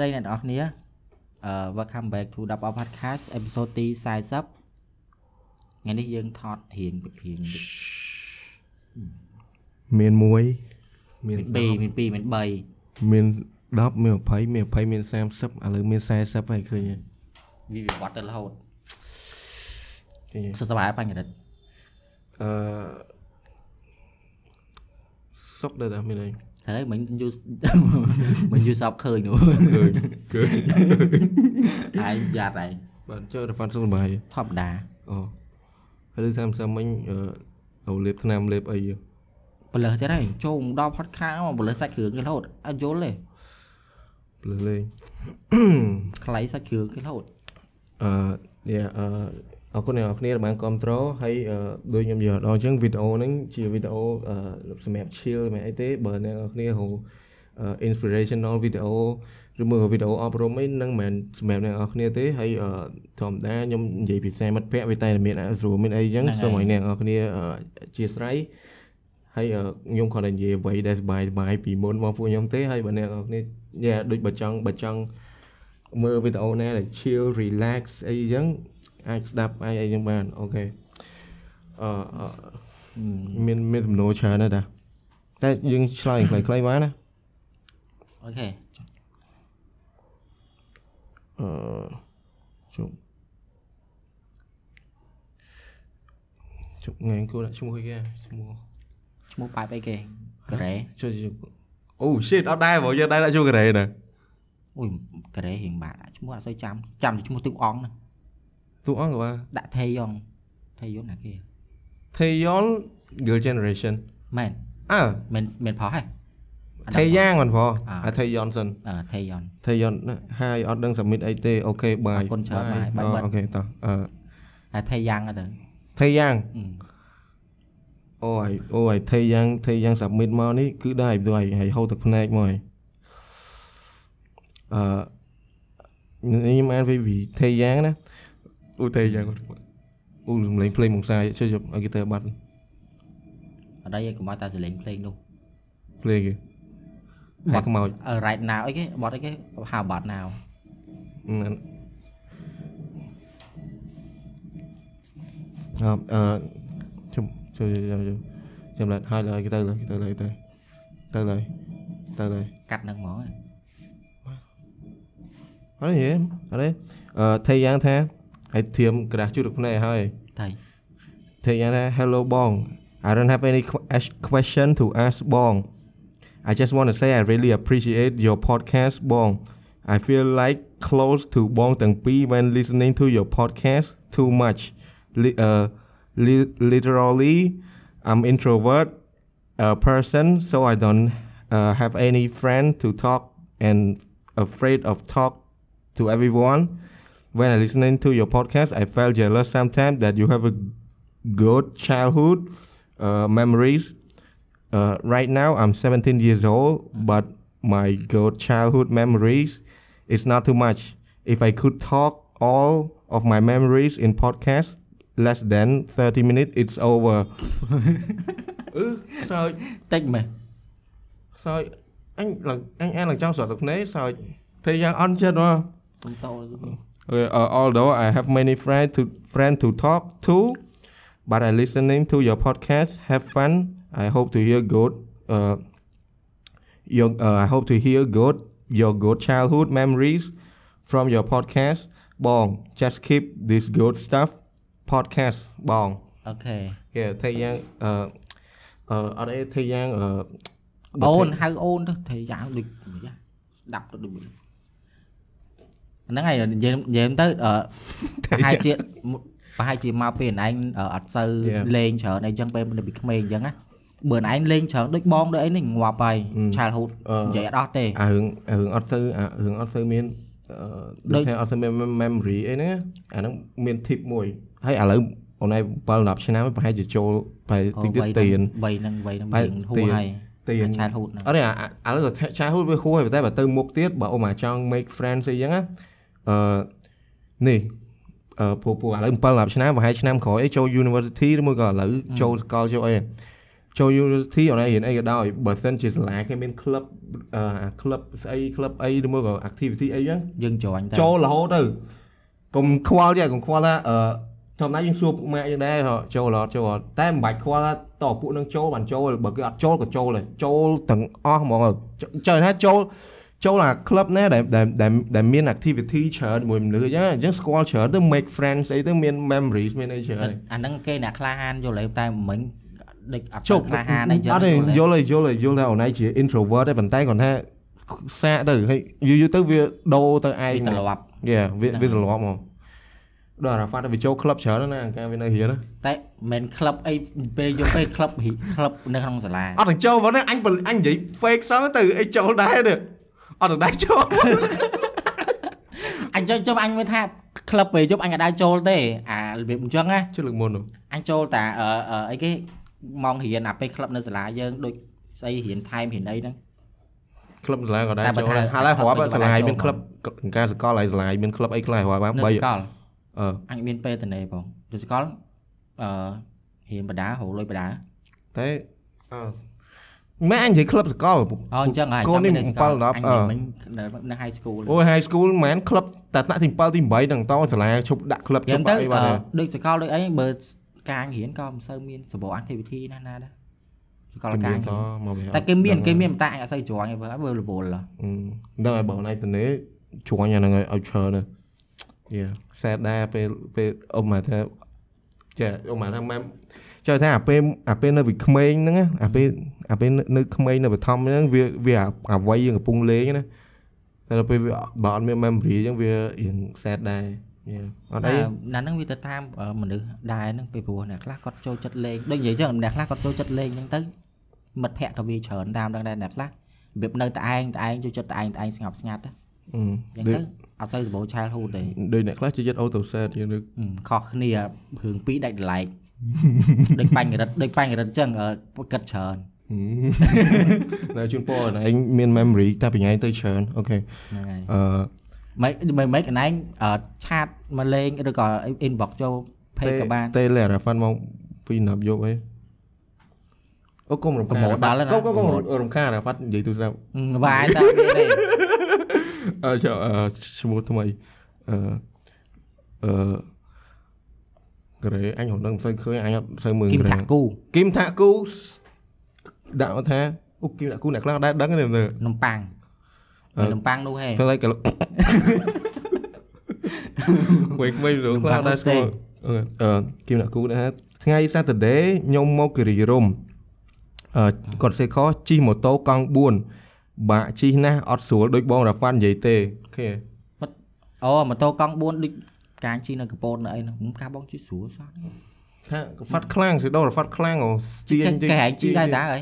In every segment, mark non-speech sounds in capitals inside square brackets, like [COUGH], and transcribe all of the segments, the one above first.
ស្តីអ្នកទាំងអស់គ្នាអឺ welcome back to Double Podcast episode ទី40ថ្ងៃនេះយើងថតរៀងរៀងមាន1មានមាន2មាន2មាន3មាន10មាន20មាន20មាន30ឥឡូវមាន40ហើយឃើញហើយវាវិវត្តទៅរហូតឃើញហើយសុខសប្បាយបញ្ញរិទ្ធអឺសុកដែរតាមានអី ត្រូវមិញយូរមិញយូរសពឃើញនោះឃើញឃើញហើយយ៉ាត់ហើយបាទចូលទៅហ្វាន់សុខសប្បាយធម្មតាអូហើយតាមសាមិញអឺអូលេបថ្នាំលេបអីបលឹះទៀតហើយចូលមកដល់ podcast មកបលឹះសាច់គ្រឿងគេរហូតអត់យល់ទេភ្លើលេងខ្លៃសាច់គ្រឿងគេរហូតអឺយ៉ាអឺ អរគុណអ្នកនរគ្នាដែលបានគ្រប់គ្រងហើយអឺដូចខ្ញុំនិយាយដល់អញ្ចឹងវីដេអូហ្នឹងជាវីដេអូអឺសម្រាប់ chill មិនអីទេបើអ្នកនរគ្នាហៅ inspirational video ឬមួយក៏វីដេអូអប់រំអីហ្នឹងមិនមែនសម្រាប់អ្នកនរគ្នាទេហើយអឺធម្មតាខ្ញុំនិយាយភាសាមិត្តភ័ក្តិវាតែមានអស្រួលមានអីអញ្ចឹងសូមឲ្យអ្នកនរគ្នាអឺអធិស្ឋានហើយអឺខ្ញុំគាត់តែនិយាយអ្វីដែលសប្បាយសប្បាយពីមុនមកពួកខ្ញុំទេហើយបើអ្នកនរគ្នាយ៉ាដូចបើចង់បើចង់មើលវីដេអូណាដែល chill relax អីអញ្ចឹង អាចស្ដាប់អាចអីអញ្ចឹងបានអូខេអឺអឺមានមានសំណួរច្រើនណាស់តាតែយើងឆ្លើយខ្លីៗបានណាអូខេអឺជុំជុំថ្ងៃគូដាក់ឈ្មោះអីគេឈ្មោះឈ្មោះបែបអីគេការ៉េជួយជួយអូ shit អត់ដែរបងយើងដែរដាក់ឈ្មោះកូរ៉េណាអូយការ៉េរៀងបាក់ដាក់ឈ្មោះអត់សូវចាំចាំតែឈ្មោះទូអង្គហ្នឹង ទូអង្គក៏បានដាក់ថេយ៉ុងថេយ៉ុងណាគេ Taeyeon girl generation មែនអើមិនមិនផុសហ៎ថេយ៉ាងមិនព្រោះអ่าអាថេយ៉នសិនអឺថេយ៉ុងថេយ៉នហើយអត់ដឹង submit អីទេអូខេបាយអរគុណច្រើនបាយបាយបិទអូខេតោះអឺអាថេយ៉ាងទៅថេយ៉ាងអឺអូយអូយថេយ៉ាងថេយ៉ាង submit មកនេះគឺដែរពីហើយហើយហូរទឹកភ្នែកមកហើយអឺខ្ញុំអានពីពីថេយ៉ាងណា អូថេយ៉ាងអូសំឡេងភ្លេងមកសាយជួយយកឲ្យគេទៅបាត់អត់ដែរកុំឲ្យតែសលេងភ្លេងនោះភ្លេងគេបាត់ខ្មោចអឺ right now អីគេបត់អីគេហៅ about now ហ្នឹងអឺអឺជុំជួយជួយចាំឡាត់ហើយលើគេទៅលើគេទៅលើទៅទៅលើទៅលើកាត់នឹងហ្មងហ៎អត់ទេអត់ទេអឺថៃយ៉ាងថា ឲ្យធៀមក្រាស់ជូតទឹកភ្នែកហើយ ថៃ ថៃយ៉ាងថា hello បង I don't have any que- ask- question to ask បង I just want to say I really appreciate your podcast បង I feel like close to បងទាំងពីរ when listening to your podcast too much Li- uh, li- literally I'm introvert uh, person so I don't uh, have any friend to talk and afraid of talk to everyone when I listening to your podcast, I felt jealous sometimes that you have a good childhood uh, memories. Uh, right now, I'm 17 years old, but my good childhood memories is not too much. If I could talk all of my memories in podcast less than 30 minutes, it's over. [LAUGHS] Uh, sao take me. sao anh là anh em là trong sở thực thế sao thời gian ăn chưa đúng không? Không រត់ទឹកភ្នែកសើចធ្វើយ៉ាងអន់ចិត្តមកសុំតោ Okay, uh, although I have many friends to friends to talk to, but I listening to your podcast. Have fun. I hope to hear good. Uh, your uh, I hope to hear good your good childhood memories from your podcast. Bong, just keep this good stuff. Podcast. Bong. អូខេ Yeah, ធ្វើយ៉ាងអឺអឺអត់អីធ្វើយ៉ាងអឺអូនហៅ ហ្នឹងហើយនិយាយនិយាយទៅអឺប្រហែលជាប្រហែលជាមកពេលឯងអត់សូវលេងច្រើនអីចឹងពេលពីក្មេងអញ្ចឹងណាបើឯងលេងច្រើនដូចបងដូចអីនេះងាប់ហើយ childhood និយាយអត់អស់ទេអារឿងអារឿងអត់ទៅអារឿងអត់ទៅមានអឺដូដូចចថាអត់ទៅមាន memory អីហ្នឹងអាហ្នឹងមាន tip មួយហើយឥឡូវអូនឯង7 10ឆ្នាំប្រហែលជាចូលប្រហែលតិចទៀតទៀនវ័យហ្នឹងវ័យហ្នឹងបែរៀបងហួទៀនហើយទៀន childhood ហ្នឹងអត់ទេអាអាឥឡូវឆាហូតវាហួរហើយតែបើទៅមុខទៀតបើអូមកចង់ make friends អីចឹងណា អឺនេះអឺពូពូឥឡូវ7 10ឆ្នាំប្រហែលឆ្នាំក្រោយអីចូល university ឬមួយក៏ឥឡូវចូលសកលចូលអីចូល university អូនឯងរៀនអីក៏ដោយបើសិនជាសាលាគេមាន club អឺអា club ស្អី club អីឬមកក៏ activity អីចឹងយើងចាញ់ទៅចូលរហូតទៅកុំខ្វល់ទេកុំខ្វល់ថាអឺធម្មតាយើងសួរពុកម៉ាក់យើងដែរហ៎ចូលរហូតចូលរហូតតែមិនបាច់ខ្វល់ថាតើពួកនឹងចូលបានចូលបើគេអត់ចូលក៏ចូលដែរចូលទាំងអស់ហ្មងចង់ថាចូល ចូលអា club ណាដែលដែលដែលដែលមាន activity ច្រើនជាមួយមនុស្សអញ្ចឹងអញ្ចឹងស្គាល់ច្រើនទៅ make friends អីទៅមាន memories មានអីច្រើនអាហ្នឹងគេអ្នកក្លាហានយល់ហើយតែមិញដេចអត់ជប់ក្លាហានអីចឹងអត់ទេយល់ហើយយល់ហើយយល់ថាអូនឯងជា introvert ទេប៉ុន្តែគាត់ថាសាកទៅហើយយូរយូរទៅវាដូរទៅឯងពីមកត្រឡប់យ៉ាវាហ្នឹងវាត្រឡប់មកដល់អារ៉ាហ្វាត់វាចូលក្លឹបច្រើនណាស់កាលវានៅរៀនណាតែមិនក្លឹបអីពេលយកពេលក្លឹបក្លឹបនៅក្នុងសាលាអត់ទាំងចូលមកនេះអញបអញនិយាយ fake សោះទៅអីចូលដែរនេះ អត់ទាំងដែរចូលអញចុះចុះអញមើលថាក្លឹបពេលយប់អញអាចដែរចូលទេអារបៀបអញ្ចឹងណាជិះលើកមុននោះអញចូលតែអឺអឺអីគេម៉ោងរៀនអាពេលក្លឹបនៅសាលាយើងដូចស្អីរៀនថែមរៀនអីហ្នឹងក្លឹបសាលាក៏ដែរតែបើចូលថាដែរហើយហើយរាប់ក្លឹបសាលាវិញមានក៏ក្លឹបការសកលហើយសាលាមានក្លឹបអីខ្លះរាប់បាននៅ3សកលអឺអញមានពេលតនេបងទៅសកលអឺរៀនបដាហៅលុយបដាតែអឺ ម៉ែអញនិយាយក្លឹបសកលអូអញ្ចឹងហើយកូននេះនៅស7 10អញអឺមិញនៅនៅ high school អូ high school មិនមែនក្លឹបតែថ្នាក់ទី7ទី8ហ្នឹងតសាលាឈប់ដាក់ក្លឹបឈយ៉ាងប់ទៅអីបានទេអឺដូចសកលដូចអីបើការរៀនក៏មិនសូវមានសម្បូរ activity ណាស់ណាដែរសកលជំការនាញរៀតនមកវាតែគេមានដឹងគេមានតែអញអត់សូវជ្រាញ់ទេបើបើរវល់ហ៎អឺដឹងហើយបងណៃតនេជួញអាហ្នឹងឲ្យឲ្យច្រើនណាយ៉ាសែដែរពេលពេលអ៊ំមកថាចាអ៊ំមកថាម៉ែ ចៅថាអាពេលអាពេលនៅពីក្មេងហ្នឹងណាអាពេលអាពេលនៅនៅក្មេងនៅបឋមហ្នឹងវាវាអាអាវ័យយើងកំពុងលេងណាតែដល់ពេលវាបើអត់មាន memory អញ្ចឹងវារៀងសែដែរយ៉ាអត់អីណាហ្នឹងវាទៅតាមអឺមនុស្សដែរហ្នឹងពីព្រោះអ្នកខ្លះគាត់ចូលចិត្តលេងដូចនិយាយចឹងអ្នកខ្លះគាត់ចូលចិត្តលេងចឹងទៅមិត្តភ័ក្តិក៏វាច្រើនតាមដឹងដែរអ្នកខ្លះរបៀបនៅតែឯងតែឯងចូលចិត្តតែឯងតែឯងស្ងប់ស្ងាត់ណាអឺចឹងដូចទៅអត់សូវសម្បូរ childhood ទេដូចអ្នកខ្លះចូលចិត្ត auto set យើងនឹកហឹមខុសគ្នារឿងពីរដាច់ដ like ដូចបាញ់រិទ្ធដូចបាញ់រិទ្ធចឹងអឺគិតច្រើននៅជូនពរឯងមាន memory តែពីថ្ងៃទៅច្រើនអូខេហ្នឹងហើយអឺមិនមិនមិនកណែងអឺឆាតមកលេងឬក៏ inbox ចូល page ក៏បានទេលេរ៉ាហ្វាន់មកពីណាប់យកអីអូកុំរំខានប្រម៉ូទដល់ហើយណាកុំកុំកុំប្រម៉ូទរំខានរ៉ាហ្វាត់និយាយទូរស័ព្ទហឹមបាយតែមានទេអឺចុះអឺឈ្មោះថ្មីអឺអឺ ក្រេអញមិនដឹងមិនសូវឃើញអញអត់សូវមើលគីមក្រេថាគូគីមថាគូដាក់មកថាអូគីមថាគូអ្នកខ្លះដែរដឹងទេមើលនំប៉័ងអឺនំប៉័ងនោះហេស្អីក៏ក្មេងៗរឿងខ្លះដែរស្គាល់អឺអឺគីមអ្នកគូដែរថ្ងៃ Saturday ខ្ញុំមកគិរីរម្យអឺគាត់សេខជិះម៉ូតូកង់4បាក់ជិះណាស់អត់ស្រួលដូចបងរ៉ាហ្វាន់និយាយទេអូខេអូម៉ូតូកង់4ដូច កាងជីនៅកពតនៅអីនោះការបងជីស្រួលសោះថាហ្វាត់ខ្លាំងសេដោរហ្វាត់ខ្លាំងអូស្ទៀងគេហែងជីដែរតើអី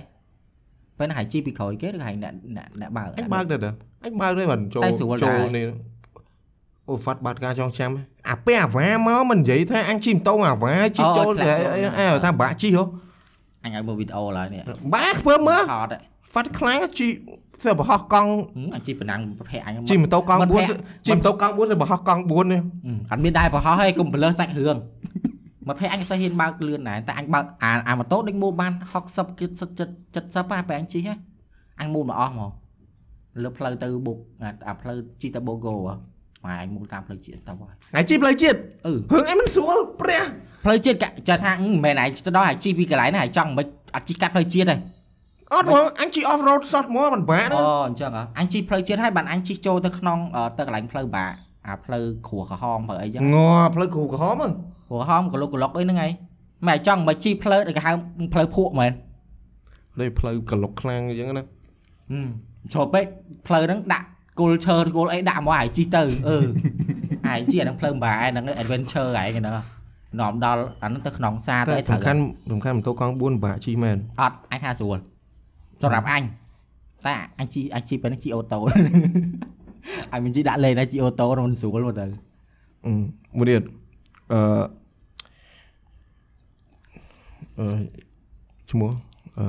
ពេលណាហែងជីពីក្រោយគេឬហែងអ្នកអ្នកអ្នកបើកអញបើកដែរតាអញបើកដែរបានចូលតែស្រួលដែរចូលនេះអូហ្វាត់បាត់ការចងចាំអាពេលអាវ៉ាមកមិននិយាយថាអញជិះម៉ូតូអាវ៉ាជិះចូលតែអីថាបាក់ជិះហ៎អញឲ្យមើលវីដេអូឡើយនេះបាក់ធ្វើមើលថតហ៎ហ្វាត់ខ្លាំងជិះ សើបរហោះកង់ហឹមអញជីប្រណាំងប្រភេទអញជិះម៉ូតូកង់មិត្តភក្តិ4ជិះម៉ូតូកង់4សើបរហោះកង់4នេះហឹមអត់មានដែរប្រហោះហើយកុំប្រលើសសាច់រឿងមកភ័យអញស្អីហ៊ានបើកលឿនដែរតែអញបើកអាអាម៉ូតូដូចមូលបាន60គី70 70ហ่าពេលអញជិះហ៎អញមូលមកអស់មកលើផ្លូវទៅបុកអាអាផ្លូវជីទៅបូកូហ៎ម៉ែអញមូលតាមផ្លូវជាតិទៅហើយថ្ងៃជិះផ្លូវជាតិអឺរឿងអីមិនស្រួលព្រះផ្លូវជាតិកចាថាអឺមិនមែនឯងទៅដល់ឯងជីពីកន្លែងណាឯងចង់មិនអត់ជីកាត់ផ្លូវជាតិទេ អត់មកអញជិះ off road សតមកមិនបាក់អូអញ្ចឹងហ៎អញជីផ្លូវជាតិហើយបានអញជីចូលទៅក្នុងអឺទៅកន្លែងផ្លូវបាក់អាផ្លូវគ្រួក្រហមហើយអីចឹងងផ្លូវគ្រូក្រហមហ្នឹងគ្រួក្រហមកលុកកលុកអីហ្នឹងឯងមិនឯងចង់មិនជីផ្លូវដែលគេហៅផ្លូវភក់មែននេះផ្លូវកលុកខ្លាំងអញ្ចឹងណាហឹមចូលពេកផ្លូវហ្នឹងដាក់គល់ឈើគល់អីដាក់មកឯងជីទៅអឺឯងជីអាហ្នឹងផ្លូវបាក់ឯហ្នឹង adventure ឯងហ្នឹងនាំដល់អាហ្នឹងទៅក្នុងផ្សារទៅតែអីត្រូវសំខាន់សំខាន់ម៉ូតូកង់4បាក់ជិះមែនអត់អញថាស្រួល សម្រាប់អញតែអញជីអញជីពេលនេះជីអូតូអញមិនជីដាក់លេងតែជីអូតូ nó មិនស្រួលមកទៅអឺមួយទៀតអឺអឺឈ្មោះអឺ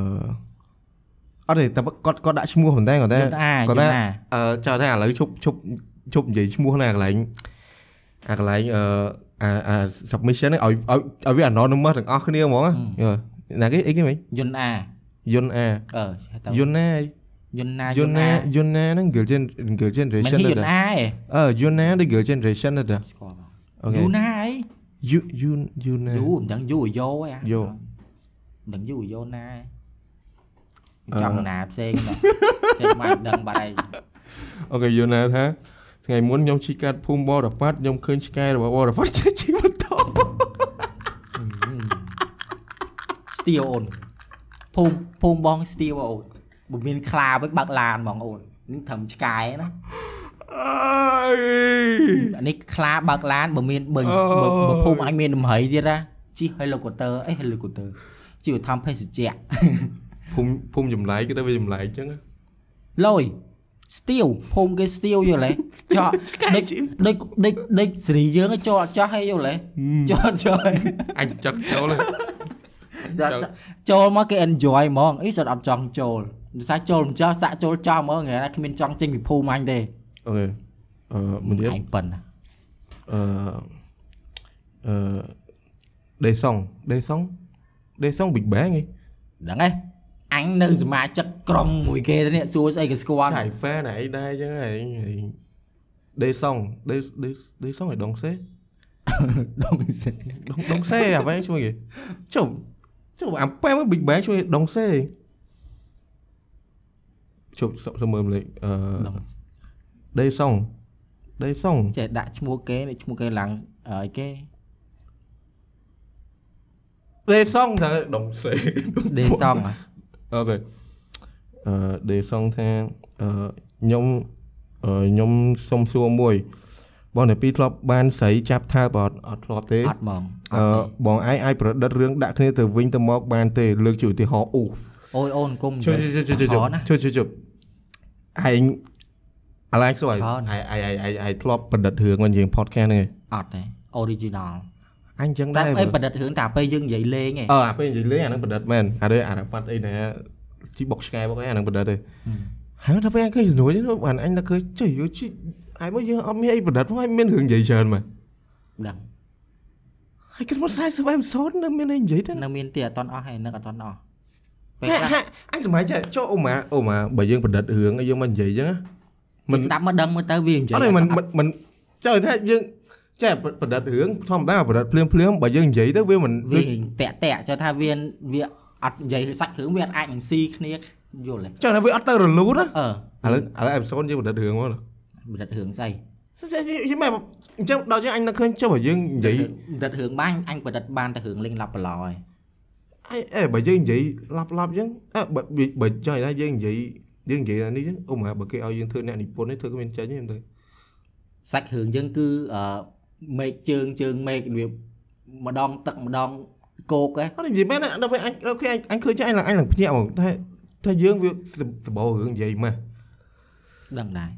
អត់ទេតែគាត់គាត់ដាក់ឈ្មោះប៉ុន្តែគាត់ថាយន្តអាគាត់យថាន្តអាអឺចោលថាឥឡូវឈប់ឈប់ឈប់និយាយឈ្មោះណាកន្លែងអាកន្លែងអឺអាអា submission ហ្នឹងឲ្យឲ្យឲ្យវា anonymous ទាំងអស់គ្នាហ្មងណាយល់ណាគេអីគេមិញយន្តអា យយុនអាអឺទៅយុនណាយន្តណាយុនណាយុនណាហ្នឹង girl gen girl មិន generation ហ៊ីយទេន្តអាឯងអឺយុនណាដូច girl generation ទេស្គាល់បងអូខេយូណាអីយូយូយូណាយូមិនដឹងយូយោឯងយោមិនដឹងយូយោណាឯងអឺចង់ណាផ្សេងមកចេះមកដឹងបាត់ហើយអូខេយុនណាថាថ្ងៃមុនខ្ញុំជិះកាត់ភូមិបរផាត់ខ្ញុំឃើញឆ្កែរបស់បរផាត់ជិះជិះម៉ូតូស្ទៀវអូន ភូមិភូមិបងស្ទៀវអូនបើមានខ្លាវិញបើកឡានហ្មងអូននេះត្រឹមឆ្កែណាអើយអានេះខ្លាបើកឡានបើមានបើអូបើបើភូមិអញមានដំរីទៀតណាជិះ helicopter អី helicopter ជិះទៅធ្វើភេសជ្ជៈភូមិភូមិចម្លែកគេទៅវាចម្លែកអញ្ចឹងលយស្ទៀវភូមិគេស្ទៀវយល់ទេចកឆ្កែដូចជិះដូចដូចដូចសេរីយើងចោលអត់ចាស់ហីយល់ទេចោលចោលអញចាក់ចូលហើយ ចូលមកគេ enjoy ហ្មងអីស្អត់អត់ចង់ចូលដូចថាចូលមិនចាស់សាក់ចូលចោលហ្មងថ្ងៃណាគ្មានចង់ចេញពីភូមិអញទេអូខេអឺមួយទៀតអញប៉ិនណាអឺអឺដេសុងដេសុងដេសុង Big Bang ហីដឹងទេអញនៅសមាជិកក្រុមមួយគេទៅនេះសួរស្អីក៏ស្គាល់ឆៃ fan អីដែរអញ្ចឹងហីដេសុងដេដេដេសុងឲ្យដងសេដងសិនដងដងសេអ្វីជួយគេចុះ Cuk apa emang Big Bang cuy Dongse. Cuk sama melek. Đây xong. Đây xong. Trẻ đã ឈ្មោះគេឈ្មោះគេឡើងអីគេ Đề xong thằng đồng xế [LAUGHS] đây xong à Ok ờ, Đề xong thằng ờ, Nhóm ờ, Nhóm xong xua mùi ញុំអឺខ្ញុំសុំសួរមួយបងតែពីរធ្លាប់បានស្រីចាប់ថើបអត់អត់ធ្លាប់ទេអត់ហ្មងអអឺត់ទេបងឯងអាចប្រឌិតរឿងដាក់គ្នាទៅវិញទៅមកបានទេលើកជាឧទាហរណ៍អូអូយអូនគុំជួយជួយជួយជួយច្រើនណាជួយជួយជួយឯងអាឡែកសួរឯងច្រើនឯងឯងឯងឯងឯងធ្លាប់ប្រឌិតរឿងមកយើង podcast ហ្នឹងឯងអត់ទេ original អញចឹងតែដែរអីប្រឌិតរឿងតែពេលយើងនិយាយលេងឯងអឺអាពេលនិយាយលេងអាហ្នឹងប្រឌិតមែនអានេះអារ៉ាហ្វាត់អីណាជីបុកឆ្កែបុកអីអាហ្នឹងប្រឌិតទេហើយដល់ពេលអញឃើញជំនួយហ្នឹងបានអញនឹកឃើញចុះយូជី ហើយមកយើងអត់មានអីប្រឌិតមកហើយមានរឿងនិយាយច្រើនមកដឹងហើយគិតមក40អេពីសូតនៅមានអីនិយាយទេនៅមានទៀតអត់តន់អស់ហើយនឹកអត់តន់អស់ពេលហេខ្លះហេអញសម័យចេះចុះអូម៉ាអូម៉ាបើយើងប្រឌិតរឿងឲ្យយើងមកនិយាយចឹងណាមិនស្ដាប់មកដឹងមើលទៅវានិយាយអត់ទេមិនមិនមិនចុះថាយើងចេះប្រឌិតរឿងធម្មតាប្រឌិតភ្លាមភ្លាមបើយើងនិយាយទៅវាមិនវាតាក់តាក់ចុះថាវាវាអត់និយាយសាច់គ្រឿងវាអត់អាចនឹងស៊ីគ្នាយល់ទេចុះថាវាអត់ទៅរលូនណាអឺឥឡូវឥឡូវអេពីសូតយើងប្រឌិតរឿងមក បដិទ្ធរឿងស្អីយីម៉ែអញ្ចឹងដល់ចឹងអញនឹកឃើញចុះបើយើងនិយាយបដិទ្ធរឿងបាញ់អញបដិទ្ធបានតែរឿងលេងឡាប់ប្រឡហើយអេអេបើយើងនិយាយឡាប់ឡាប់ចឹងអើបើបើចង់ថាយើងនិយាយយើងនិយាយអានេះចឹងអូម៉ាបើគេឲ្យយើងធ្វើអ្នកនិពន្ធនេះធ្វើក៏មានចេញទេមើលទៅសាច់រឿងយើងគឺអឺមេឃជើងជើងមេឃវាម្ដងទឹកម្ដងគោកហ៎អត់និយាយមែនណាដល់ពេលអញដល់ពេលអញអញឃើញចឹងអញឡើងអញឡើងភ្ញាក់ហ្មងតែថាយើងវាសបោរឿងនិយាយម៉េះដឹងដែរ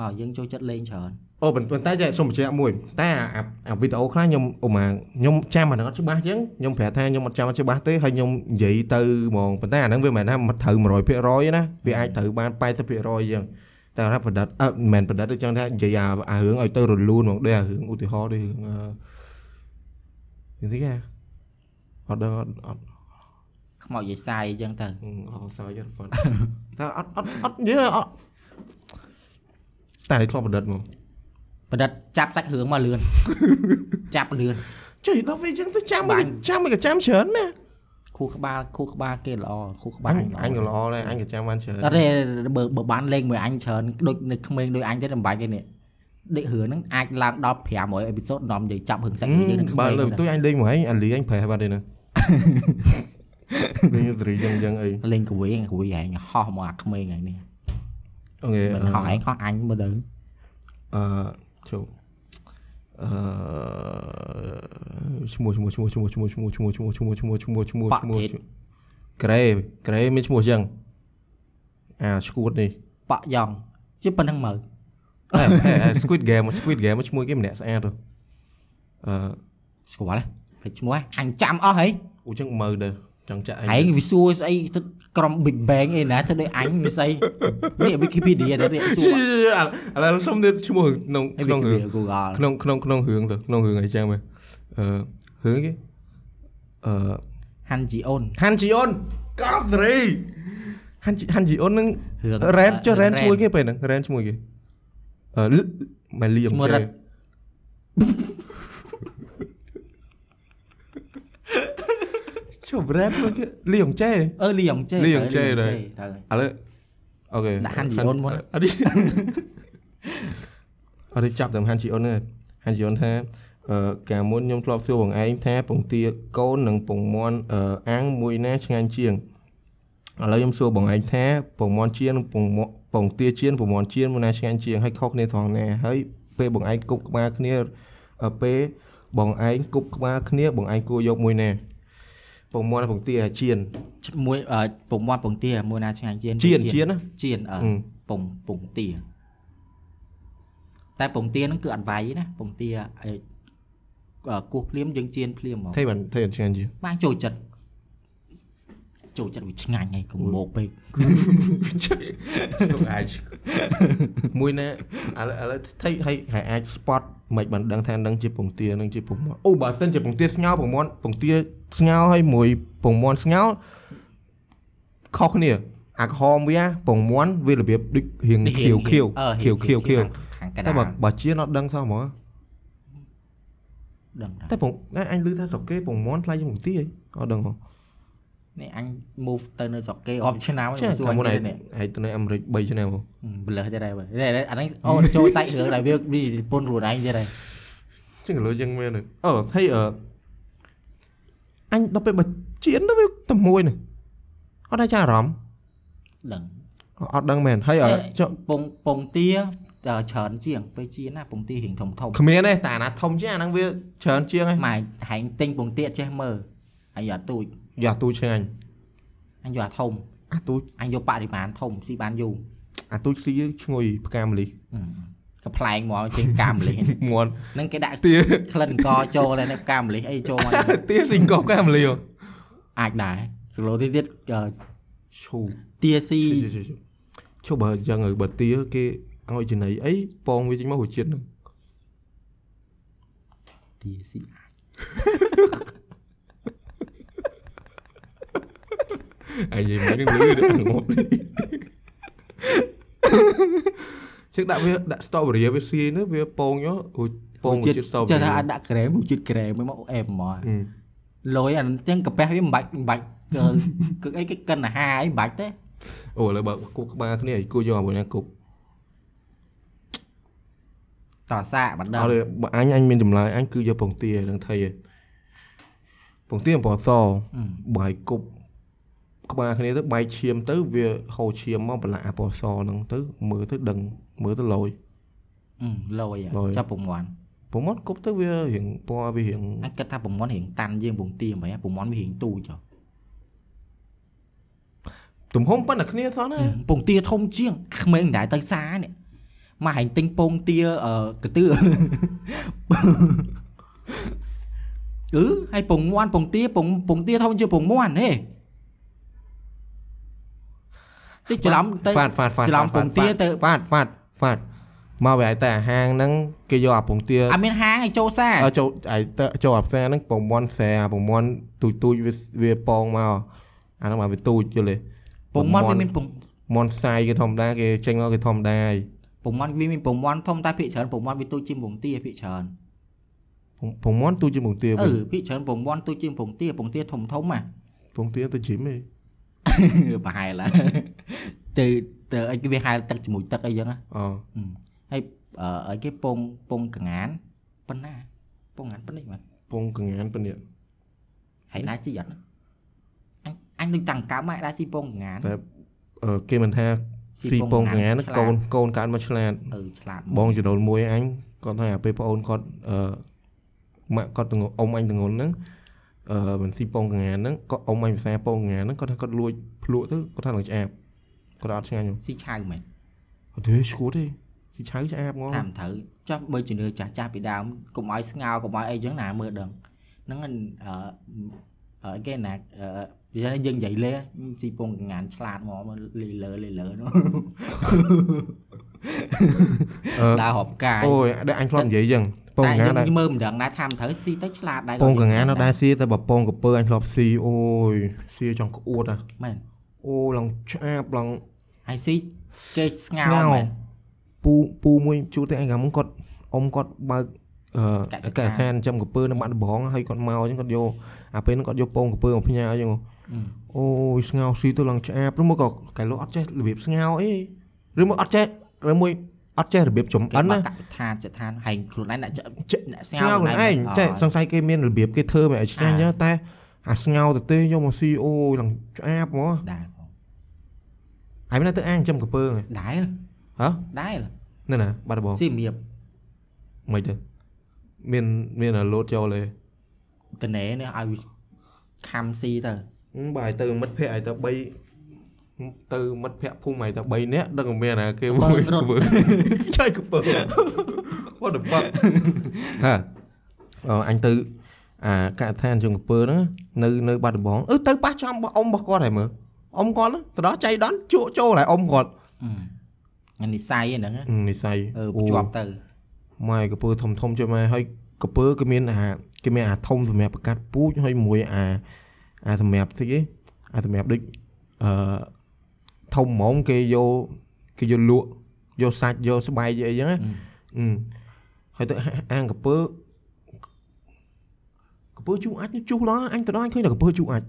មកយើងចូលចិត្តលេងច្រើនអូប៉ុន្តែចេះសុំបញ្ជាក់មួយតែអាអាវីដេអូខ្លះខ្ញុំអូម៉ាខ្ញុំចាំអាហ្នឹងអត់ច្បាស់ចឹងខ្ញុំប្រាប់ថាខ្ញុំអត់ចាំអត់ច្បាស់ទេហើយខ្ញុំនិយាយទៅហ្មងប៉ុន្តែអាហ្នឹងវាមិនមែនថាមកត្រូវ100%ទេណាវាអាចត្រូវបាន80%ចឹងតែថាប្រឌិតអឺមិនមែនប្រឌិតទេចឹងថានិយាយអាអារឿងឲ្យទៅរលូនហ្មងដូចអារឿងឧទាហរណ៍ដូចរឿងអឺយ៉ាងទីគេអត់ដឹងអត់អត់ខ្មោចយាយសាយអញ្ចឹងទៅអត់សើចហ្វត់តែអត់អត់អត់និយាយអត់ តែនេះធ្លាប់ប្រឌិតមកបដិទ្ធចាប់សាច់រឿងមកលឿនចាប់លឿនចុយដល់ពេលចឹងទៅចាំបាមិនញ់ចាំមិនក៏ចាំច្រើនណាខួរក្បាលខួរក្បាលគេល្អខួរក្បាលអញអញល្អអញក៏ល្អដែរអញក៏ចាំបានច្រើនអត់ទេបើបើបានលេងមួយអញច្រើនដូចនៅក្មេងដូចអញទេមិនបាច់ទេនេះដេករឿងហ្នឹងអាចឡើងដល់500អេពីសូតនាំនិយាយចាប់រឿងសាច់រឿងយើងនឹងក្បើមេងលើទៅទុយអញលេងមួយឯងអាលីអញប្រែបាត់ទេណាលេងត្រីចឹងចឹងអីលេងកវីកវីឯងហោះមកអាក្មេងឯងនេះ អូខេមិនហោះឯងហោះអញមើលទៅអឺចូលអឺឈ្មោះឈ្មោះឈ្មោះឈ្មោះឈ្មោះឈ្មោះឈ្មោះឈ្មោះឈ្មោះឈ្មោះឈ្មោះឈ្មោះឈ្មោះក្រេក្រេមានឈ្មោះចឹងអាឈួតនេះប៉ក់យ៉ងជាប៉ុណ្្នឹងមើលអេអេ Squid Game Squid Game ឈ្មោះគេម្នាក់ស្អាតទៅអឺស្គាល់ហ៎ភ្លេចឈ្មោះហ៎អញចាំអស់ហីអូចឹងមើលទៅចង់ចាក់អឯងវាសួរស្អីទៅក្រុម Big Bang ឯណាទៅដូចអញមិនស្អីនេះ Wikipedia ទៅនេះសួរឥឡូវសុំទៀតឈ្មោះក្នុងឯក្នុងរឿង Wikipedia Google ក្នុងក្នុងក្នុងរឿងទៅក្នុងរឿងអីចឹងមើលអឺរឿងគេអឺ Han Ji On ហាន់ជីអុនកោសេរីហាន់ជីហាន់ជីអ៊ុននឹងរឿងរ៉ែនចុះរ៉ែនរឿងឈ្មោះគេពេលហ្នឹងរ៉ែនឈ្មោះគេអឺលមិនលៀមឈ្មោះរ៉ិត ឈ្មោះរ៉ែនឈ្មោះគេលៀងចេអឺលីយ៉ុងជេលីយ៉ុងជេទៅដែរទៅឥឡូវអូខេដាក់ហាន់ជីអ៊ុនមុនអត់នេះអត់នេះចាប់តាមហាន់ជីអ៊ុនហ្នឹងហាន់ជីអ៊ុនថាអឺកាលមុនខ្ញុំធ្លាប់សួរបងឯងថាពងទាកូននិងពងមាន់អឺអាំងមួយណាឆ្ងាញ់ជាងឥឡូវខ្ញុំសួរបងឯងថាពងមាន់ជៀននិងពងមាន់ពងទាជៀនពងមាន់ជៀនមួយណាឆ្ងាញ់ជាងហើយខុសគ្នាត្រង់ណាហើយពេលបងឯងគប់ក្បាលគ្នាអឺពេលបងឯងគប់ក្បាលគ្នាបងឯងគួរយកមួយណា ពងមាន់និងពងទាជៀនមួយអឺពងមាត់ពងទាមួយណាឆ្ងាញ់ជាងជៀនជៀនណាជៀនអឺអឺពងពងទាតែពងទាហ្នឹងគឺអត់វាយទេណាពងទាអីអឺគោះភ្លាមយើងជៀនភ្លាមហ្មងថៃបានថៃបានឆ្ងាញ់ជាងបានចូលចិត្ត ចូលចិត្តវាឆ្ងាញ់ហើយកុំមកពេកលោកអាចមួយណាឥឡូវឥឡូវថៃហើយហើយអាច spot មិនបានដឹងថានឹងជាពងទានឹងជាពងមាន់អូបើសិនជាពងទាស្ងោរពងមាន់ពងទាស្ងោរហើយមួយពងមាន់ស្ងោរខុសគ្នាអាក្រហមវាពងមាន់វារបៀបដូចរៀងខៀវខៀវអឺខៀវខៀវខៀវខាងកតែដាបើលបើជាអត់ដឹងសោះហ្មងដឹងដែរតែពងតែអញឮថាស្រុកគេពងមាន់ថ្លៃជាងពងទាហីអត់ដឹងហ៎ នេះអញ move ទៅនៅស្រុកគេអប់ឆ្នាំហើយចាសួរចាំអមុនញឯនេះងឯងទៅនៅអាមេរិក3ឆ្នាំហ៎បលឹះទៀតហើយបើនេះអានេះអូនចូលសាច់រឿងដែលវាវាពន្ធខ្លួនឯងទៀតហើយចឹងលើចឹងមែនទេអឺហើយអឺអញដល់ពេលបើជៀនទៅវាតែមួយនេះអត់ដែរចាអារម្មណ៍ដឹងអត់ដឹងមែនហើយអឺចុះពងពងទាអឺច្រើនជាងពេលជាណាពងទារៀងធំធំគ្មានទេតែអាណាធំជាងអាហ្នឹងវាច្រើនជាងឯងម៉ែហែងទិញពងទាចេះមើលអញយកអាទូច យ៉ាទូឆ្ងាញ់អញយកអាធំអាទូអញយកបរិមាណធំស៊ីបានយូរអាទូស៊ីឈ្ងុយផ្កាម្លិះកំប្លែងមកជាងកាមលិះមាន់ហ្នឹងគេដាក់ទាក្លិនកចូលហើយនៅកាមលិះអីចូលមកទាស៊ីកបផ្កាម្លិះហ៎អាចដែរគីឡូទៀតទៀតអឺឈូទាស៊ីឈូបើអញ្ចឹងហើយបើទាគេឲ្យចំណៃអីពងវាចេញមករួចជាតិហ្នឹងទាស៊ីអាច អាយនិយាយមិននឹងលឺដល់ងប់ជឹកដាក់វាដាក់ strawberry វាស៊ីនោះវាពងយករួចពងរួចជាតិចេះ strawberry ថាអាចដាក់ក្រែមមួយជាតិក្រែមមកអែមមកអឺលយអាហ្នឹងចឹងកាពះវាមិនបាច់មិនបាច់គឺគឺអីគេកិនអាហារអីមិនបាច់ទេអូឥឡូវបើគប់ក្បាលគ្នាឲ្យគួរយកអាមួយណាគប់តសាកបណ្ដឹងអត់ទេបើអញអញមានចម្លើយអញគឺយកពងទានឹងថៃឯងពងទាអំបោះសបើឲ្យគប់ ក្បាលគ្នាទៅបែកឈាមទៅវាហូរឈាមមកប្រឡាក់អាពណ៌សហ្នឹងទៅមើលទៅដឹងមើលទៅលយអឺលយលយចាប់ពងមាន់ប្រមត់គប់ទៅវារៀងពណ៌វារៀងអញគិតថាពងមាន់រៀងតាន់ជាងពងទាហ្មងពងមាន់វារៀងទូចចុះទំហំប៉ុណ្ណាគ្នាសោះណាពងទាធំជាងក្មេងតែទៅសានេះមកហែងទិញពងទាអឺកទឿអឺហើយពងមាន់ពងទាពងពងទាធំជាងពងមាន់ហេ តិចច្រឡំទៅហ្វាតហ្វាតហ្វាតច្រឡំពងទាទៅហ្វាតហ្វាតហ្វាតមកវាឲ្យតែអាហាងហ្នឹងគេយកអាពងទាអត់មានហាងឲ្យចូលសាអើចូលឲ្យទៅចូលអាផ្សារហ្នឹងប្រមន់ខ្សែអាប្រមន់ទូចទូចវាវាពងមកអាហ្នឹងមកវាទូចយល់ទេពងមាន់វាមានពងមន់ផ្សាយគេធម្មតាគេចេញមកគេធម្មតាហើយពងមាន់វាមានពងមាន់ធំតែភាគច្រើនពងមាន់វាទូចជាងពងទាភាគច្រើនប្រមន់ទូចជាងពងទាអឺភាគច្រើនពងមាន់ទូចជាងពងទាពងទាធំធំហ่ะពងទាទៅជីមឯង ប្រហែលឡាទៅទៅអីគេវាហែលទឹកជាមួយទឹកអីចឹងណាអូហើយអឺអីគេពងពងកងានប៉ុណ្ណាពងកងានប៉ុណ្នេះបាទពងកងានប៉ុណ្នេះហើយណាជីអត់ណាអញអញនឹងតាំងកម្មហើយដែរស៊ីពងកងានតែអឺគេមិនថាស៊ីស៊ីពពងងកកងាងាននឆ្លាតកូនកូនកើតមកឆ្លាតអឺឆ្លាតបងចដូនមួយអញគាត់ថាពេលប្អូនគាត់អឺម៉ាក់គាត់ទាំងអ៊ំអញទាំងហ្នឹង អឺមិនស៊ីពងកងានហ្នឹងក៏អ៊ំអញភាសាពងកងានហ្នឹងគាត់ថាគាត់លួចភ្លក់ទៅគាត់ថានឹងឆ្អាបគាត់អត់ឆ្ងាញ់ហ៎ស៊ីឆៅមែនអត់ទេឈួតទេស៊ីឆៅឆ្អាបងថាមិនត្រូវចុះបើជំនឿចាស់ចាស់ពីដើមកុំឲ្យស្ងោរកុំឲ្យអីចឹងណាមើលដឹងហ្នឹងអឺអឺគេណាអឺនិយាយយើងនិយាយលេស៊ីពងកងានឆ្លាតមកលេលើលេលើនោះអឺ ដើរហប់កាយអូយដែលអញធ្លាប់និយាយចឹងពងតែកងាយើងដែរមើលមិនដឹងដែរថាមិនត្រូវស៊ីទៅឆ្លាតដែរពងកងានៅដែរស៊ីតែបើពងកពើអញធ្លាប់ស៊ីអូយស៊ីចង់ក្អួតអាមែនអូឡើងឆ្អាបឡើងហើយស៊ីគេស្ងោស្ងោមែនពូពូមួយជួតែអញកាលមុនគាត់អ៊ំគាត់បើកអឺកសិកដ្ឋានសិដ្ឋានចំកពើនៅបាត់ដំបងហើយគាត់មកអញ្ចឹងគាត់យកអាពេលហ្នឹងគាត់យកពងកពើមកផ្ញើអញ្ចឹងអូយស្ងោស៊ីទៅឡើងឆ្អាបឬមកក៏កែលោកអត់ចេះរបៀបស្ងោអីឬមកអត់ចេះឬ មួយអត់ចេះរបៀបចំគេអិនបើណាកកឋានចិត្តឋានហើយខ្លួនឯងអ្នកចចេះអ្នកស្ងោខ្លួនឯងអតែសង្ស័យគេមានរបៀបគេធ្វើមកឲ្យឆ្ងាញ់អញ្ចឹងតែអាស្ងោទៅទេយកមកស៊ីអូយឡើងឆ្អាបហ្មងដែរបងហើយមិនទៅអាងចំកពើហ៎ដែរដែរនៅណាបាត់ដំបងស៊ីមៀបមិនទៅមានមានអាលោតចូលទេតនេនេះឲ្យខំស៊ីទៅហឹមបើឲ្យទៅមិត្តភ័ក្តិឲ្យទៅ3 ទៅមិត្តភ័ក្តិភូមិឲ្យទៅ3នាក់ដឹងមិនមានអាគេមួយរត់ធ្វើចៃកពើ What the fuck ហ่าអឺអញទៅអាកឋានជងកពើហ្នឹងនៅនៅបាត់ដំបងអឺទៅប៉ះចំរបស់អ៊ំរបស់គាត់ហើយមើលអ៊ំគាត់ហ្នឹងទៅដល់ចៃដន់ជក់ចូលហើយអ៊ំគាត់អានិស័យហ្នឹងណាហឹមនិស័យអឺភ្ជាប់ទៅម៉ែកពើធំធំជួយម៉ែហើយកពើគេមានអាគេមានអាធំសម្រាប់បង្កាត់ពូជហើយមួយអាអាសម្រាប់ស្អីគេអាសម្រាប់ដូចអឺ ធំហ្មងគេយកគេយកលក់យកសាច់យកស្បែកយកអីចឹងណាអឺហើយទៅអាងកពើកពើជូរអាចជូរដល់អញទៅដល់អញឃើញតែកពើជូរអាច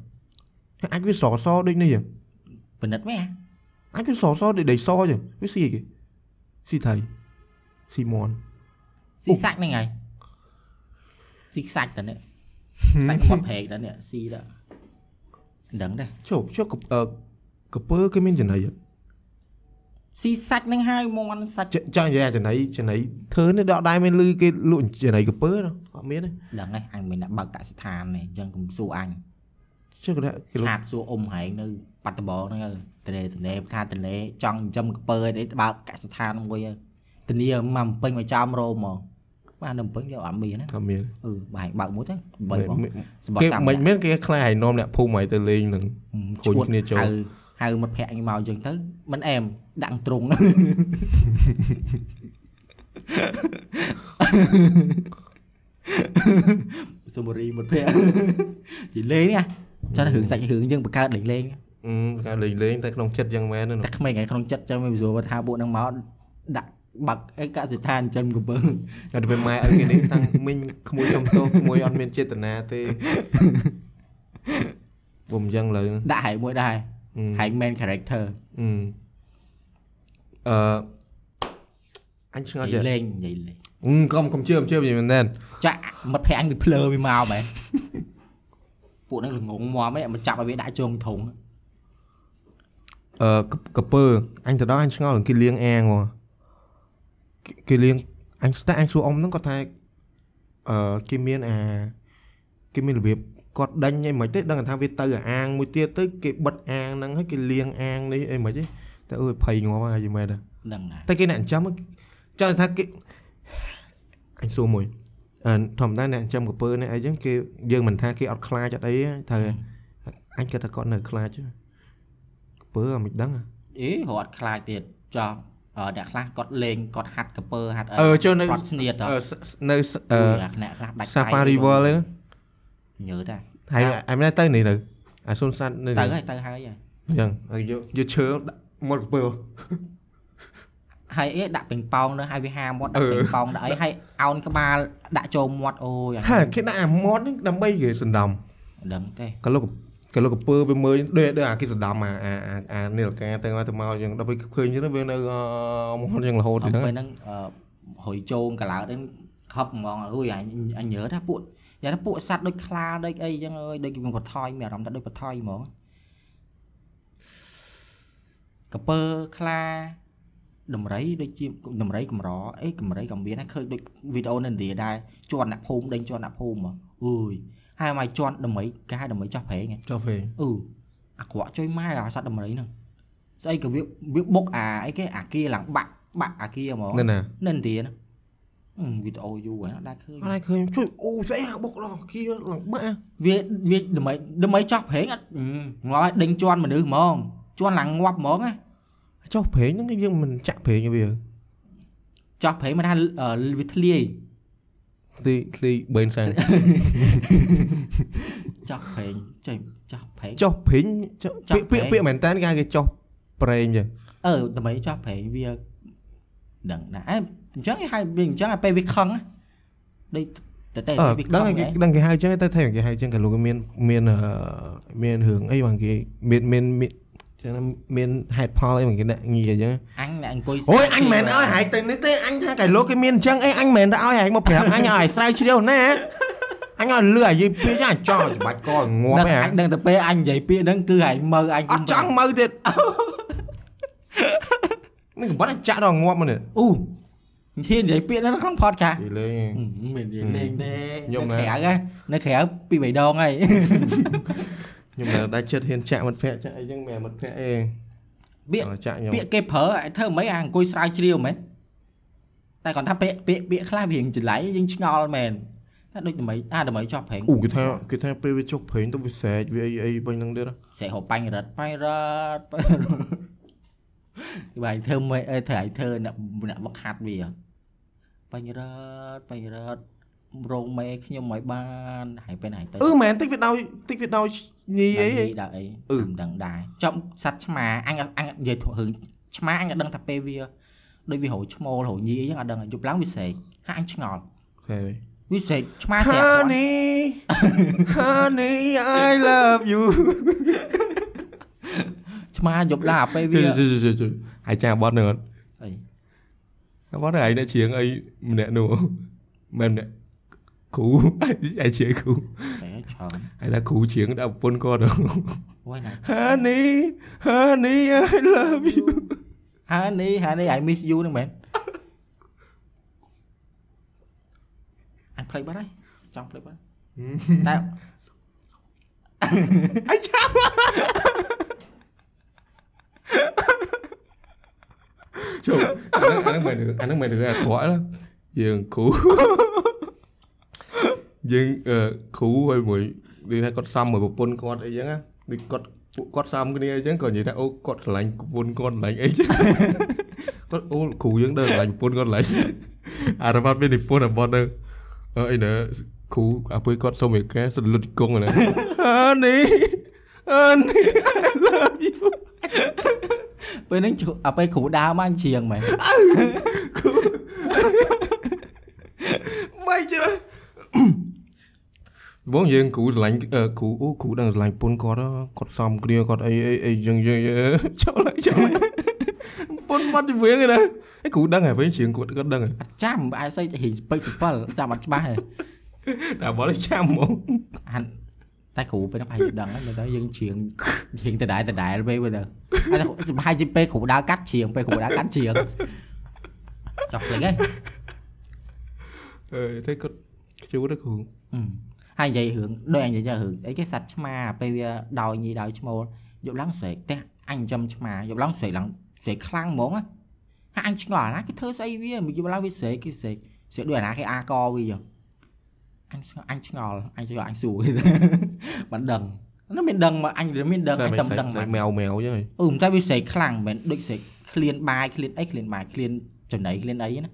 ហើយអាចវាសសដូចនេះចឹងពិនិត្យមែនអាចវាសសដូចដីសចឹងវាស៊ីអីគេស៊ីថៃស៊ីមន់ស៊ីសាច់ហ្នឹងហើយស៊ីខ្សាច់តើនេះសាច់មកប្រែកតើនេះស៊ីតើមិនដឹងដែរចុះចុះកអឺ កពើគេមានចំណៃអត់ស៊ីសាច់ហ្នឹងហើយមន់សាច់ចចង់និយាយអាចំណៃចំណៃធ្វើនេះដកដៃមានលឺគេលក់ចំណៃកពើនោះអត់មានទេដឹងហើយអញមិនដាក់បើកកសិដ្ឋាននេះអញ្ចឹងកុំសួរអញចុះគេដាក់គេលក់ឆាតសួរអ៊ំហែងនៅបាត់ដំបងហ្នឹងទៅតនេតនេខាតនេចង់ចិញ្ចឹមកពើឲ្យបើកកសិដ្ឋានមួយទៅតនីមកពេញមកចំរោមមកបាទនៅពេញយកអត់មានណាអត់មានអឺបើហែងបើកមួយទៅបីបងសម្បគេត្តិតាមមិនមែនគេខ្លាចឲ្យនាំអ្នកភូមិឲ្យទៅលេងនឹងឈួតខូចគ្នាចូល ហៅហៅមិត្តភក្តិអញមកអញ្ចឹងទៅមិនអែមដាក់ត្រង់សុំរីមិត្តភក្តិនិយាយលេងណាចារឿងសាច់រឿងយើងបង្កើតលេងលេងអឺគេលេងលេងតែក្នុងចិត្តយ៉ាងមែនណាតែក្មេងឯក្នុងចិត្តចាំមិនស្រួលថាពួកនឹងមកដាក់បាក់អីកសិដ្ឋានចិនកំពើតែទៅម៉ែឲ្យគេនេះតាំងមិញក្មួយសុំទោសក្មួយអត់មានចេតនាទេបំយ៉ាងលើដាក់ហែងមួយដែរ ហែង main character អឺអឺអញឆ្ងល់និចេះយាយលេងនិយាយលេងអឺកុំកុំជឿកុំជឿវិញមែនទេចាក់មិត្តភក្តិអញវាភ្លើវាមកបែរពួកហ្នឹងល្ងងមកមិនមកចាប់ឲ្យវាដាក់ជងធុងអឺកកពើអញទៅដល់អញឆ្ងល់នឹងគេលៀងអាងហ៎គេគេលៀងអញតែអញសួរអ៊ំហ្នឹងគាត់ថាអឺគេមានអាគេមានរបៀប គាត់ដេញអីមិនទេដឹងថាវាទៅអាងមួយទៀតទៅគេបិទអាងហ្នឹងហើយគេលៀងអាងនេះអីមិនទេតែអើយភ័យងាប់ហើយយីមែនទេដឹងណាតែគេអ្នកចិញ្ចឹមចង់ថាគេអញសួរមួយអឺធម្មតាអ្នកចិញ្ចឹមកពើនេះអីចឹងគេយើងមិនថាគេអត់ខ្លាចអត់អីទេថាអញគិតថាគាត់នៅខ្លាចទេកពើអត់មិនដឹងហ៎អេរត់ខ្លាចទៀតចោះអឺអ្នកខ្លះគាត់លេងគាត់ហាត់កពើហាត់អឺចូលនៅគាត់ស្នៀតទៅអឺសនៅសអឺអ្នកខ្លះដាច់ Safari World ហ្នឹង ញើដែរហើយអញមិនទៅនេះនៅអាសុនសัตว์នៅទៅនេះហើយទៅហើយហើយចឹងហើយយកយកឈើដាក់មកកពើហើយអីដាក់ពេញប៉ោងនៅហើយវាហាមាត់ដាក់អឺពេញប៉ោងដាក់អីហើយអោនក្បាលដាក់ចូលមាត់អូយអញហើយគេដាក់អាមាត់ហ្នឹងដើម្បីគេសណ្ដំមិនដឹងទេក៏លោកក៏លោកកពើវាមើលដូចដូចអាគេសណ្ដំអាអាអាអានីលកាទៅមកទៅមកចឹងដល់ពេលឃើញចឹងទៅវានៅអឺមាត់ចឹងរហូតអទីត់ហ្នឹងពេលហ្នឹងអឺហុយជោងកឡៅហ្នឹងខប់ហ្មងអូយអញអញញើថាពួក យ៉ាងថាពួកសัตว์ដូចខ្លាដូចអីចឹងអើយដូចគេបថយមានអារម្មណ៍ថាដូចបថយហ្មងកពើខ្លាដំរីដូចជាដំរីកម្រអីកំរីក៏មានដែរឃើញដូចវីដេអូនៅឥណ្ឌាដែរជន់អ្នកភូមិដេញជន់អ្នកភូមិហ្មងអើយហើយមកជន់ដំរីគេហៅដំរីចោះប្រេងហ៎ចុះពេលអឺអាក្រក់ជួយម៉ែអាសត្វដំរីហ្នឹងស្អីក៏វាវាបុកអាអីគេអាគាឡើងបាក់បាក់អាគាហ្មងនៅណានៅឥណ្ឌាហ្នឹងអឺ វីដេអូយូរហើយអត់ដែរឃើញអត់ឲ្យឃើញជួយអូស្អីអាបុកឡោះគីឡើងបាក់វាវាដើម្បីដើម្បីចោះប្រេងអត់អឺងាប់ឲ្យដេញជន់មនុស្សហ្មងជន់ឡើងងាប់ហ្មងណាចុះប្រេងហ្នឹងយើងមិនចាក់ប្រេងវាចោះប្រេងមិនថាអឺវាធ្លាយទីទីបេនសាំងចោះប្រេងចេះចោះប្រេងចុះប្រេងចុះចុះពាក្យពាក្យប្រេងពាក្យមែនតើគេគេចុះប្រេងចឹងអឺដើម្បីចោះប្រេងវាដឹងណាអេ អញ្ចឹងគេហៅវាអញ្ចឹងឲ្យពេលវាខឹងណាដូចតែតែអឺវាខឹដឹងងហើយគេហ៎ដឹងគេហៅចឹងតែថៃគេហៅចឹងក៏លោកមានមានអឺមានរឿងអីបងគេមានមានមានចឹងណាមានហេតុផលអីបងគេដាក់ងារអញ្ចឹងអញអ្នកអង្គុយអូយអញមិនមែនឲ្យហែកទៅនេះទេអញថាកែលោកគេមានអញ្ចឹងអីអញមិនមែនទៅឲ្យហែកមកប្រាប់អញឲ្យស្រាវជ្រាវណាអញឲ្យលឺអាយីពីចាចង់ឲ្យច្បាច់កងាប់ដឹងហ៎អញដឹងតែពេលអញនិយាយពាក្យហ្នឹងគឺឯងមើលអញអត់ចង់មើលទៀតនេះកំបាត់អញចាក់ដល់ងាប់មកនេះអូ ហ៊ាននិយាយពាក្យហ្នឹងក្នុង podcast ពីលេងមិននិយាយលេងទេខ្ញុំនៅណាក្រៅហ៎នៅក្រៅពីរបីដងហើយខ្ញុំនៅដាច់ចិត្តហ៊ានចាក់មិត្តភ័ក្ដិចាក់អីចឹងមិនមិត្តភ័ក្ដិអីពាក្យអត់ចាក់ខ្ញុំពាក្យគេប្រើឲ្យធ្វើមិនអាអង្គុយស្រាវជ្រាវមែនតែគាត់ថាពាក្យពាក្យពាក្យខ្លះវារៀងចលៃយើងឆ្ងល់មែនថាដូចដើម្បីអាដើម្បីចោះប្រេងអូគេថាគេថាពេលវាចុះប្រេងទៅវាស្រែកវាអីអីបាញ់ហ្នឹងទៀតហ៎ស្រែកហៅបាញ់រត់បាញ់រត់បាញ់ធ្វើមិនអីធ្វើឲ្យធ្វើអ្នកអ្នកវឹកហាត់វា បាញ់រត់បាញ់រត់រងមេខ្ញុំឲ្យបានហើយពេលណាទៅអឺមែនតិចវាដោយតិចវាដោយញីអីអីអីដល់អីអឺមិនដឹងដែរចំសัตว์ឆ្មាអញអញនិយាយរឿងឆ្មាអញក៏ដឹងថាពេលវាដូចវារោឈ្មោលរោញីអីចឹងអត់ដឹងយប់ឡើងវាស្រែកហាក់អញឆ្ងល់ហេវាស្រែកឆ្មាស្រែកគាត់ Honey Honey I love you ឆ្មាយប់ឡើងអាពេលជួយវាជួយជួយជួយហើយចាបត់ហ្នឹងអត់អី បត់ហ្នឹងឯងអ្នកច្រៀងអីម្នាក់នោះមិនម្នាក់គ្រូឯងច្រៀងគ្រូតែច្រើនឯងថាគ្រូច្រៀងដល់ប្រពន្ធគាត់អូយណា Honey Honey I love you ហានេះហានេះ I miss you ហ្នឹងមែនអញផ្លេចបាត់ហើយចង់ផ្លេចបាត់តែអញចាំ ជុំអាហ្នឹងអាហ្នឹងមិនអាហ្នឹងមិនរឿងអាក្រក់ណាយើងគ្រូយើងអឺគ្រូហើយមួយនិយាយថាគាត់សំមួយប្រពន្ធគាត់អីចឹងណាដូចគាត់ពួកគាត់សំគ្នាអីចឹងក៏និយាយថាអូគាត់ស្រឡាញ់ប្រពន្ធគាត់ស្រឡាញ់អីចឹងគាត់អូគ្រូយើងដើរស្រឡាញ់ប្រពន្ធគាត់ស្រឡាញ់អារ៉ាត់មាននិពន្ធរបស់ទៅអឺអីណាគ្រូអាពេលគាត់សុំឯកាសលុតគង់ណាអានេះអានេះ ពេលហ្នឹងជួអាពេលគ្រូដើរមកអញច្រៀងមែនមិនចឹងបងយើងគ្រូស្រឡាញ់អឺគ្រូអូគ្រូដឹងស្រឡាញ់ប្រពន្ធគាត់ហ៎គាត់សំគ្នាគាត់អីអីអីចឹងយើងចូលហើយចូលហើយប្រពន្ធបាត់ជំនឿឯណាឯគ្រូដឹងហើយវិញជាងគាត់គាត់ដឹងហើយអត់ចាំអាចស្អីទៅរៀងស្ពេចស្ពិលចាំអត់ច្បាស់ទេតែបើចាំហ្មងអាន តែគ្រូពេលហ្នឹងប្រហែលជាដឹងហើយមើលទៅយើងច្រៀងច្រៀងដដែលដដែលពេលមើលទៅហើយប្រហែលជាពេលគ្រូដើរកាត់ច្រៀងពេលគ្រូដើរកាត់ច្រៀងចប់ភ្លេចហើយអឺតែគាត់ខ្ជូតទេគ្រូអឺហើយនិយាយរឿងដូចអញនិយាយរឿងអីគេសัตว์ឆ្មាពេលវាដោយញីដោយឈ្មោលយប់ឡើងស្រែកផ្ទះអញចំឆ្មាយប់ឡើងស្រែកឡើងស្រែកខ្លាំងហ្មងណាហើយអញឆ្ងល់អាណាគេធ្វើស្អីវាយប់ឡើងវាស្រែកគេស្រែកស្រែកដូចអាណាគេអាកវាចឹង អញឆ្ងល់អញឆ្ងល់អញឆ្ងល់អញសួរមិនដឹងនោះមានដឹងមកអញមានដឹងអញតែមិនដឹងតែមកម៉ែវម៉ែវចឹងហីអឺតែវាស្រែកខ្លាំងមិនមែនដូចស្រែកឃ្លានបាយឃ្លានអីឃ្លានបាយឃ្លានចំណៃឃ្លានអីណា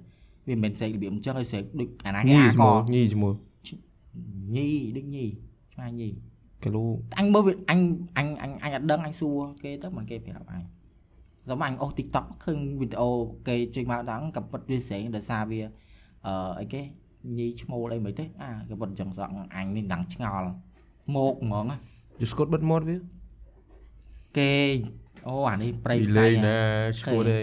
វាមិនមែនស្រែករបៀបអញ្ចឹងឲ្យស្រែកដូចអាណាគេញីអាឈ្កមោះញីឈ្មោះញីដូចញីឆ្មាញីគីឡូអញមើលវាអញអញអញអញអត់ដឹងអញសួរគេទៅមិនគេប្រាប់អញដល់មកអញអូស TikTok ឃើញវីដេអូគេចេញមកដល់ក៏ពិតវាស្រែងដោយសារវាអឺអីគេ ញីឈ្មោលអីមិនទេអាក៏ពិតអញ្ចឹងសក់អញនេះដឹងឆ្ងល់មកហ្មងណាយូស្កូតបិទមាត់វាគេអូអានេះប្រៃគីផ្សៃលេណាឈ្មោះទេ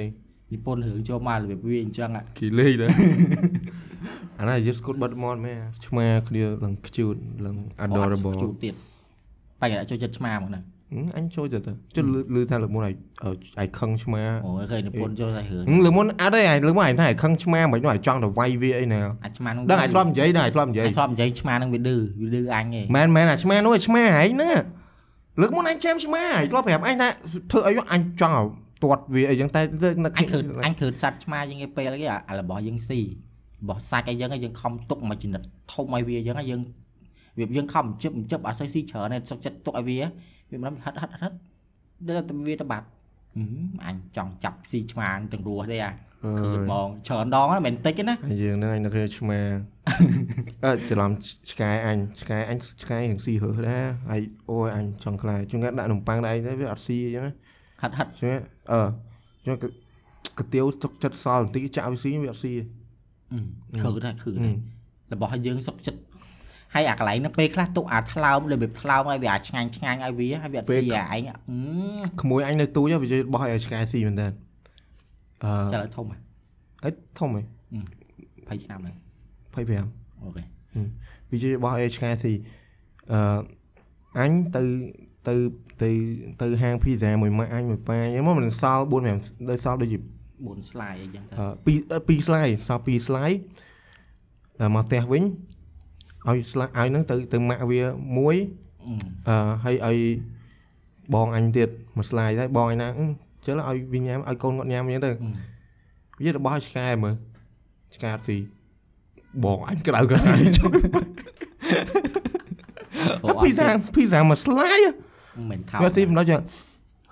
និពន្ធរឿងចូលមករបៀបវាអញ្ចឹងអាគីលេដែរអាណាយូស្កូតបិទមាត់មែនឆ្មាគ្នាឡើងខ្ជូតឡើង adorable ជួទៀតបែរចូលចិត្តឆ្មាមកហ្នឹងហឹម អញចូលចិត្តទៅចុះលឺលឺថាលើកមុនឲ្យឲ្យខឹងឆ្មាអូឃើញនិពន្ធចូលតែរឿងហឹមលើកមុនអត់ទេឯងលើកមុនឯងថាឲ្យខឹងឆ្មាមិននោះឲ្យចង់ទៅវាយវាអីណាអាឆ្មាហ្នឹងដឹងឲ្យធ្លាប់និយាយដឹងឲ្យធ្លាប់និយាយអញធ្លាប់និយាយឆ្មាហ្នឹងវាឌឺវាឌឺអញឯងមែនមែនអាឆ្មានោះអាឆ្មាឯងហ្នឹងលើកមុនអញចាំឆ្មាឯងធ្លាប់ប្រាប់អញថាធ្វើអីអញចង់ឲ្យទាត់វាអីចឹងតែនៅអញឃើញអញឃើញសัตว์ឆ្មាយើងឯពេលគេអារបស់យើងស៊ីរបស់សាច់អីយើងយើងខំទុកមកចំណិតធំឲ្យវាអញ្ចឹងយើងវាយើងខំជិបជិបអត់សូវស៊ីច្រើនទេសុកចិត្តទុកឲ្យវា វាមិនហិតហិតហិតដល់តែវាទៅបាត់អញចង់ចាប់ស៊ីឆ្មាទាំងរស់ទេអាគឺហ្មងច្រើនដងហ្នឹងមិនតិចទេណាយើងហ្នឹងអញនៅគ្នាឆ្មាអឺច្រឡំឆ្កែអញឆ្កែអញឆ្កែរៀងស៊ីរើសដែរហើយអូយអញចង់ខ្លាចជួនកាលដាក់នំប៉័ងដាក់អីទៅវាអត់ស៊ីអញ្ចឹងណាហិតហិតចឹងអឺចឹងកាទៀវទុកចិត្តសល់បន្តិចចាក់វាស៊ីវាអត់ស៊ីខឺដែរខឺដែររបស់យើងសុកចិត្ត ហើយអាកន្លែងហ្នឹងពេលខ្លះទុកអាថ្លើមរបៀបថ្លើមឲ្យវាអាចឆ្ងាញ់ឆ្ងាញ់ឲ្យវាហើយវាអត់ស៊ីអាឯងក្មួយអញនៅទូចវានិយាយបោះឲ្យឆ្កែស៊ីមែនតើអឺចាំឲ្យធំហ៎អីធំហ៎20ឆ្នាំហ្នឹង25អូខេវានិយាយបោះឲ្យឆ្កែស៊ីអឺអញទៅទៅទៅទៅហាងភីហ្សាមួយម៉ាក់អញមួយប៉ាអញ្ចឹងមកមិនសល់4 5ដោយសល់ដូចជា4 slide អីចឹងទៅអឺពីរពីរ slide សល់ពីរ slide ដល់មកផ្ទះវិញ ឲ្យ slide ឲ្យហ្នឹងទៅទៅម៉ាក់វាមួយអឺហើយឲ្យបងអញទៀតមួយ slide ដែរបងអញណាអឺចុះឲ្យវាញ៉ាំឲ្យកូនគាត់ញ៉ាំអញ្ចឹងទៅវារបស់ឲ្យឆ្កែមើលឆ្កែអត់ស៊ីបងអញក្តៅក្រហាយចុះអូអត់ពីសាពីសាមួយ slide មិនមែនថោវាស៊ីមិនដល់ចឹង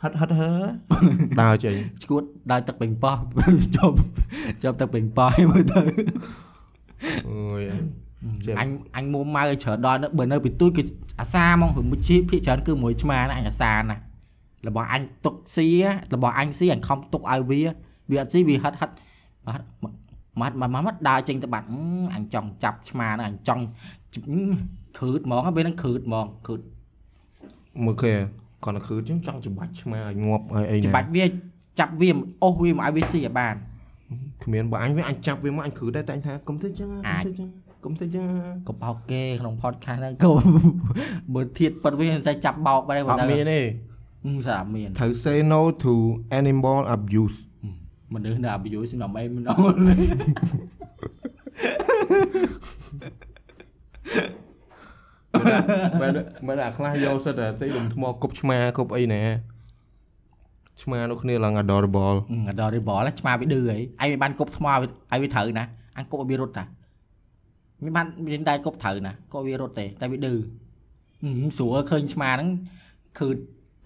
ហិតហិតហិតដើរចេញឈួតដើរទឹកពេញប៉ោះជាប់ជាប់ទឹកពេញប៉ោះឲ្យមើលទៅអូយចេះ អញអញមួម៉ៅឲ្យច្រើនដល់នៅបើនៅពីទូចគឺអាសាហ្មងព្រោះជាភាកច្រើនគឺមួយឆ្មាណាអញអាសាណារបស់អញទុកស៊ីរបស់អញស៊ីអញខំទុកឲ្យវាវាអត់ស៊ីវាហិតហិតហិតម៉ាត់ម៉ាត់ម៉ាត់ដើរចេញទៅបាត់អញចង់ចាប់ឆ្មាហ្នឹងអញចង់ខឺតហ្មងពេលហ្នឹងខឺតហ្មងខឺតមើលគេគាត់ទៅគឺចឹងចង់ច្បាច់ឆ្មាឲ្យងាប់ឲ្យអីណាច្បាច់វាចាប់វាអូសវាមកឲ្យវាស៊ីឲ្យបានគ្មានបើអញវាអញចាប់វាមកអញគ្រឺដែរតែអញថាកុំធ្វើចឹងអាចកុំធ្វើចឹង កុំធ្វើចឹងកុំបោកគេក្នុង podcast ហ្នឹងកុំបើធៀបប៉ិតវាមិនស្អីចាប់បោកបែរអបើត់មានទេស្អាតមានត្រូវ say no to animal abuse មនុស្សនៅ abuse ក្នុងអីមិនអត់មែនមែនអាខ្លះយកសិតតែស្អីដុំថ្មគប់ឆ្មាគប់អីណាឆ្មានោះគ្នាឡើង adorable អត់ដល់រីបលឆ្មាវាឌឺអីឯងមិនបានគប់ថ្មឲ្យឲ្យវាត្រូវណាអញគប់ឲ្យវារត់តា មិនបានមានដែរគប់ត្រូវណាក៏វារត់ទេតែវាឌឺហឹមស្រួលឃើញឆ្មាហ្នឹងគឺ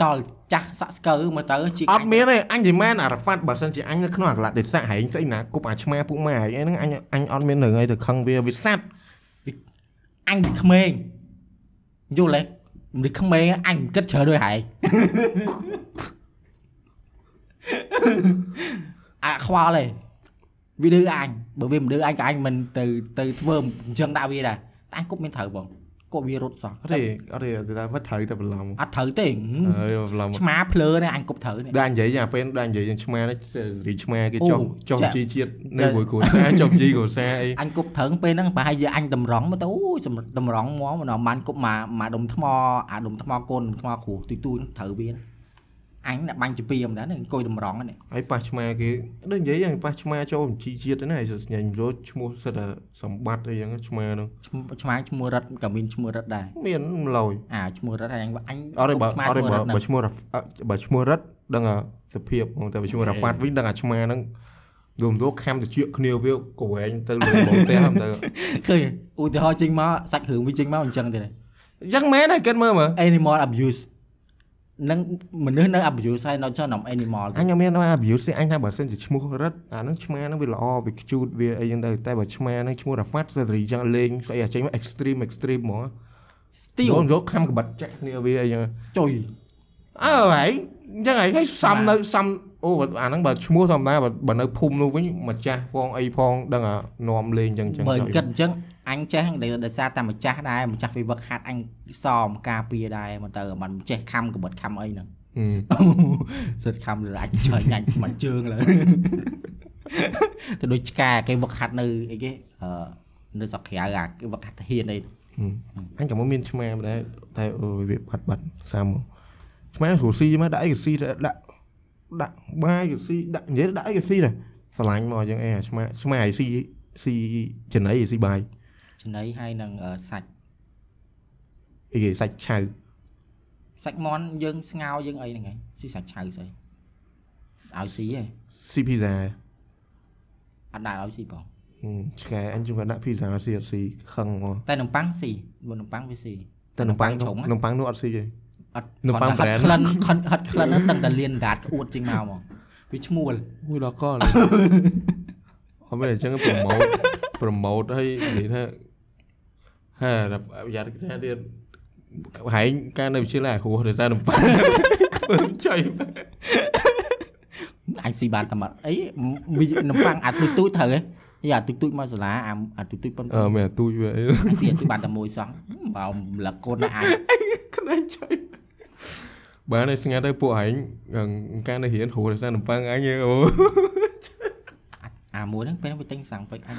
តល់ចាស់សាក់ស្កើមើលទៅជាអត់មានទេអញនិយាយមែនអារ៉ាហ្វាត់បើសិនជាអញនៅក្នុងអាកលៈទេសៈហែងស្អីណាគប់អាឆ្មាពួកម៉ែអីហ្នឹងអញអញអត់មានរឿងអីទៅខឹងវាវាសัตว์អញពីក្មេងយល់ទេមនុស្សក្មេងអញមិនគិតច្រើនដូចហែងអាខ្វល់ទេវាឌឺអញ បើវាមិនឌឺអញក៏អញមិនទៅទៅធ្វើអញ្ចឹងដាក់វាដែរតែអញគប់មានត្រូវបងគប់វារត់សោះអត់ទេអត់ទេតែមិនត្រូវតែបន្លំអត់ត្រូវទេហឹមអើយបន្លំឆ្មាភ្លើនេះអញគប់ត្រូវនេះដែរនិយាយអាពេលដែរនិយាយយ៉ាងឆ្មានេះសេរីឆ្មាគេចុះអូចុះចាជីជាតិនៅចាមួយគ្រួសារចុះជីគ្រួសារអីអញគប់ត្រូវពេលហ្នឹងប្រហែលជាអញតម្រង់មកទៅអូយសម្រាប់តម្រង់មកមិនបានគប់មកមកដុំថ្មអាដុំថ្មកូនដុំថ្មគ្រូទុយទុយហ្នឹងត្រូវវាណា អញដាក់បាញ់ជាពីមិនដែរនេះអង្គុយតម្រង់ហ្នឹងហើយប៉ះឆ្មាគេដូចនិយាយយ៉ាងប៉ះឆ្មាចូលជីជាតិហ្នឹងហើយញ៉ាញ់រត់ឈ្មោះសិតតែសម្បត្តិអីយ៉ាងឆ្មាហ្នឹងឈ្មោះឆ្មាឈ្មោះរិតក៏មានឈ្មោះរិតដែរមានឡយអាឈ្មោះរិតហើយអញអញអត់ទេបើឆ្មាអត់ទេឈ្មោះបើរិតហ្នឹងបើឈ្មោះរ៉ាអ่ะបើឈ្មោះរិតដឹងអាសភាពហ្មងតែបើឈ្មោះរ៉ាហ្វាត់វិញដឹងអាឆ្មាហ្នឹងរួមទៅខំទៅជៀកគ្នាវាកវែងទៅលើមកផ្ទះទៅឃើញឧទាហរណ៍ចេញមកសាច់គ្រឿងវាចេញមកអញ្ចឹងទេអញ្ចឹងមែនហើយគិតមើលមើល animal abuse នឹងមនុស្សនៅ abuse ហើយនៅចំ animal អញអត់មានថា abuse ទេអញថាបើសិនជាឈ្មោះរិតអាហ្នឹងឆ្មាហ្នឹងវាល្អវាខ្ជូតវាអីចឹងទៅតែបើឆ្មាហ្នឹងឈ្មោះរ៉ាហ្វាត់សេរីចឹងលេងស្អីអាចេញមក extreme extreme ហ្មង steel យកយកខំក្បិតចាក់គ្នាវាអីចឹងចុយអើហើយអញ្ចឹងហើយហើយសំនៅសំ អូបើអាហ្នឹងបើឈ្មោះធម្មតាបើបើនៅភូមិនោះវិញម្ចាស់ផងអីផងដឹងអានាំលេងអញ្ចឹងអញ្ចឹងបើចុះគិតអញ្ចឹងអញចេះដោយដោយសារតែម្ចាស់ដែរម្ចាស់វាវឹកហាត់អញសមការពារដែរមកទៅមិនចេះខំកបិតខំអីហ្នឹងហឹមសិតខំលើអាចឆ្លើយញ៉ាញ់មិនជើងឡើយទៅដូចឆ្កាគេវឹកហាត់នៅអីគេអឺនៅស្រុកក្រៅអាគេវឹកហាត់ហ៊ានអីអញក៏មកមានឆ្មាម្ដែរតែអូយវាបាត់បាត់សាមមកឆ្មាស្រួលស៊ីមកដាក់អីក៏ស៊ីដែរដាក់ ដាក់បាយក៏ស៊ីដាក់និយាយដាក់អីក៏ស៊ីដែរស្រឡាញ់មកអញ្ចឹងអីអាឆ្មាឆ្មាឲ្យស៊ីស៊ីចំណីឲ្យស៊ីបាយចំណីហើយនឹងអឺសាច់អីគេសាច់ឆៅសាច់មន់យើងស្ងោរយើងអីហ្នឹងឯងស៊ីសាច់ឆៅស្អីឲ្យស៊ីហ៎ស៊ីភីហ្សាអត់ដែរឲ្យស៊ីបងហហឹមឆ្កែអញជុំគាត់ដាក់ pizza ស៊ីអត់ស៊ីខឹងមកតែនំប៉័ងស៊ីបើនំប៉័ងវាស៊ីតែនំប៉័ងនំប៉័ងឆុងនំប៉័ងនោះអត់ស៊ីទេ អត់នំប៉័ងគាត់ brand ហិតក្លិនហិតហិតក្លិនហ្នឹងដឹងតែលៀនដាតក្អួតចេញមកហ្មងវាឈ្មោះមួយដល់កលអត់មែនអញ្ចឹងប្រម៉ូតប្រម៉ូតឲ្យនិយាយថាហេដល់ប្រយ័ត្នគេថាទៀតហែងការនៅវិទ្យាល័យអាគ្រោះដោយសារនំប៉័ងធ្វើចៃអញស៊ីបានតែមកអីមីនំប៉័ងអាទូចទូចត្រូវហ៎យីអាទូចទូចមកសាលាអាអាទូចទូចប៉ុនអឺមែនទូចវាអីអញស៊ីអាទូចបានតែមួយសោះបើម្លឹកកូនណាអញក្លែងចៃ បានតែស្ងាត់ទៅពួកហែងការនៅរៀនគ្រូដោយសារនំប៉័ងអញអូអាមួយហ្នឹងពេលហ្នឹងវាទិញសាំងពេចអញ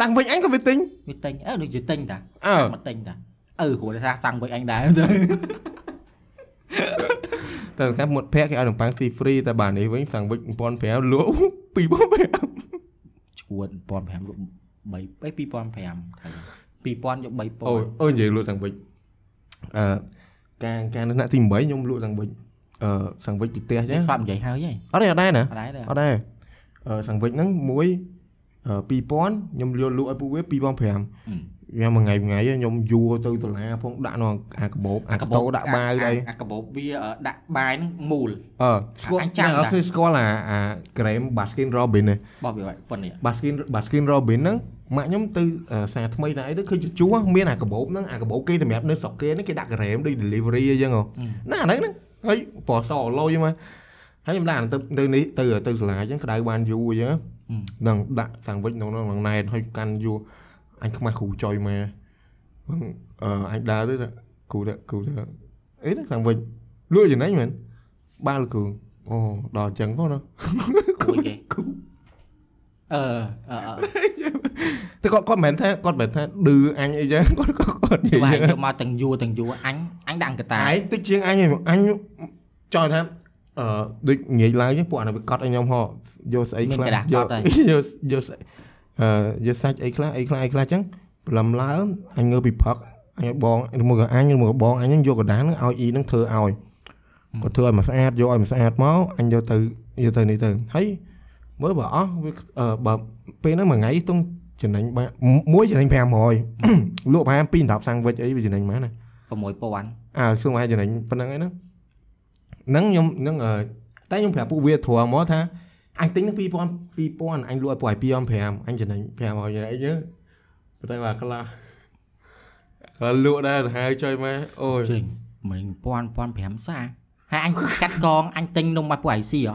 តាំងវិញអញក៏វាទិញវាទិញអឺដូចជាទិញតាអើមកទិញតាអឺព្រោះថាសាំងពេចអញដែរទៅតែកាប់មុតភ័ក្រគេឲ្យនំប៉័ងស៊ីហ្វ្រីតែបាទនេះវិញសាំងវិច1500លក់2500ឈួត1500លក់3 2500ថៃ2000យក3000អូអូនិយាយលក់សាំងវិចអឺ ការការនៅថ្នាក់ទី8ខ្ញុំលក់សាំងវិចអឺសាំងវិចពីផ្ទះចឹងស្លាប់និយាយហើយហីអត់ទេអត់ដែរណាអត់ដែរទេអត់ដែរអឺសាំងវិចហ្នឹងមួយអឺ2000ខ្ញុំលក់លក់ឲ្យពួកវា2500ខ្ញុំមួយថ្ងៃមួយថ្ងៃខ្ញុំយួរទៅដុល្លារផងដាក់នៅអាកាបូបអាកាតោដាក់បាវដែរអាកាបូបវាដាក់បាយហ្នឹងមូលអឺស្គាល់អញចាំអត់តាស្គាល់ស្គាល់អាអាក្រែម Baskin Robbins ហ្នឹងបោះវាប៉ុណ្នេះ Baskin Baskin Robbins ហ្នឹង ម៉ាក់ខ្ញុំទៅអឺសារថ្មីតែអីទៅឃើញជួសមានអាកាបូបហ្នឹងអាកាបូបគេសម្រាប់នៅស្រុកគេហ្នឹងគេដាក់ក្រែមដូច delivery អញ្ចឹងហ៎ណាអាហ្នឹងហ្នឹងហើយពណ៌សលុយមកហើយខ្ញុំដាក់ទៅទៅនេះទៅទៅសាលាអញ្ចឹងក្តៅបានយូរអញ្ចឹងហ្នឹងដាក់សាំងវិចក្នុងហ្នឹងក្នុងណែតហើយកាន់យូរអញខ្មាស់គ្រូចុយមកហ្នឹងអឺអញដើរទៅថាគ្រូថាគ្រូថាអីហ្នឹងសាំងវិចលក់ចំណេញមែនបានលោកគ្រូអូដល់អញ្ចឹងផងណាគួយគេ អឺអឺអឺតែគាត់គាត់មិនមែនថាគាត់មិនមែនថាឌឺអញអីចឹងគាត់គាត់គាត់និទៅឯយាងយយកមកទាំងយួរទាំងយួរអញអញដាក់កតាឯងតិចជាងអញឯងអញចង់ថាអឺដូចងាយឡើងចឹងពួកអានេះវាកត់ឲ្យខ្ញុំហោយកស្អីខ្លះយកយកយកស្អីអឺយកសាច់អីខ្លះអីខ្លះអីខ្លះចឹងព្រលឹមឡើងអញងើពីផឹកអញឲ្យបងមួយក៏អញមួយក៏បងអញហ្នឹងយកកណ្ដាលហ្នឹងឲ្យអ៊ីហ្នឹងធ្វើឲ្យគាត់ធ្វើឲ្យមកស្អាតយកឲ្យមកស្អាតមកអញយកទៅយកទៅនេះទៅហើយ មើលបើអស់វាអឺបើពេលហ្នឹងមួយថ្ងៃទង់ចំណេញបានមួយចំណេញ500លក់ប្រហែល2 10សាំងវិចអីវាចំណេញបានណា6000អើសួរមកចំណេញប៉ុណ្្នឹងឯហ្នឹងហ្នឹងខ្ញុំហ្នឹងអឺតែខ្ញុំប្រាប់ពួកវាធំមកថាអញទិញនឹង2000 2000អញលក់ឲ្យពួកឲ្យ2500អញចំណេញ500យ៉ាងអីចឹងតែបាទខ្លះខ្លះលក់ដែរទៅហៅចុយមកអូយជិញមិញ1000 1500សាហើយអញកាត់កងអញទិញនំមកពួកឯងស៊ីហ៎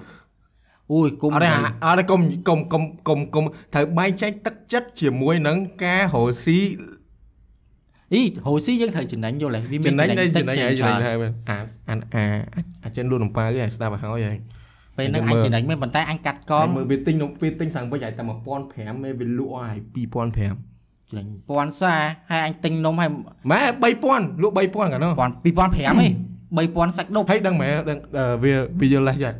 អូយគុំអត់ទេអត់ទេកុំកុំកុំកុំកុំត្រូវបែងចែកទឹកចិត្តជាមួយនឹងការរស់ស៊ីអីហូស៊ីយើងត្រូវចំណេញយល់ហើយវាមានចំណេញដែរតិចចំណេញចេហើយញចំណេញច្រើនហើយអាអាអាអាចិនលក់នំប៉ាគេឲ្យស្ដាប់ឲ្យហើយហើយពេលហ្នឹងអញចំណេញមិនប៉ុន្តែអញកាត់កកងងមើលវាទិញនំវាទិញសាំងវិចឲ្យតែ1500មេវាលក់ឲ្យ2500ចំណេញ1000សាហើយអញទិញនំហើយម៉ែ3000លក់3000កាលនោះ1000 2500ហី3000សាច់ដុបហើយដឹងម៉ែដឹងអឺវាវាយល់លេសចា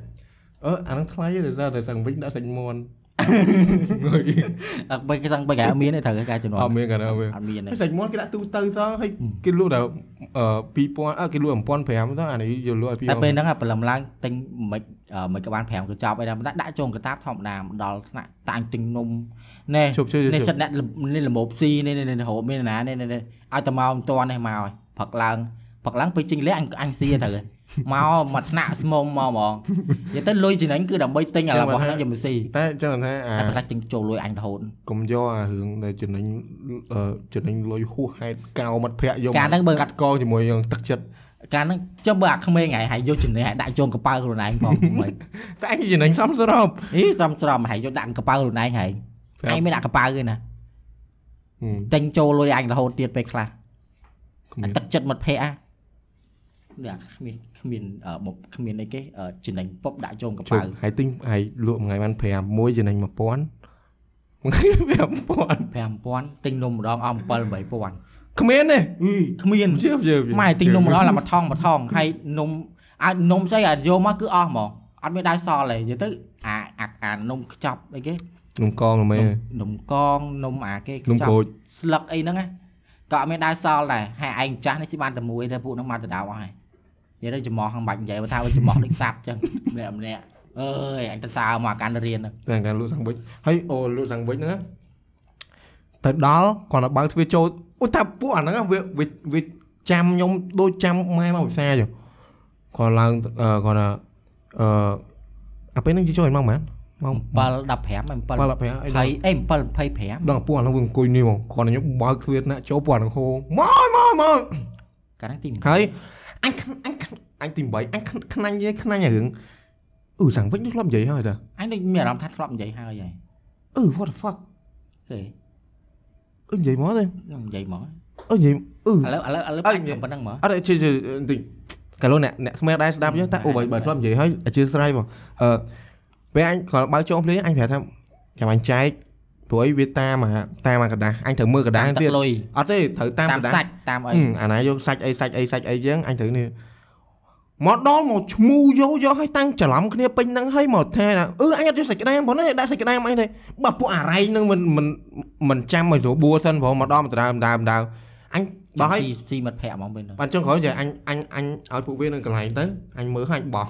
អឺអានឹងថ្លៃទេដោយសារតែសាំងវិចដាក់សាច់មន់អត់បីគេសឹងបីគេអត់មានទេត្រូវការជំនាន់អត់មានកាលនោះវាអត់មានទេហើយសាច់មន់គេដាក់ទូទៅសោះហើយគេលក់ដល់អឺ2000អើគេលក់1500ទៅអានេះយកលក់ឲ្យតែពេល2000ហ្នឹងព្រលឹមឡើងទិញមិនអឺមិនក៏បាន5កញ្ចប់អីដែរប៉ុន្តែដាក់ចូលកតាបធម្មតាមកដល់ថ្នាក់តាអញទិញនំណែជប់ជប់នេះជប់សិតអ្នកនេះលមោបស៊ីនេះនេះនេះហូបមានណានេះនេះឲ្យតែមកមិនតាន់នេះមកហើយផឹកឡើងផឹកឡើងពេលជិញលះអញអញស៊ីទៅហើយ មកមកថ្នាក់ស្មុំមកហ្មងនិយាយទៅលុយចំណេញគឺដើម្បីទិញអារបស់ហ្នឹងយកមកស៊ីតែចឹងថាអាតែប្រកាសទិញចូលលុយអញរហូតកុំយកអារឿងដែលចំណេញអឺចំណេញលុយហួសហេតុកោមិត្តភ័ក្ដិយកការហ្នឹងបើកាត់កងជាមួយនឹងទឹកចិត្តកាលហ្នឹងចាំបើអាក្មេងហើយហើយយកចំណេញហើយដាក់ចូលកប៉ៅខ្លួនឯងផងមិនតែអញចំណេញសំស្របអីសំស្រមហើយយកដាក់កប៉ៅខ្លួនឯងហើយឯងមានដាក់កប៉ៅទេណាហឹមទិញចូលលុយអញរហូតទៀតពេលខ្លះគ្មានអាទឹកចិត្តមិត្តភ័ក្ដិអា នេះគ្មានគ្មានអឺមកគ្មានអីគេអឺចំណេញពុបដាក់ចូលកជុប៉ៅំហើយទិញហើយលក់មួយថ្ងៃបាន5មួយចំណេញ1000មួយថ្ងៃ5000 5000ទិញនំម្ដងអស់7 8000គ្មានទេអីគ្មានជឿជឿម៉ែទិញនំម្ដងឡាមកថងមកថងហើយនំអាចនំស្អីអាចយកមកគឺអស់ហ្មងអត់មានដៅសល់ទេនិយាយទៅអាអាអានំខ្ចប់អីគេនំកងមែននំកងនំអាគេនំខ្ចប់ក្រូចស្លឹកអីហ្នឹងណាក៏អត់មានដៅសល់ដែរហើយឯងចាស់នេះស៊ីបានតែមួយតែពួកហ្នឹងមកទៅដៅអស់ហើយ និយាយទៅចំោះហ្នឹងបាច់និយាយបើថាវាចំោះដូចសัตว์ចឹងម្នាក់ម្នាក់អើយអញទៅសើមកអាកាន់រៀនហ្នឹងតែការលក់សាំងវិចហើយអូលក់សាំងវិចហ្នឹងណាទៅដល់គាត់ទៅបើកទ្វារចូលអូថាពួកអាហ្នឹងវាវាវាចាំខ្ញុំដូចចាំម៉ែមកវិសាចឹងគាត់ឡើងអឺគាត់ថាអឺអាពេលហ្នឹងយីចូលឯម៉ោងម៉ានម៉ោង7 15 7ប៉ល5អី20អេ7 25ដល់ពួកអាហ្នឹងវាអង្គុយនេះហ្មងគាត់ខ្ញុំបើកទ្វារណាចូលពួកអាហ្នឹងហូមកមកមកកាលហ្នឹងទីហើយ អញអញអញទី8អញខ្នាញ់យេខ្នាញ់អារឿងអឺសាំងវិញនេះធ្លាប់និយាយហើយតាអញដូចមានអារម្មណ៍ថាធ្លាប់និយាយហើយហើយអឺ what the fuck គេអឺនិយាយមកទេនិយាយមកអឺនិយាយអឺឥឡូវឥឡូវឥឡូវអើបាច់និយាយប៉ុណ្្នឹងមកអត់ជួយជួយបន្តិចកាលអ្នកអ្នកថ្មីដែរស្ដាប់យើងតែអូបើបើធ្លាប់និយាយហើយអធិស្ឋានមកអឺពេលអញគាត់បើកចូលភ្លេងអញប្រាប់ថាចាំអញចែក ព្រោះអីវាតាមអាតាមអាกระดาษអញត្រូវមើលกระดาษ តាម ទៀត ទឹកលុយ អត់ទេត្រូវតាម តាម กระดาษ សាច់តាមអី អឺអាណាយកសាច់អីសាច់អីសាច់អីចឹងអញត្រូវនេះមកដល់មកឈ្មោះយកយកឲ្យតាំងច្រឡំគ្នាពេញហ្នឹងឲ្យមកថាអឺអញអត់យកសាច់ក្តាមប៉ុណ្ណេះដាក់សាច់ក្តាមអញទេបើពួកអារ៉ៃហ្នឹងមិនមិនមិនចាំឲ្យស្រួលបួសិនព្រោះមកដល់មកដើមដើមដើមអញដល់ឲ្យ ស៊ីស៊ីមិត្តភ័ក្ដិហ្មងពេលហ្នឹង បានចុងក្រោយចាអញអញអញឲ្យពួកវានៅកន្លែងទៅអញមើលឲ្យអញបោះ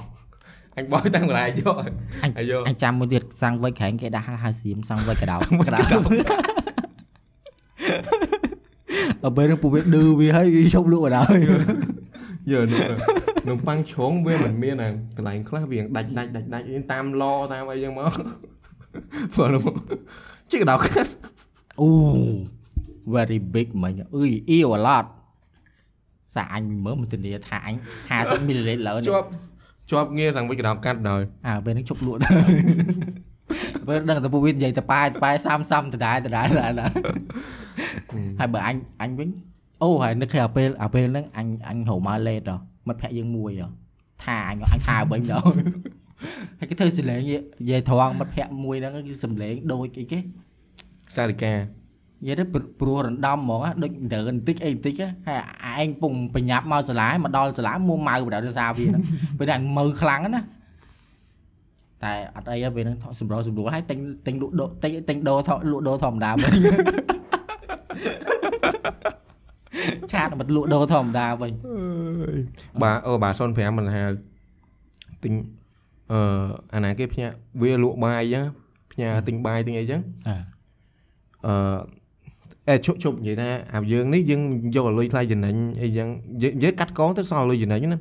អញបោះតាំងកន្លែងយកអញអាយយកអញចាំមួយទៀតសាំងវិចក្រែងគេដាក់ហៅសៀមសាំងវិចកដោកដោដល់ពេលហ្នឹងពួកវាឌឺវាហើយវាឈប់លក់បណ្ដោយយើនោះនំប៉័ងជ្រុងវាមិនមានអាកន្លែងខ្លះវាដាច់ដាច់ដាច់ដាច់តាមឡតាមអីចឹងមកព្រោះនោះជិះកដោខាត់អូ very big មិញអើយ ew a lot សាអញមើលមិនធានាថាអញ50 ml លើនេះជាប់ ជាប់ងារខាងវិចកដោកាត់ដល់អើពេលហ្នឹងជប់លក់ដែរពេលដឹងតែពួកវានិយាយតែប៉ែតែប៉ែសាំសាំដដែលដដែលដដែលហើយបើអញអញវិញអូហើយនឹកឃើញអាពេលអាពេលហ្នឹងអញអញហៅមកលេតហ៎មិត្តភក្តិយើងមួយហ៎ថាអញអញថាវិញដល់ហើយគេធ្វើសលេងនិយាយត្រង់មិត្តភក្តិមួយហ្នឹងគឺសំលេងដូចអីគេសារិកា និយាយទៅព្រព្រោះរំដំហ្មងណាដូចទៅបន្តិចអីបន្តិចណាហើយឯងពងបញ្ញាប់មកសាលាមកដល់សាលាមួម៉ៅបដៅដោយសារវាហ្នឹងពេលហ្នឹងអញមើខ្លាំងណាស់តែអត់អីទេពេលហ្នឹងថតសម្រោសម្រួលហើយទិញទិញលក់ដូរទិញទិញដូរថតលក់ដូរធម្មតាវិញឆាតមកលក់ដូរធម្មតាវិញបាទអូបាទ05មិនហៅទិញអឺអាណាគេផ្ញើវាលក់បាយចឹងផ្ញើទិញបាយទិញអីចឹងអើអឺអេ ជប់ជប់និយាយថាអាយើងនេះយើងយកលុយថ្លៃចំណេញអីចឹងយើងយើងកាត់កងទៅសល់លុយចំណេញណា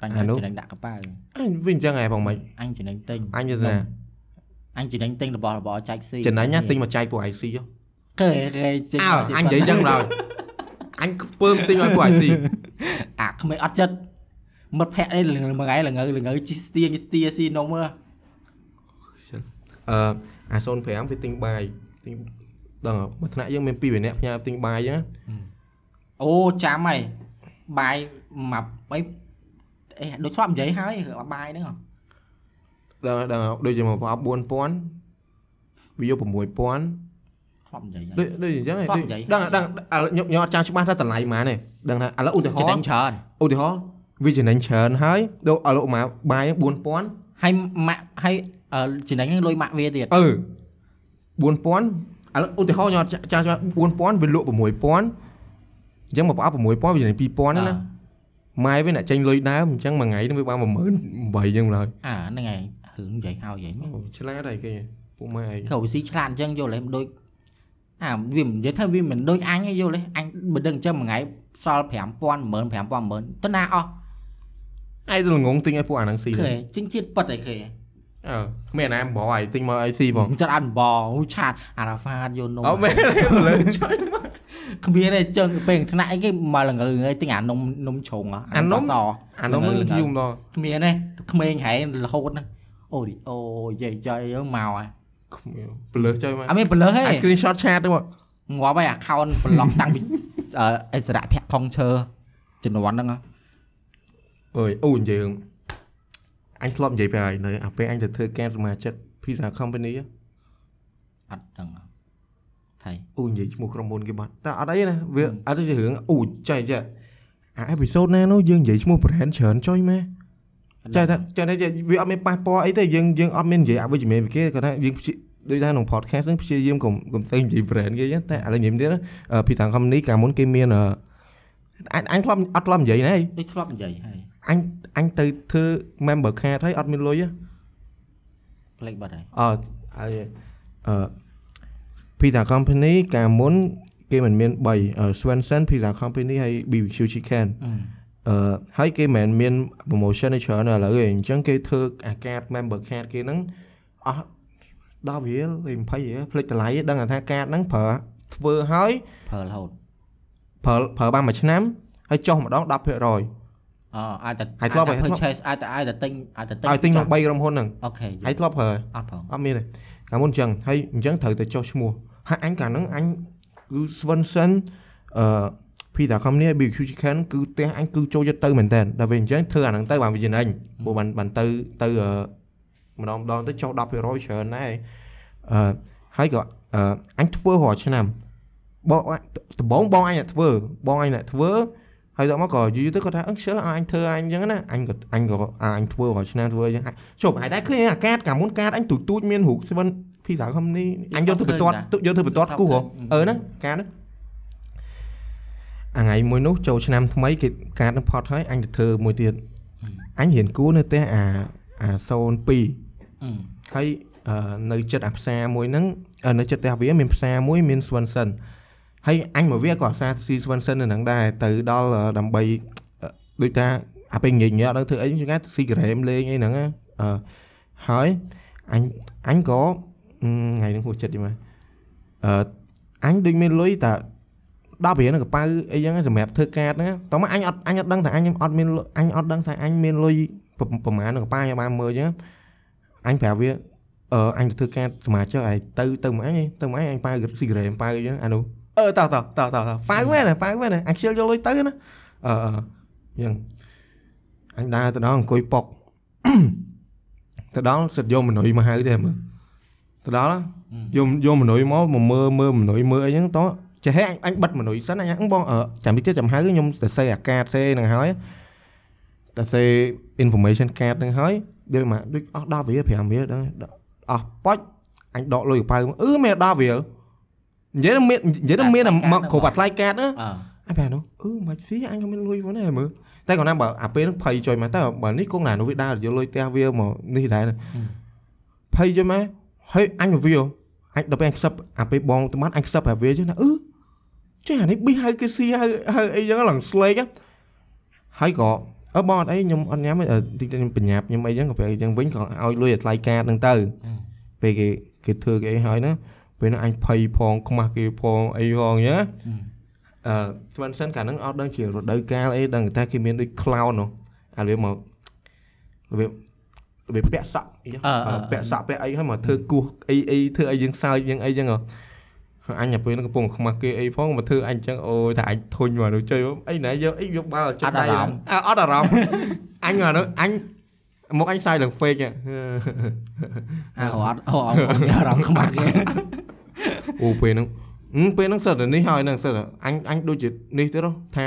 បាញ់អានោះចំណេញដាក់កប៉ាល់អញវិញចឹងហ៎បងមិនអញចំណេញទិញអញយល់ណាអញចំណេញទិញរបស់របរចែកស៊ីចំណេញណាទិញមកចែកពួក IC ហ៎គេគេចេញអើអញនិយាយចឹងដល់អញពើមទិញឲ្យពួក IC អាក្មេងអត់ចិត្តមិត្តភក្តិអីល្ងមួយថ្ងៃល្ងល្ងជីស្ទាស្ទាស៊ីនំមើលអឺអា05វាទិញបាយទិញ ដឹងអត់មួយថ្នាក់យើងមាន2 3នាក់ផ្ញើទិញបាយចឹងណាអូចាំហើយបាយមកអីអេដូចធ្លាប់និយាយហើយបាយហ្នឹងហ៎ដឹងហើយដឹងហើយដូចជាមកប្រអប់4000វាយក6000ធ្លាប់និយាយហើយដូចដូចអញ្ចឹងគាត់និយាយដឹងដឹងឥឡូវខ្ញុំខ្ញុំអត់ចាំច្បាស់ថាតម្លៃប៉ុន្មានទេដឹងថាឥឡូវឧទាហចំណេរញណ៍ច្រើនឧទាហរណ៍វាចំណេញច្រើនហើយដូចឥឡូវមកបាយ4000ហើយម៉ាក់ហើយអឺចំណេញហ្នឹងលុយម៉ាក់វាទៀតអឺ4000 ឥឡូវឧទាហរណ៍ខ្ញុំអត់ចាំច្បាស់4000វាលក់6000អញ្ចឹងមកប្រអប់6000វាចំណេញ2000ណាណាម៉ែវាអ្នកចេញលុយដើមអញ្ចឹងមួយថ្ងៃហ្នឹងវាបាន18000អញ្ចឹងឡើយអាហ្នឹងហើយរឿងនិយាយហើយហ្នឹងអូឆ្លាតហើយគេពួកម៉ែឯងក៏វាស៊ីឆ្លាតអញ្ចឹងយល់ទេមិនដូចអាវាមិននិយាយថាវាមិនដូចអញទេយល់ទេអញបើដឹងអញ្ចឹងមួយថ្ងៃសល់5000 10000 5000ទៅណាអស់ឯងទៅងងទិញឲ្យពួកអាហ្នឹងស៊ីឃើញទិញជាតិប៉ិតអីឃើញ អើគ្មានអាណាបងឲ្យទិញមកឲ្យស៊ីបងខ្ញុំចិត្តអត់បងឆាតអារ៉ាហ្វាតយកនំអត់មែនលើចុយគ្មានទេអញ្ចឹងពេលថ្នាក់អីគេមកល្ងើងើយទិញអានំនំជ្រុងហ៎អានំសអានោះមិនយូរម្ដងគ្មានទេក្មេងហែងរហូតហ្នឹងអូឌីអូយាយយាយអើមកហើយគ្មានប្លើសចុយមកអត់មានបលើសទេអា screenshot chat ទៅមកងាប់ហើយអា account ប្លុកតាំងពីអឺអិសរៈធាក់ខុងឈើជំនាន់ហ្នឹងហ៎អើយអូនិយាយរឿង អញធ្លាប់និយាយไปហើយនៅអាពេលអញទៅធ្វើការសមាជិក Pizza Company ហ៎អត់ដឹងថៃអូនិយាយឈ្មោះក្រុមហ៊ុនគេបាត់តែអត់អីណាវាអត់ទៅជារឿងអូចៃចៃអាអេពីសូតណានោះយើងនិយាយឈ្មោះ brand ច្រើនចុយម៉ែចៃថាចៃថាវាអត់មានប៉ះពាល់អីទេយើងយើងអត់មាននិយាយអវិជ្ជមានពីគេគាត់ថាយើងព្យាដូចថាក្នុង podcast ហ្នឹងព្យាយាមកុំកុំទៅនិយាយ brand គេចឹងតែឥឡូវនិយាយទៀតណា Pizza Company កាលមុនគេមានអឺអញអញធ្លាប់អត់ធ្លាប់និយាយណាដូចធ្លាប់និយាយហើយ អញអញទៅធ្វើ member card ហើយអត់មានលុយហ៎ផ្លេចបាត់ហើយអឺហើយអឺ Pizza Company កាលមុនគេមិនមាន3អឺ Swenson Pizza Company ហើយ BBQ Chicken អឺហើយគេមិនមែនមាន promotion ឯច្រើនឥឡូវទេអញ្ចឹងគេធ្វើអាកាត member card គេហ្នឹងអស់10រៀលឬ20រៀលផ្លេចតម្លៃដឹងថាកាតហ្នឹងប្រើធ្វើហើយប្រើរហូតប្រើប្រើបានមួយឆ្នាំហើយចុះម្ដង10%អ អាចតែហើយធ្លាប់អាចតែហើយធ្លាប់ purchase អាចតែអាចតែទិញអាចតែទិញឲ្យទិញក្នុងចុះ3ក្រុមហ៊ុនហ្នឹងអូខេហើយធ្លាប់ប្រើអត់ផងអត់មានទេកាលមុនអញ្ចឹងហើយអញ្ចឹងត្រូវតែចុះឈ្មោះហើយអញកាលហ្នឹងអញគឺ Swenson អឺ Pizza Company BBQ Chicken គឺផ្ទះអញគឺចូលចិត្តទៅមែនតើដល់ពេលអញ្ចឹងធ្វើអាហ្នឹងទៅបានវាចំណេញព្រោះបានបានទៅទៅអឺម្ដងម្ដងទៅចុះ10%ច្រើនដែរអឺហើយក៏អឺអញធ្វើរាល់ឆ្នាំបងដំបងបងអញអ្នកធ្វើបងអញអ្នកធ្វើ ហើយដល់មកក៏យូរទៅគាត់ថាអឹងខ្ជិលឲ្យអញធ្វើអញអញ្ចឹងណាអញក៏អញក៏អញធ្វើរាល់ឆ្នាំធ្វើអញ្ចឹងជប់ហើយដែរឃើញអាកាតកាលមុនកាតអញទូចទូចមានរូប Seven Pizza Company អញយកទៅបន្ទាត់យកទៅបន្ទាត់គូហ៎អឺហ្នឹងកាតហ្នឹងអាថ្ងៃមួយនោះចូលឆ្នាំថ្មីគេកាតនឹងផត់ហើយអញទៅធ្វើមួយទៀតអញរៀនគូនៅផ្ទះអាអា02អឺហើយអឺនៅចិត្តអាផ្សារមួយហ្នឹងអឺនៅចិត្តផ្ទះវាមានផ្សារមួយមាន Swanson ហើយអញមកវាក៏អាសាស៊ី Swanson នៅហ្នឹងដែរទៅដល់អឺដើម្បីអឺដូចថាអាពេលងាយងាយអត់ដឹងធ្វើអីគេថាស៊ីក្រែមលេងអីហ្នឹងណាអឺហើយអញអញក៏អឺថ្ងៃហ្នឹងហួសចិត្តយីមកអឺអញដូចមានលុយតែ10រៀលនៅកប៉ៅអីចឹងសម្រាប់ធ្វើកាតហ្នឹងតោះមកអញអត់អញអត់ដឹងថាអញអត់មានលុយអញអត់ដឹងថាអញមានលុយប្រប្រហែលនៅកប៉ៅឲ្យបានមើលចឹងអញប្រាប់វាអឺអញទៅធ្វើការសមាជិកឯងទៅទៅមកអញទៅមកអញអញប៉ៅស៊ីក្រែមប៉ៅអញ្ចឹងអានោះ អឺតោះតោះតោះតោះប៉ៅមែនប៉ៅមែនអញខ្ជិលយកលុយទៅណាអឺអឺអញ្ចឹងអញដើរទៅដល់អង្គុយប៉ុកទៅដល់សិតយកមនុយមកហៅដែរមើលទៅដល់យកយកមនុយមកមកមើលមើលមនុយមើលអីហ្នឹងតោះចេះហេអញអញបិទមនុយសិនអញហ្នឹងបងអឺចាំតិចទៀតចាំហៅខ្ញុំទៅសេអាកាតសេហ្នឹងហើយទៅសេ information card ហ្នឹងហើយដូចមកដូចអស់10រៀល5រៀលដល់អស់ប៉ុចអញដកលុយកប៉ៅមកអឺមាន10រៀល និយាយទៅមាននិយាយទៅមានតែមកគ្រប់អាថ្លៃកាតណាអឺអញប្រាប់នោះអឺមិនស៊ីអញក៏មានលុយផងដែរមើលតែគាត់ណាបើអាពេលហ្នឹងភ័យចុយមកតើបើនេះគង់ណានោះវាដើរយកលុយផ្ទះវាមកនេះដែរភ័យចុយមកហើយអញមកវាអញដល់ពេលអញខ្សឹបអាពេលបងទៅបាត់អញខ្សឹបអាវាចឹងណាអឺចេះអានេះប៊ីហៅគេស៊ីហៅហៅអីចឹងឡើងស្លេកហ្នឹងហើយក៏អឺបងអត់អីខ្ញុំអត់ញ៉ាំទេអឺតិចតិចខ្ញុំបញ្ញាប់ខ្ញុំអីចឹងក៏ពេលអីចឹងវិញក៏ឲ្យលុយឲ្យថ្លៃកាតហ្នឹងទៅពេលគេគេធ្វើគេអីហើយណា ពេលហ្នឹងអញភ័យផងខ្មាស់គេផងអីផងចឹងណាអឺ Swanson កាលហ្នឹងអត់ដឹងជារដូវកាលអីដឹងតែគេមានដូច clown នោះអាវាមកវាវាពាក់សក់អីចឹងអឺអឺអឺពាក់សក់ពាក់អីហើយមកធ្វើគោះអីអីធ្វើអីយើងសើចយើងអីចឹងហ៎ហើយអញអាពេលហ្នឹងកំពុងខ្មាស់គេអីផងមកធ្វើអញចឹងអូយតែអញធុញមកនោះជ័យអីណែយកអីយកបាល់ចិត្តដៃអ่ะអត់អារម្មណ៍អញមកនោះអញមកអញសាយឡើង fake ហ៎អើអត់អូអត់មានអារម្មណ៍ខ្មាស់គេ អូពេលហ្នឹងអឺពេលហ្នឹងសិតតែនេះហើយហ្នឹងសិតតែអញអញដូចជានេះទៅថា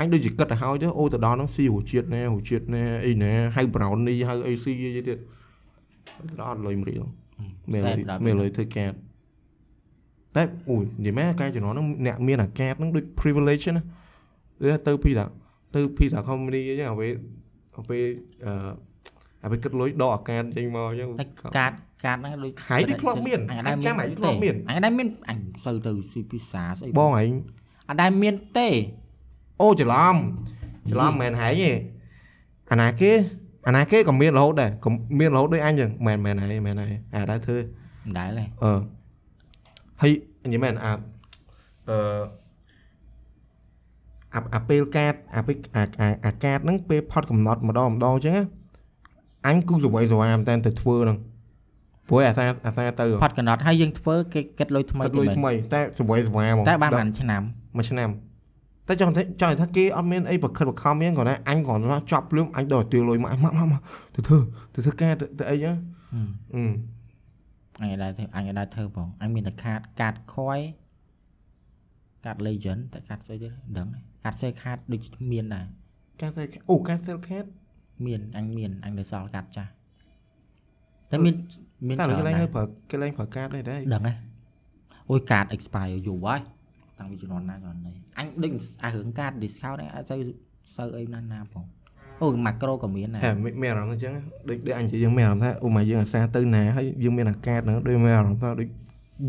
អញដូចជាគិតទៅហើយទៅអូទៅដល់ហ្នឹងស៊ីរសជាតិណែរសជាតិណែអីណែហៅ brownie ហៅអីស៊ីអីទៀតដល់អត់លុយមួយរៀលមានលុយមានលុយធ្វើកាតតែអូយនិយាយមែនកាយជំនាន់ហ្នឹងអ្នកមានអាកាតហ្នឹងដូច privilege ណាដូចទៅពីតាទៅពីតា company អញ្ចឹងអាពេលអាពេលអឺអាពេលគិតលុយដកអាកាតចេញមកអញ្ចឹងតែកាត កាតហ្នឹងដូចហើយដូចធ្លាប់មានអញអញចាំហើយធ្លាប់មានអញដែរមានអញសូវទៅស៊ីពិសាស្អីបងឯងអត់ដែរមានទេអូច្រឡំច្រឡំមិនមែនហែងទេអាណាគេអាណាគេក៏មានរហូតដែរក៏មានរហូតដូចអញចឹងមិនមែនហែងមិនមែនហែងអាដែរធ្វើមិនដែរទេអឺហើយនិយាយមែនអាអឺអាអាពេលកាតអាពេលអាអាអាកាតហ្នឹងពេលផត់កំណត់ម្ដងម្ដងចឹងណាអញគូសវ័យសវាមតែនទៅធ្វើហ្នឹង ព្រោះអាសាអាសាទៅផាត់កណត់ហើយយើងធ្វើគេគិតលុយថ្មីទឹកលុយទៀតថ្មីតែសវ័យសវាមហ្មងតែបានដល់បានឆ្នាំមួយឆ្នាំតែចង់ថាចង់ថាគេអត់មានអីប្រខិតប្រខំយ៉ាងគាត់ណាអញគាត់ណាចប់ភ្លាមអញដល់ទាលុយមកអញមកមកមកទៅធ្វើទៅធ្វើការទៅទៅអីចឹងអឺអញឯដែរធ្វើអញឯដែរធ្វើបងអញមានតែខាតកាតខយកាត legend តែកាតស្អីទៀតដឹងទេកាតសេខាតដូចមានដែរការតែអូការ sell cat មានអញមានអញនៅសល់កាតចាស់តែមាន មានតែច្រើនគេឡើងដែរនៅប្រើគេឡើងប្រើកាតដែរដែរដឹងហ៎អូយកាត expire យូរហើយតាំងពីជំនាន់ណាជំនាន់នេះអញដូចអារឿងកាត discount ហ្នឹងអត់សូវសូវអីណាស់ណាបងអូ macro ក៏មានដែរហែមានមានអារម្មណ៍អញ្ចឹងដូចដូចអញនិយាយយើងមានអារម្មណ៍ថាអូមកយើងអាសាទៅណាហើយយើងមានអាកាតហ្នឹងដូចមានអារម្មណ៍ថាដូច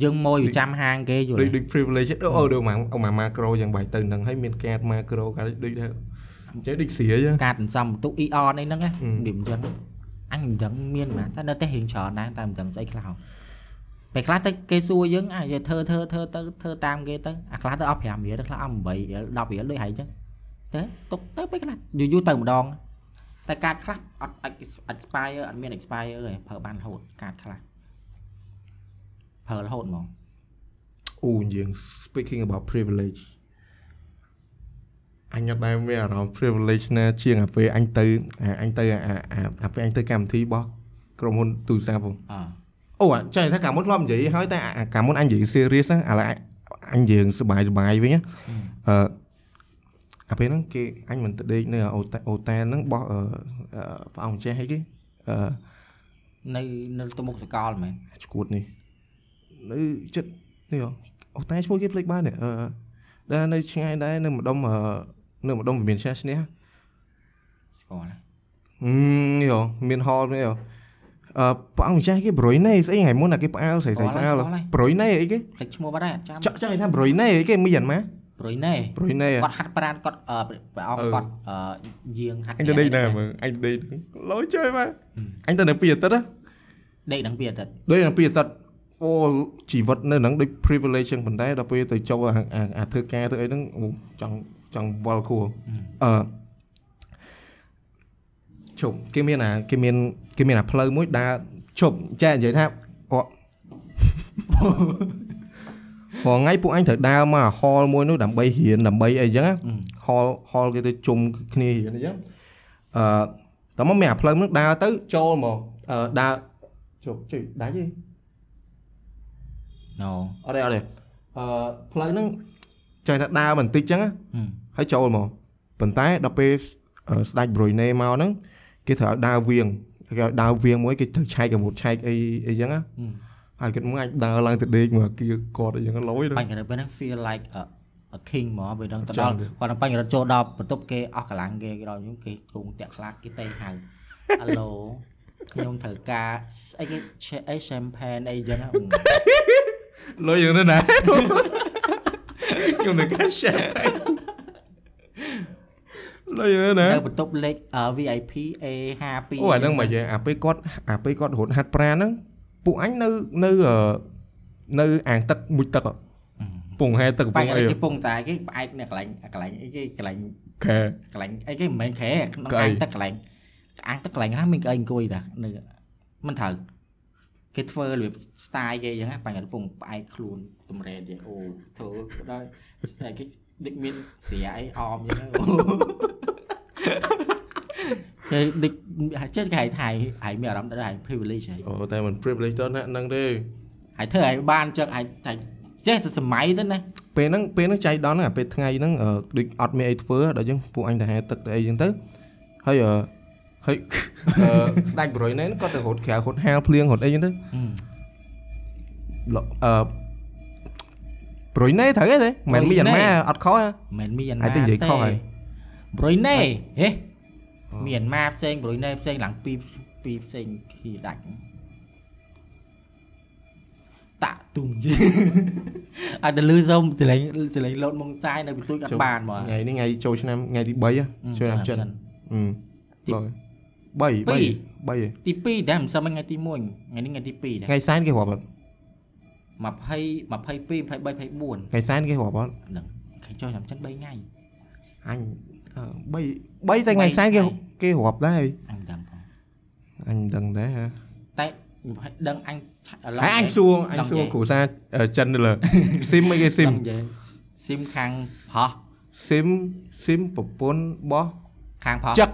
យើងមួយវាចាំហាងគេយល់ដូចទេដូច privilege អូអូដូចមកអូមក macro យ៉ាងបែបទៅនឹងហើយមានកាត macro កាដូចថាចេះដូចស្រាយកាតសន្សំបន្ទុក ER នេះហ្នឹងណាហឹមវាមិនចឹង អញមិនដឹងមានហ្មងតែនៅតែរៀងច្រើនដែរតែមិនដឹងស្អីខ្លះពេលខ្លះទៅគេសួរយើងអាយកធ្វើធ្វើធ្វើទៅធ្វើតាមគេទៅអាខ្លះទៅអស់5រៀលទៅខ្លះអស់8រៀល10រៀលដូចហែងចឹងទៅទុកទៅពេលខ្លះយូរយូរទៅម្ដងតែកាតខ្លះអត់ expire អត់មាន expire ទេប្រើបានរហូតកាតខ្លះប្រើរហូតហ្មងអូយើង speaking about privilege អញដែរមានអារម្មណ៍ privilege ណាជាងអាពេលអញទៅអញទៅអាពេលអញទៅកម្មវិធីរបស់ក្រុមហ៊ុនទូរស័ព្ទហ្នឹងអូចៃថាកាមុនធ្លាប់និយាយហើយតែកាមុនអញនិយាយ serious ហ្នឹងឥឡូវអញយើងសបាយសបាយវិញអឺអាពេលហ្នឹងគេអញមិនទៅដេកនៅអូតែអូតែហ្នឹងបោះព្រះអង្គចេះអីគេអឺនៅនៅទៅមុខសកលមែនឈួតនេះនៅចិត្តនេះអូតែឈ្មោះគេភ្លេចបានអឺដែលនៅឆ្ងាយដែរនៅម្ដុំអឺ នៅម្ដុំវិមានឈ្នះឈ្នះស្គាល់ហើយអឺនេះហ៎មាន hall នេះហ៎អឺព្រះអង្គម្ចាស់គេប្រុយណេស្អីថ្ងៃមុនអាគេផ្អើលស្រីស្រីផ្អើលប្រុយណេអីគេភ្លេចឈ្មោះបាត់ហើយអត់ចាំចង់ចង់និយាយថាប្រុយណេអីគេមានយ៉ាងម៉ាប្រុយណែប្រុយណេគាត់ហាត់ប្រានគាត់អឺព្រះអង្គគាត់អឺយាងហាត់អញទៅដេកណាមើលអញដេកលយជួយមកអញទៅនៅពីអាទិត្យណាដេកដល់ពីអាទិត្យដូចនៅពីអាទិត្យអូជីវិតនៅហ្នឹងដូច privilege ចឹងប៉ុន្តែដល់ពេលទៅចូលអាអាអាធ្វើការធ្វើអីហ្នឹងអូចង់ ចង់វល់ខួរអឺជប់គេមានអាគេមានគេមានអាផ្លូវមួយដើរជប់ចែនិយាយថាអូព្រោះថ្ងៃពួកអញត្រូវដើរមក hall មួយនោះដើម្បីរៀនដើម្បីអីចឹងណា hall hall គេទៅជុំគ្នារៀនអីចឹងអឺតើមកមានអាផ្លូវហ្នឹងដើរទៅចូលមកអឺដើរជប់ជួយដាច់ទេណូអត់ទេអត់ទេអឺផ្លូវហ្នឹងចេះតែដើរបន្តិចចឹងណា ហើយចូលមកប៉ុន្តែដល់ពេលអឺស្ដេចប្រុយណេមកហ្នឹងគេត្រូវឲ្យដើរវៀងគេឲ្យដើរវៀងមួយគេត្រូវឆែកអាវុធឆែកអីអីចឹងណាហើយគាត់មកអាចដើរឡើងទៅដេកមកគៀគាត់អីចឹងលយទៅបញ្ហាពេលហ្នឹង feel like a a king ហ្មងពេលហ្នឹងទៅចាំដល់គាត់ទៅបញ្ហាចូលដល់បន្ទប់គេអស់កម្លាំងគេគេដល់ខ្ញុំគេគង់តាក់ខ្លាចគេទៅហៅ Hello ខ្ញុំត្រូវការអីគេអី champagne អីចឹងណាលុយយ៉ាងណាណាខ្ញុំនឹងកាရှက် លុយយ៉ាងណាណានៅបន្ទប់លេខ VIP A52 អូអាហ្នឹងមកយើងអាពេលគាត់អាពេលគាត់រត់ហាត់ប្រាណហ្នឹងពួកអញនៅនៅអឺនៅអាងទឹកមួយទឹកហ៎ពងហែទឹកពបែងរអីគេពងតែគេផ្អែកនៅកន្លែងកន្លែងអីគេកន្លែងខែកន្លែងអីគេមិនមែនខែក្នុងកៅអីអាងទឹកកន្លែងអាងទឹកកន្លែងណាមានកៅអីអង្គុយតានៅមិនត្រូវគេធ្វើរបៀប style គេអញ្ចឹងណាបញ្ហាកំពុងផ្អែកខ្លួនតម្រែទេអូធ្វើដល់តែគេ ដូចមានស្រាអីអមអញ្ចឹងអូគេដូចចិត្តគេហៅថៃហៅមានអារម្មណ៍ថាហៅ privilege ហើយអូតែមិន privilege ដល់ណាស់ហ្នឹងទេហៅធ្វើឲ្យបានអញ្ចឹងហៅថាចេះតែសម័យទៅណាពេលហ្នឹងពេលហ្នឹងចៃដន្យណាស់ពេលថ្ងៃហ្នឹងអឺដូចអត់មានអីធ្វើដល់យើងពួកអញទៅហែទឹកទៅអីចឹងទៅហើយអឺហើយអឺស្ដេចបរុយណែនគាត់ទៅរត់ក្រៅរត់ហាលភ្លៀងរត់អីចឹងទៅលអឺ ប្រុយណេត្រូវទេមិនមានអាម៉ាអត់ខុសទេមិនមានហើយតែនិយាយខុសហើយប្រុយណេហេមានម៉ាផ្សេងប្រុយណេផ្សេងឡើងពីរពីរផ្សេងគ្នាដាច់តាក់ទុំយីអត់ទៅលឺសុំចលេងចលេងលោតមុងចាយនៅបន្ទួចអត់បានមកថ្ងៃនេះថ្ងៃចូលឆ្នាំថ្ងៃទី3ហ៎ចូលឆ្នាំចិនអឺទីឡយ3ពីរ3 3ទី2តែមិនសឹមថ្ងៃទី1ថ្ងៃនេះថ្ងៃទី2ដែរថ្ងៃសែនគេរាប់អត់ 20 22 23 24ថ្ងៃសែនគេរាប់អត់ហ្នឹងខែចុះចាំចិន3ថ្ងៃអញ3 3តែថ្ងៃសែនគេបីថ្ងៃគេរាប់ដែរអញដឹងផងអញដឹងដែរហ៎តែដឹងអញឥឡូវហើយអញសួរអញសួរគ្រូសាចិនទៅលើស៊ីមអីគេស៊ីមដឹងយើងស៊ីមខាងផោះស៊ីមស៊ីមប្រពន្ធរបស់ខាងផោះចឹក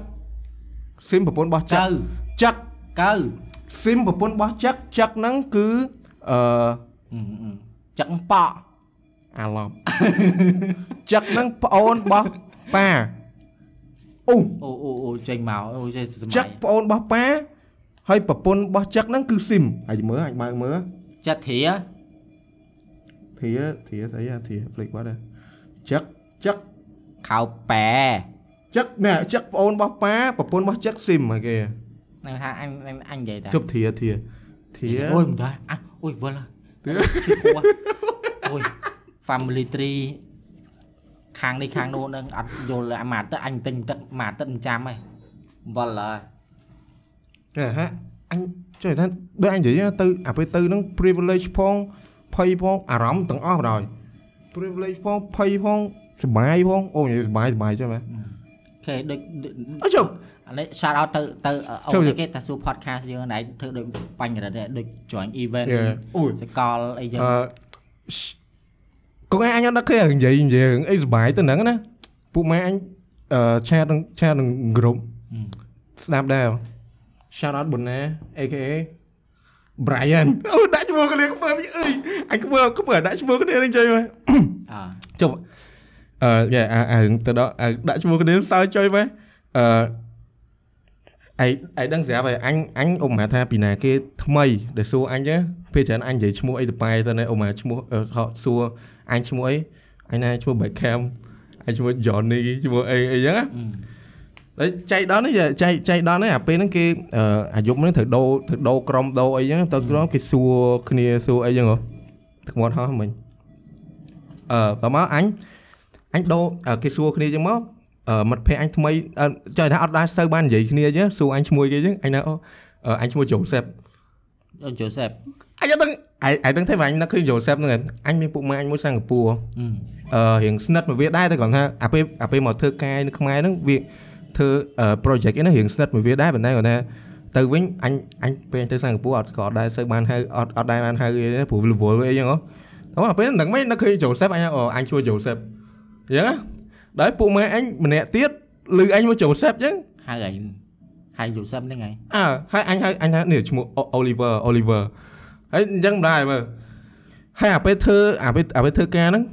ស៊ីមប្រពន្ធរបស់ចឹកើកចឹកកើស៊ីមប្រពន្ធរបស់ចឹកចឹកហ្នឹងគឺអឺអឺអឺ ចឹកប៉ក់អាឡប់ចឹកហ្នឹងប្អូនរបស់ប៉ាអូអូអូអូចេញមកអូចេះសម័ចឹកយប្អូនរបស់ប៉ាហើយប្រពន្ធរបស់ចឹកហ្នឹងគឺស៊ីមហើយមើលអាចបើកមើលចាត់ធាធៀធៀស្អីអាធៀភ្លេចបាត់ហើយចឹកចឹកខោប៉ែចឹកណែចឹកប្អូនរបស់ប៉ាប្រពន្ធរបស់ចឹកស៊ីមហើយគេនឹងថាអញអញអញនិយាយតាជប់ធៀធៀធៀអូយមិនដែរអះអូយវល់ ឈឺពោះអូយ family tree ខាងនេះខាងនោះនឹងអត់យល់អាម៉ាទឹកអញទិញទឹកម៉ាទឹកមិនចាំហីវល់ហើយហេហាអញចុះថាដូចអញនិយាយទៅអាពេលទៅហ្នឹង privilege ផងភ័យផងអារម្មណ៍ទាំងអស់បណ្ដោយ privilege ផងភ័យផងសុបាយផងអូនិយាយសុបាយសុបាយចឹងមែន គេដូចអើជប់អានេះ shout out ទៅទៅអូចូលនគេតែសួរ podcast យើងណៃធ្វើដូចបញ្ញរិទ្ធដែរដូច join event Yeah. អូយសកលអីចឹងអឺកូនឯងអញអត់ដឹងឃើញនិយាយនិយាយរឿងអីសុបាយទៅហ្នឹងណាពួកម៉ែអញអឺឆាតនឹងឆាតនឹងក្រុមស្ដាប់ដែរ shout out បុណា AKA Brian អូដាក់ឈ្មោះគ្នាខ្ពើមអើយអញខ្ពើមខ្ពើដាក់ឈ្មោះគ្នានឹងចេញមកអើចុះ អឺយ៉ាអាអាទៅដល់អាដាក់ឈ្មោះគ្នាសើចុយមកអឺអីអីដឹងស្រាប់ហើយអញអញអ៊ំម៉ាថាពីណាគេថ្មីដែលសួរអញចឹងពេលច្រើនអញនិយាយឈ្មោះអីទៅប៉ែទៅណែអ៊ំម៉ាឈ្មោះអឺហៅសួរអញឈ្មោះអីអញណាឈ្មោះ Beckham អញឈ្មោះ Johnny ឈ្មោះអីអីចឹងណាហើយចៃដល់នេះចៃចៃដល់នេះអាពេលហ្នឹងគេអឺអាយុហ្នឹងត្រូវដូរត្រូវដូរក្រុមដូរអីចឹងទៅក្រុមគេសួរគ្នាសួរអីចឹងហ៎ទឹកមាត់ហោះមិញអឺតមកអញ អញដូរអឺគេសួរគ្នាចឹងមកអឺមិត្តភ័ក្ដិអញថ្មីអឺចៃថាអត់ដែរទៅបាននិយាយគ្នាចឹងសួរអញឈ្មោះគេចឹងអញណាអូអឺអញឈ្មោះ Joseph អូ Joseph អញអត់ដឹងអញអញដឹងទេថាអញនឹកឃើញ Joseph ហ្នឹងអញមានពុកម៉ែអញមួយសិង្ហបុរីអឺអឺរៀងស្និទ្ធមួយវាដែរតែគាត់ថាអាពេលអាពេលមកធ្វើការនៅខ្មែរហ្នឹងវាធ្វើអឺ project ហ្នឹងរៀងស្និទ្ធមួយវាដែរប៉ុន្តែគាត់ថាទៅវិញអញអញពេលអញទៅសិង្ហបុរីអត់ក៏អត់ដែរសូវបានហៅអត់អត់ដែរបានហៅអីទេព្រោះរវល់អីចឹងហ៎តែអាពេលហ្នឹងមិននឹកឃើញ Joseph អញអូអញឈ្មោះ Joseph អញ្ចឹងណាដល់ពុកម៉ែអញម្នាក់ទៀតឮអញមក Joseph ចឹងហៅឯងហៅ Joseph ហ្នឹងហើយអើហើយអញហៅអញហៅនេះឈ្មោះ Oliver Oliver ហើយអញ្ចឹងមិនដែរមើលហើយអាពេលធ្វើអាពេលអាពេលធ្វើការហ្នឹង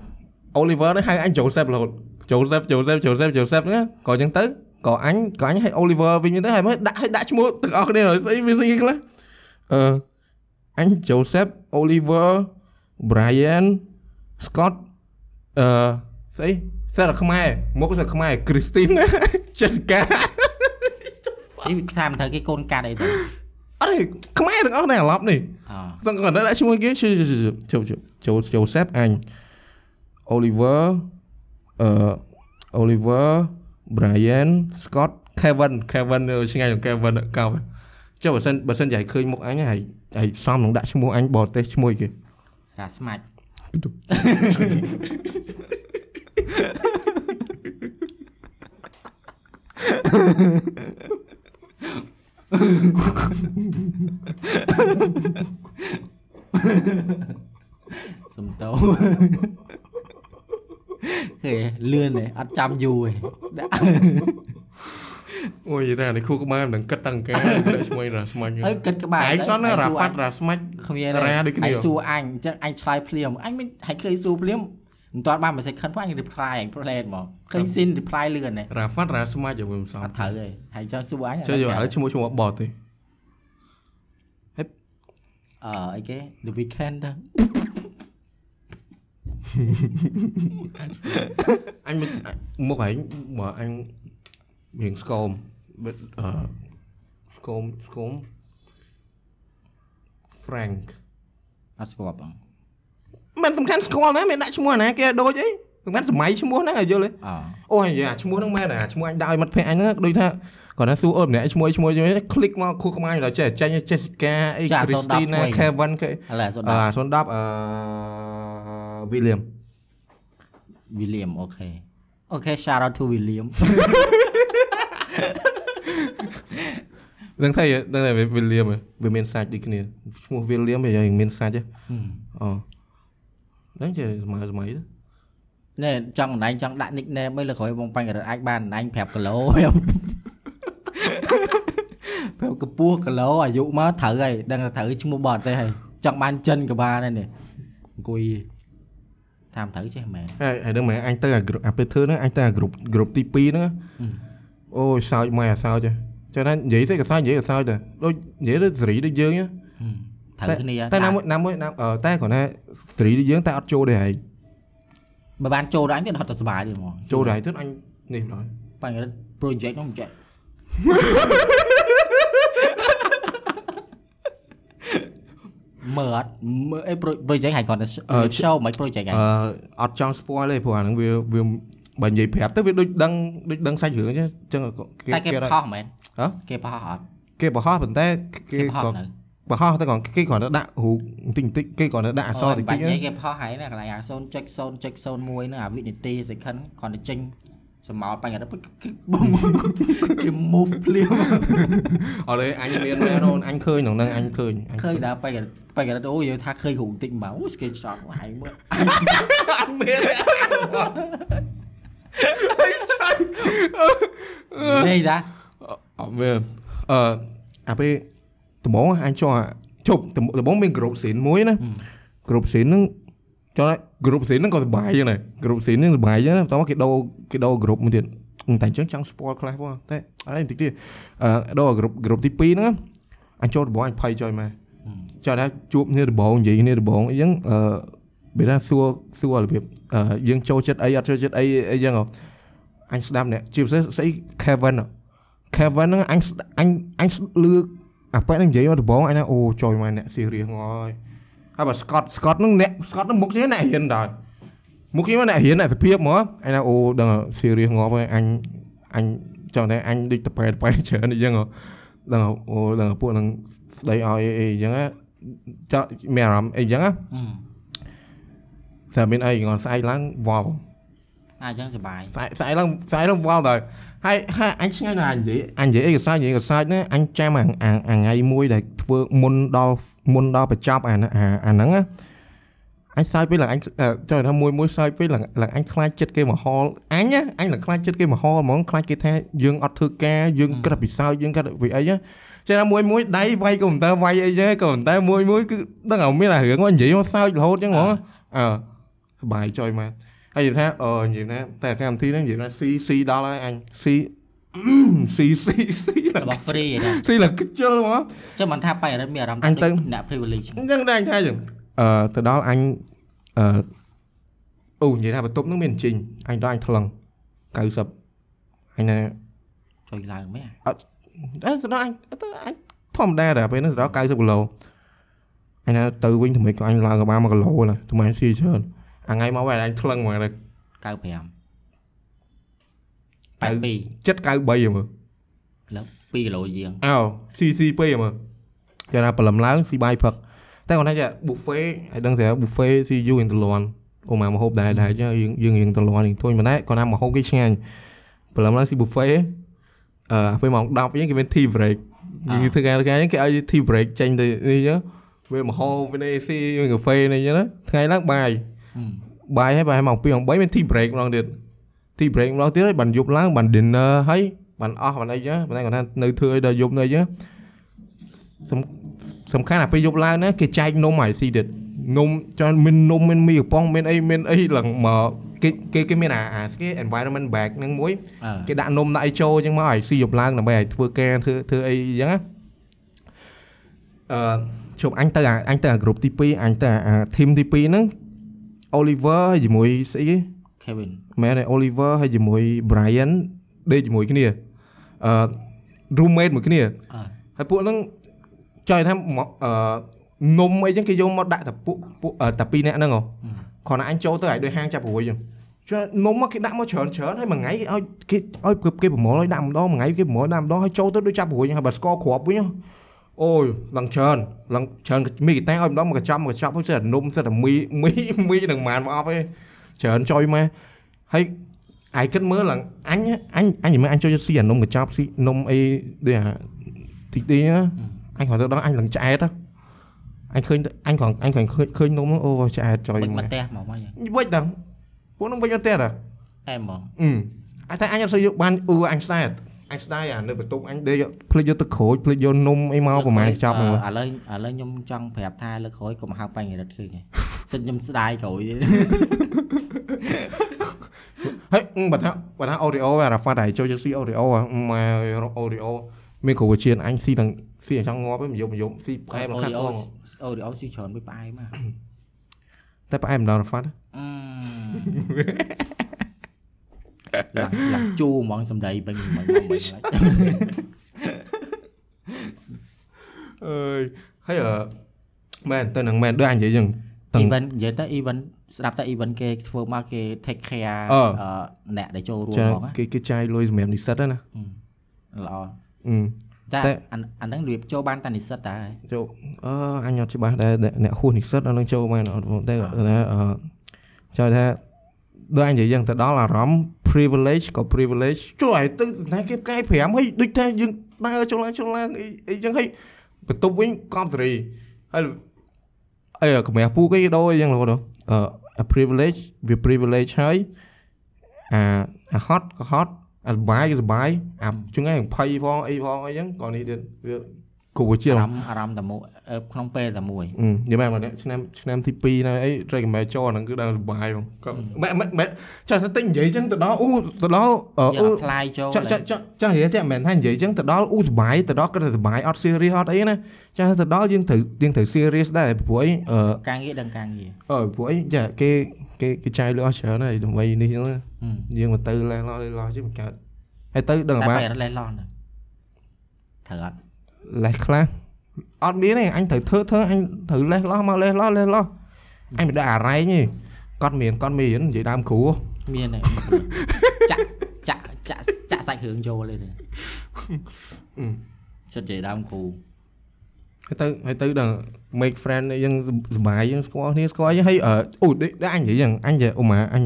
Oliver ហ្នឹងហៅអញ Joseph រហូត Joseph Joseph Joseph Joseph ហ្នឹងក៏អញ្ចឹងទៅក៏អញក៏អញហៅ Oliver វិញទៅហើយមើលដាក់ឲ្យដាក់ឈ្មោះទាំងអស់គ្នាហើយស្អីមានស្អីខ្លះអឺអញ Joseph Oliver Brian Scott អឺ ស្អីសិស្សខ្មែរមកសិស្សខ្មែរ Christine Jessica អីថាមិនត្រូវគេកូនកាត់អីទៅអត់ទេខ្មែរទាំងអស់នេះអាឡប់នេះអសឹងគាត់ដាក់ឈ្មោះគេជូជូជូជូសេបអញ Oliver អឺ Oliver Brian Scott Kevin Kevin ឆ្ងាយនឹង Kevin កោចុះបើសិនបើសិនយាយឃើញមុខអញហើយហើយសំនឹងដាក់ឈ្មោះអញបរទេសឈ្មោះគេរាស្មាច់ សំតោគេលឿនទេអត់ចាំយូរទេដាក់អូយតែនេះគូក្បាលមិនដឹងគិតតាំងការដាក់ឈ្មោះរ៉ាស្មាច់អើគិតក្បាលឯងសនរ៉ាហ្វាត់រ៉ាស្មាច់គ្មានរ៉ាដូចគ្នាអញសួរអញអញ្ចឹងអញឆ្លើយភ្លាមអញមិនហើយឃើញសួរភ្លាម មិនទាន់បាន message ខិនផងអញ reply អញ plan ហ្មងឃើញ sin reply លឿនទេរ៉ាហ្វាត់រ៉ាស្មាច់យកមិនសំអត់ត្រូវទេហើយចង់សួរអញចុះយកឥឡូវឈ្មោះឈ្មោះបតទេអឺអីគេ the weekend ទៅអញមិនមុខឯងបើអញរៀងស្គមអឺស្គមស្គម Frank អត់ស្គាល់បង មិនសំខាន់ស្គាល់ណាមានដាក់ឈ្មោះណាគេដូចអីសំខាន់សម័យឈ្មោះហ្នឹងឲ្យយល់ទេ អ អូយអាឈ្មោះហ្នឹងមែនអាឈ្មោះអញដាក់ឲ្យមិត្តភក្តិអញហ្នឹងដូចថាគាត់ថាសួរអូនម្នាក់ឈ្មោះឈ្មោះយល់คลิกមកខួរក្បាលដល់ចេះចេញ Jessica អី Christina Kevin គេ ឥឡូវសូ អឺ ដល់ 010អឺ William William អូខេអូខេ shout out to William ដឹងថាដឹងថា William វាមានសាច់ដូចគ្នាឈ្មោះ William វាយ៉ាងមានសាច់អូ ដឹងចេះសម័យសម័យទៅនេះចង់អណ្ដែងចង់ដាក់ nickname អីលើក្រោយបងបាញ់ករត់អាចបានអណ្ដែងប្រាប់គីឡូប្រាប់កពស់គីឡូអាយុមកត្រូវហើយដឹងថាត្រូវឈ្មោះបតទេហើយចង់បានចិនក៏បានដែរនេះអង្គុយតាមត្រូវចេះមែនហើយហើយដឹងមែនអញទៅអា group អាពេលធ្វើហ្នឹងអញទៅអា group group ទី2ហ្នឹងអូយសើចមកអាសើចចឹងណានិយាយទៅក៏សើចនិយាយក៏សើចដែរដូចនិយាយទៅសេរីដូចយើងចឹង ត្រូវគ្នាតែណាមួយណាមួយណាអឺតែគាត់ណាសេរីដូចយើងតែអត់ចូលដែរហែងបើបានចូលដល់អញទៀតហត់តែសុបាយទៀតហ្មងចូលដែរទៀតអញនេះម្ដងបាញ់ករត់ project នោះមិនចេះមមើលអត់មើលអី project ហើយគាត់ទៅអឺ show មិន project ហអ៎ឺអត់ចង់ spoil ទេព្រោះអាហ្នឹងវាវាបើនិយាយប្រាប់ទៅវាដូចដឹងដូចដឹងសាច់រឿងអញ្ចឹងអញ្ចឹងគេតែគេគេផុសមែនហ៎គេផុសអត់គេបរោះប៉ុន្តែគេគេផុសក៏នៅ បរោះតែគាត់គេគ្រាន់តែដាក់រូបបន្តិចបន្តិចគេគ្រាន់តែដាក់អក្សរតិចបាតិចច់នេះគេផុសហើយណាកន្លែងអា0.0.01ហ្នឹងអាវិនាទី second គាត់ទៅចេញសម្ោលបញ្ហាទៅគេបុំគេ move ភ្លាមអត់ទេអញមានមែនអូនអញឃើញក្នុងហ្នឹងអញឃើញអញឃើញដល់បញ្ហាបញ្ហាទៅអូយថាឃើញគ្រូបន្តិចមកអូ screenshot ហើយមើលអញមាននេះតាអត់មានអឺអាពេល ដំបងអញចង់ជប់ដំបងមានក្រុមស៊ីនមួយណាក្រុមស៊ីនហ្នឹងចង់ក្រុមស៊ីនហ្នឹងក៏សុបាយចឹងដែរក្រុមស៊ីនហ្នឹងសុបាយចឹងណាតោះគេដោគេដោក្រុមមួយទៀតតែអញ្ចឹងចង់ spoil ខ្លះផងតែអត់ទេបន្តិចទៀតអឺដោក្រុមក្រុមទី2ហ្នឹងអញចូលដំបងអញភ័យចុយមកចង់ថាជួបគ្នាដំបងនិយាយគ្នាដំបងអីចឹងអឺពេលណាសួរសួររបៀបអឺយើងចូលចិត្តអីអត់ចូលចិត្តអីអីចឹងហ៎អញស្ដាប់អ្នកជាពិសេសស្អី Kevin ហ៎ Kevin ហ្នឹងអញស្ដអញអញស្លឺ អាប៉ែហ្នឹងនិយាយមកដំបងអញថាអូចុយមកអ្នក serious ងហើយហើយបើ Scott Scott ហ្នឹងអ្នក Scott ហ្នឹងមុខជាអ្នករៀនដែរមុខជាអ្នករៀនអ្នកសភាពហ្មងអញថាអូដឹង serious ងប់ហើយអញអញចង់តែអញដូចតប៉ែតប៉ែច្រើនអញ្ចឹងហ៎ដឹងអូដឹងពួកហ្នឹងស្ដីឲ្យអីអញ្ចឹងចောက်មានអារម្មណ៍អីអញ្ចឹងណាតែមានអីងន់ស្អែកឡើងវល់អាចឹងសុបាយស្អែកស្អែកឡើងស្អែកឡើងវល់ដែរ ហើយហើយអញឆ្ងាយណាស់អញនិយាយអញនិយាយឯកសារនិយាយឯកសារណាអញចាំអាថ្ងៃមួយដែលធ្វើមុនដល់មុនដល់បញ្ចប់អាអាហ្នឹងណាអញសើចពេលឡើងអញចូលថាមួយមួយសើចពេលឡើងឡើងអញខ្លាចចិត្តគេមកហល់អញណាអញឡើងខ្លាចចិត្តគេមកហល់ហ្មងខ្លាចគេថាយើងអត់ធ្វើការយើងក្រឹបពិសោធន៍យើងក្រឹបវិអីណាចេះថាមួយមួយដៃវាយកុំព្យូទ័រវាយអីទេកុំព្យូទ័រមួយមួយគឺដឹងតែមានតែរឿងហ្នឹងនិយាយមកសើចរហូតចឹងហ្មងអឺសបាយចុយមក ហើយនិយាយថាអឺនិយាយថាតែកម្មវិធីហ្នឹងនិយាយថា C C ដល់ហើយអញ C C C C ឡើងរបស់ free ឯណា C ឡើងខ្ជិលហ្មងចឹងមិនថាបញ្ហាមានអារម្មណ៍អញទៅអ្នក privilege អញ្ចឹងដែរអញថាអញ្ចឹងអឺទៅដល់អញអឺអូនិយាយថាបន្ទប់ហ្នឹងមានជីងអញដល់អញថ្លឹង90អញណាចុយឡើងមែនអត់ទៅដល់អញទៅអញធម្មតាដែរពេលហ្នឹងទៅដល់90គីឡូអញណាទៅវិញថ្មីក៏អញឡើងក៏បាន1គីឡូដែរថ្មីស៊ីច្រើន អាថ្ងៃមកវិញអញថ្លឹងមកដែរ95 82ចិត្ត93ហ្មងលើ2គីឡូជាងអោស៊ីស៊ីពេមើលចាណាព្រលឹមឡើងស៊ីបាយផឹកតែគាត់ថាចា buffet ឲ្យដឹងថា buffet ស៊ីយូររៀងទលន់អូមកម្ហូបដែរដែរចឹងយើងយើងរៀងទលន់រៀងធុញប៉ុន្តែគាត់ថាម្ហូបគេឆ្ងាញ់ព្រលឹមឡើងស៊ី buffet អឺពេលម៉ោង10វិញគេមាន tea break យើងធ្វើការធ្វើការចឹងគេឲ្យ tea break ចេញទៅនេះចឹងវាម្ហូបវានេះស៊ីមានកាហ្វេនេះចឹងណាថ្ងៃឡើងបាយ បាយហើយបាយម៉ោង2ម៉ោង3មាន tea break ម្ដងទៀត tea break ម្ដងទៀតហើយបានយប់ឡើងបាន dinner ហើយបានអស់បានអីចឹងប៉ុន្តែគាត់ថានៅធ្វើឲ្យដល់យប់នៅអីចឹងសំសំខាន់អាពេលយប់ឡើងណាគេចែកនំឲ្យស៊ីទៀតនំច្រើនមាននំមានមីកំប៉ុងមានអីមានអីឡើងមកគេគេគេមានអាអាស្គេ environment bag ហ្នឹងមួយអឺគេដាក់នំដាក់អីចូលចឹងមកឲ្យស៊ីយប់ឡើងដើម្បីឲ្យធ្វើការធ្វើធ្វើអីចឹងណាអឺជប់អញទៅអាអញទៅអាក្រុមទី2អញទៅអា team ទី2ហ្នឹង Oliver ហើយជាមួយស្អីគេ Kevin មែនទេ Oliver ហើយជាមួយ Brian ដេកជាមួយគ្នាអឺ roommate មួយគ្នាអឺហើយពួកហ្នឹងចង់និយាយថាមកអឺនំអីចឹងគេយកមកដាក់តែពួកពួកអឺតែពីរនាក់ហ្នឹងហ៎គ្រាន់តែអញចូលទៅឲ្យដូចហាងចាប់ព្រួយចឹងចុះនំមកគេដាក់មកច្រើនច្រើនហើយមួយថ្ងៃឲ្យគេឲ្យគេប្រមូលឲ្យដាក់ម្ដងមួយថ្ងៃគេប្រមូលដាក់ម្ដងឲ្យចូលទៅដូចចាប់ព្រួយចឹងហើយបើស្ករគ្រាប់វិញហ៎ អូយឡើងច្រើនឡើងច្រើនមីកតែឲ្យម្ដងមកកញ្ចប់មកកញ្ចប់ហ្នឹងសិតតែនំសិតតែមីមីមីនឹងម៉ានមកអស់ទេច្រើនចុយមកហើយអាយគិតមើលឡើងអញអញអញមិនមែនអញចូលចិត្តស៊ីអានំកញ្ចប់ស៊ីនំអីដូចអាទីទីណាអញគ្រាន់តែដល់អញឡើងឆ្អែតហ៎អញឃើញអញគ្រាន់អញគ្រាន់ឃើញឃើញនំហ្នឹងអូឆ្អែតចុយវិចមកមកផ្ទះមកមកយ៉ាងវិចដល់ពួកហ្នឹងវិចមកទៀតហ៎អែមហ្មងអឺអញតែអញអត់សូវយកបានអ៊ឺអញស្ដាយ អញស្ដាយអានៅបន្ទប់អញដេកភ្លេចយកទឹកក្រូចភ្លេចយកនំអីមកប្រហែលចប់ហ្នឹងឥឡូវឥឡូវខ្ញុំចង់ប្រាប់ថាលើកក្រោយកុំហៅបញ្ញរិទ្ធឃើញទេសិនខ្ញុំស្ដាយក្រោយទេហើយអឺបើថាបើថាអូរីអូអារ៉ាហ្វាត់ហើយចូលចិត្តស៊ីអូរីអូមកអូរីអូមានគ្រូវិជាអញស៊ីទាំងស៊ីអញ្ចឹងងាប់ឯងមកយកមកយកស៊ីផ្អែមអូខាត់រីខអូងអូរីអូស៊ីច្រើនពីផ្អែមមកតែផ្អែមដល់រ៉ាហ្វាត់អឺ ឡើងឡើងជូរហ្មងសំដីវិញហ្មងហ្មងមិនខ្លាចអើយហើយអឺមែនទៅនឹងមែនដូចអញនិយាយចឹងទាំង event និយាយទៅ event ស្ដាប់តែ event គេធ្វើមកគេ take care អឺអឺអ្នកដែលចូលរួមចាផងណាគេគេចាយលុយសម្រាប់និស្សិតហ្នឹងណាល្អអឺតែតែអាអាហ្នឹងរបៀបចូលបានតែនិស្សិតតើចូលអឺអញអត់ច្បាស់ដែរអ្នកអ្នកហួសនិស្សិតអានឹងចូលបានអត់តែតែអឺចូលថា ដូចអញនិយាយចឹងទៅដល់អារម្មណ៍ privilege ក៏ privilege ជួយឲ្យទៅតែគេផ្កាយ5ហើយដូចថាយើងដើរចូលឡើងចូលឡើងអីអីចឹងហើយបន្ទប់វិញកំសេរីហើយអីកម្រាស់ពូគេដូរអីចឹងរហូតដល់អឺ a privilege វា privilege ហើយអាអាហត់ក៏ហត់អាសុបាយក៏សុបាយអាជឹងឯងភ័យផងអីផងអីចឹងក៏នេះទៀតវា គួរជាអាអាររម្មម្មណ៍ណ៍អារម្មណ៍តែមួយអឺក្នុងពេលតែមួយអឺនិយាយមែនមកនេះឆ្នាំឆ្នាំទី2ណាអី recommend ចូលអាហ្នឹងគឺដល់សុបាយហ្មងក៏មិនមិនមិនចាស់តែនិយាយចឹងទៅដល់អូទៅដល់អឺយកអូ apply ចូលចាស់ចាស់ចាស់ចាស់និយាយចាស់មិនមែនថានិយាយចឹងទៅដល់អូសុបាយទៅដល់គាត់ទៅសុបាយអត់ serious អត់អីណាចាស់ទៅដល់យើងត្រូវយើងត្រូវ serious ដែរព្រោះអីអឺការងារដឹងការងារអឺព្រោះអីចាគេគេគេចាយលុយអស់ច្រើនហើយដើម្បីនេះចឹងណាហឹមយើងមកទៅលេះលោះលេះលោះជិះមិនកើតហើយទៅដឹងតែអាពេលលេះឡន់ត្រូវអត់ លេះខ្លះអត់មានទេអញត្រូវធ្វើធ្វើអញត្រូវលេះលោះមកលេះលោះលេះលោះអញមិនដឹងអារ៉ែងទេគាត់មានគាត់មាននិយាយដើមគ្រូមានទេចាក់ចាក់ចាក់ចាក់សាច់គ្រឿងចូលទេសិតនិយាយដើមគ្រូហើយទៅហើយទៅដល់ make friend អីយើងសប្បាយយើងស្គាល់គ្នាស្គាល់អីហើយអឺអូដូចដូចអញនិយាយចឹងអញនិយាយអូម៉ាអញ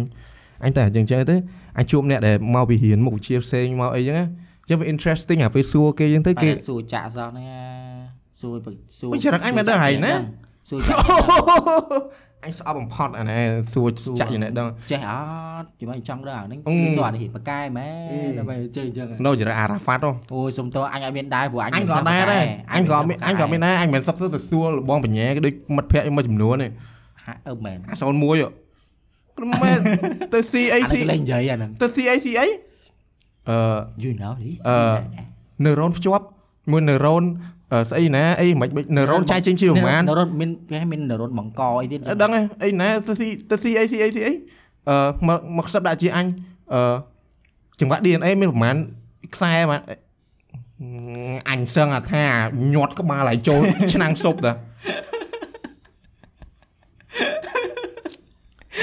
អញតែអញ្ចឹងចឹងទៅអញជួបអ្នកដែលមកពីរៀនមុខវិជ្ជាផ្សេងមកអីចឹងណា ចឹងវា interesting អាពេលសួរគេចឹងទៅគេគេសួរចាក់សោះហ្នឹងសួរសួរអូច្រឹកអញមិនដឹងហើយណាសួរចាក់អញស្អប់បំផុតអានេះសួរចាក់ចំណេះដឹងចេះអត់ជិះមកចង់ដឹងអាហ្នឹងអឺសួរអានេះបកកែមែនដើម្បីចេះអញ្ចឹងនៅចរិតអារ៉ាហ្វាត់ហ៎អូយសុំតើអញអត់មានដែរព្រោះអញអញក៏ដែរដែរអញក៏មានអញក៏មានដែរអញមិនសឹកទៅសួរបងបញ្ញាគេដូចមិត្តភក្តិមួយចំនួនទេហាក់អឺមែនអា01ហ៎ក្រុមមែនទៅ CAC អានេះលេងនិយាយអាហ្នឹងទៅ CAC អី អឺ you know this អឺ neuron ភ្ជាប់មួយ neuron អឺស្អីណាអីមិនមិន neuron ចាយចេញជាប្រមាណនរតមានគេមាននរតបង្កអីទៀតអត់ដឹងទេអីណាទៅស៊ីទៅស៊ីអីស៊ីអីស៊ីអីអឺមកមកខ្សឹបដាក់ជាអញអឺចង្វាក់ DNA មានប្រមាណខ្សែមកអញសឹងអាថាញាត់ក្បាលឲ្យចូលឆ្នាំងស៊ុបតា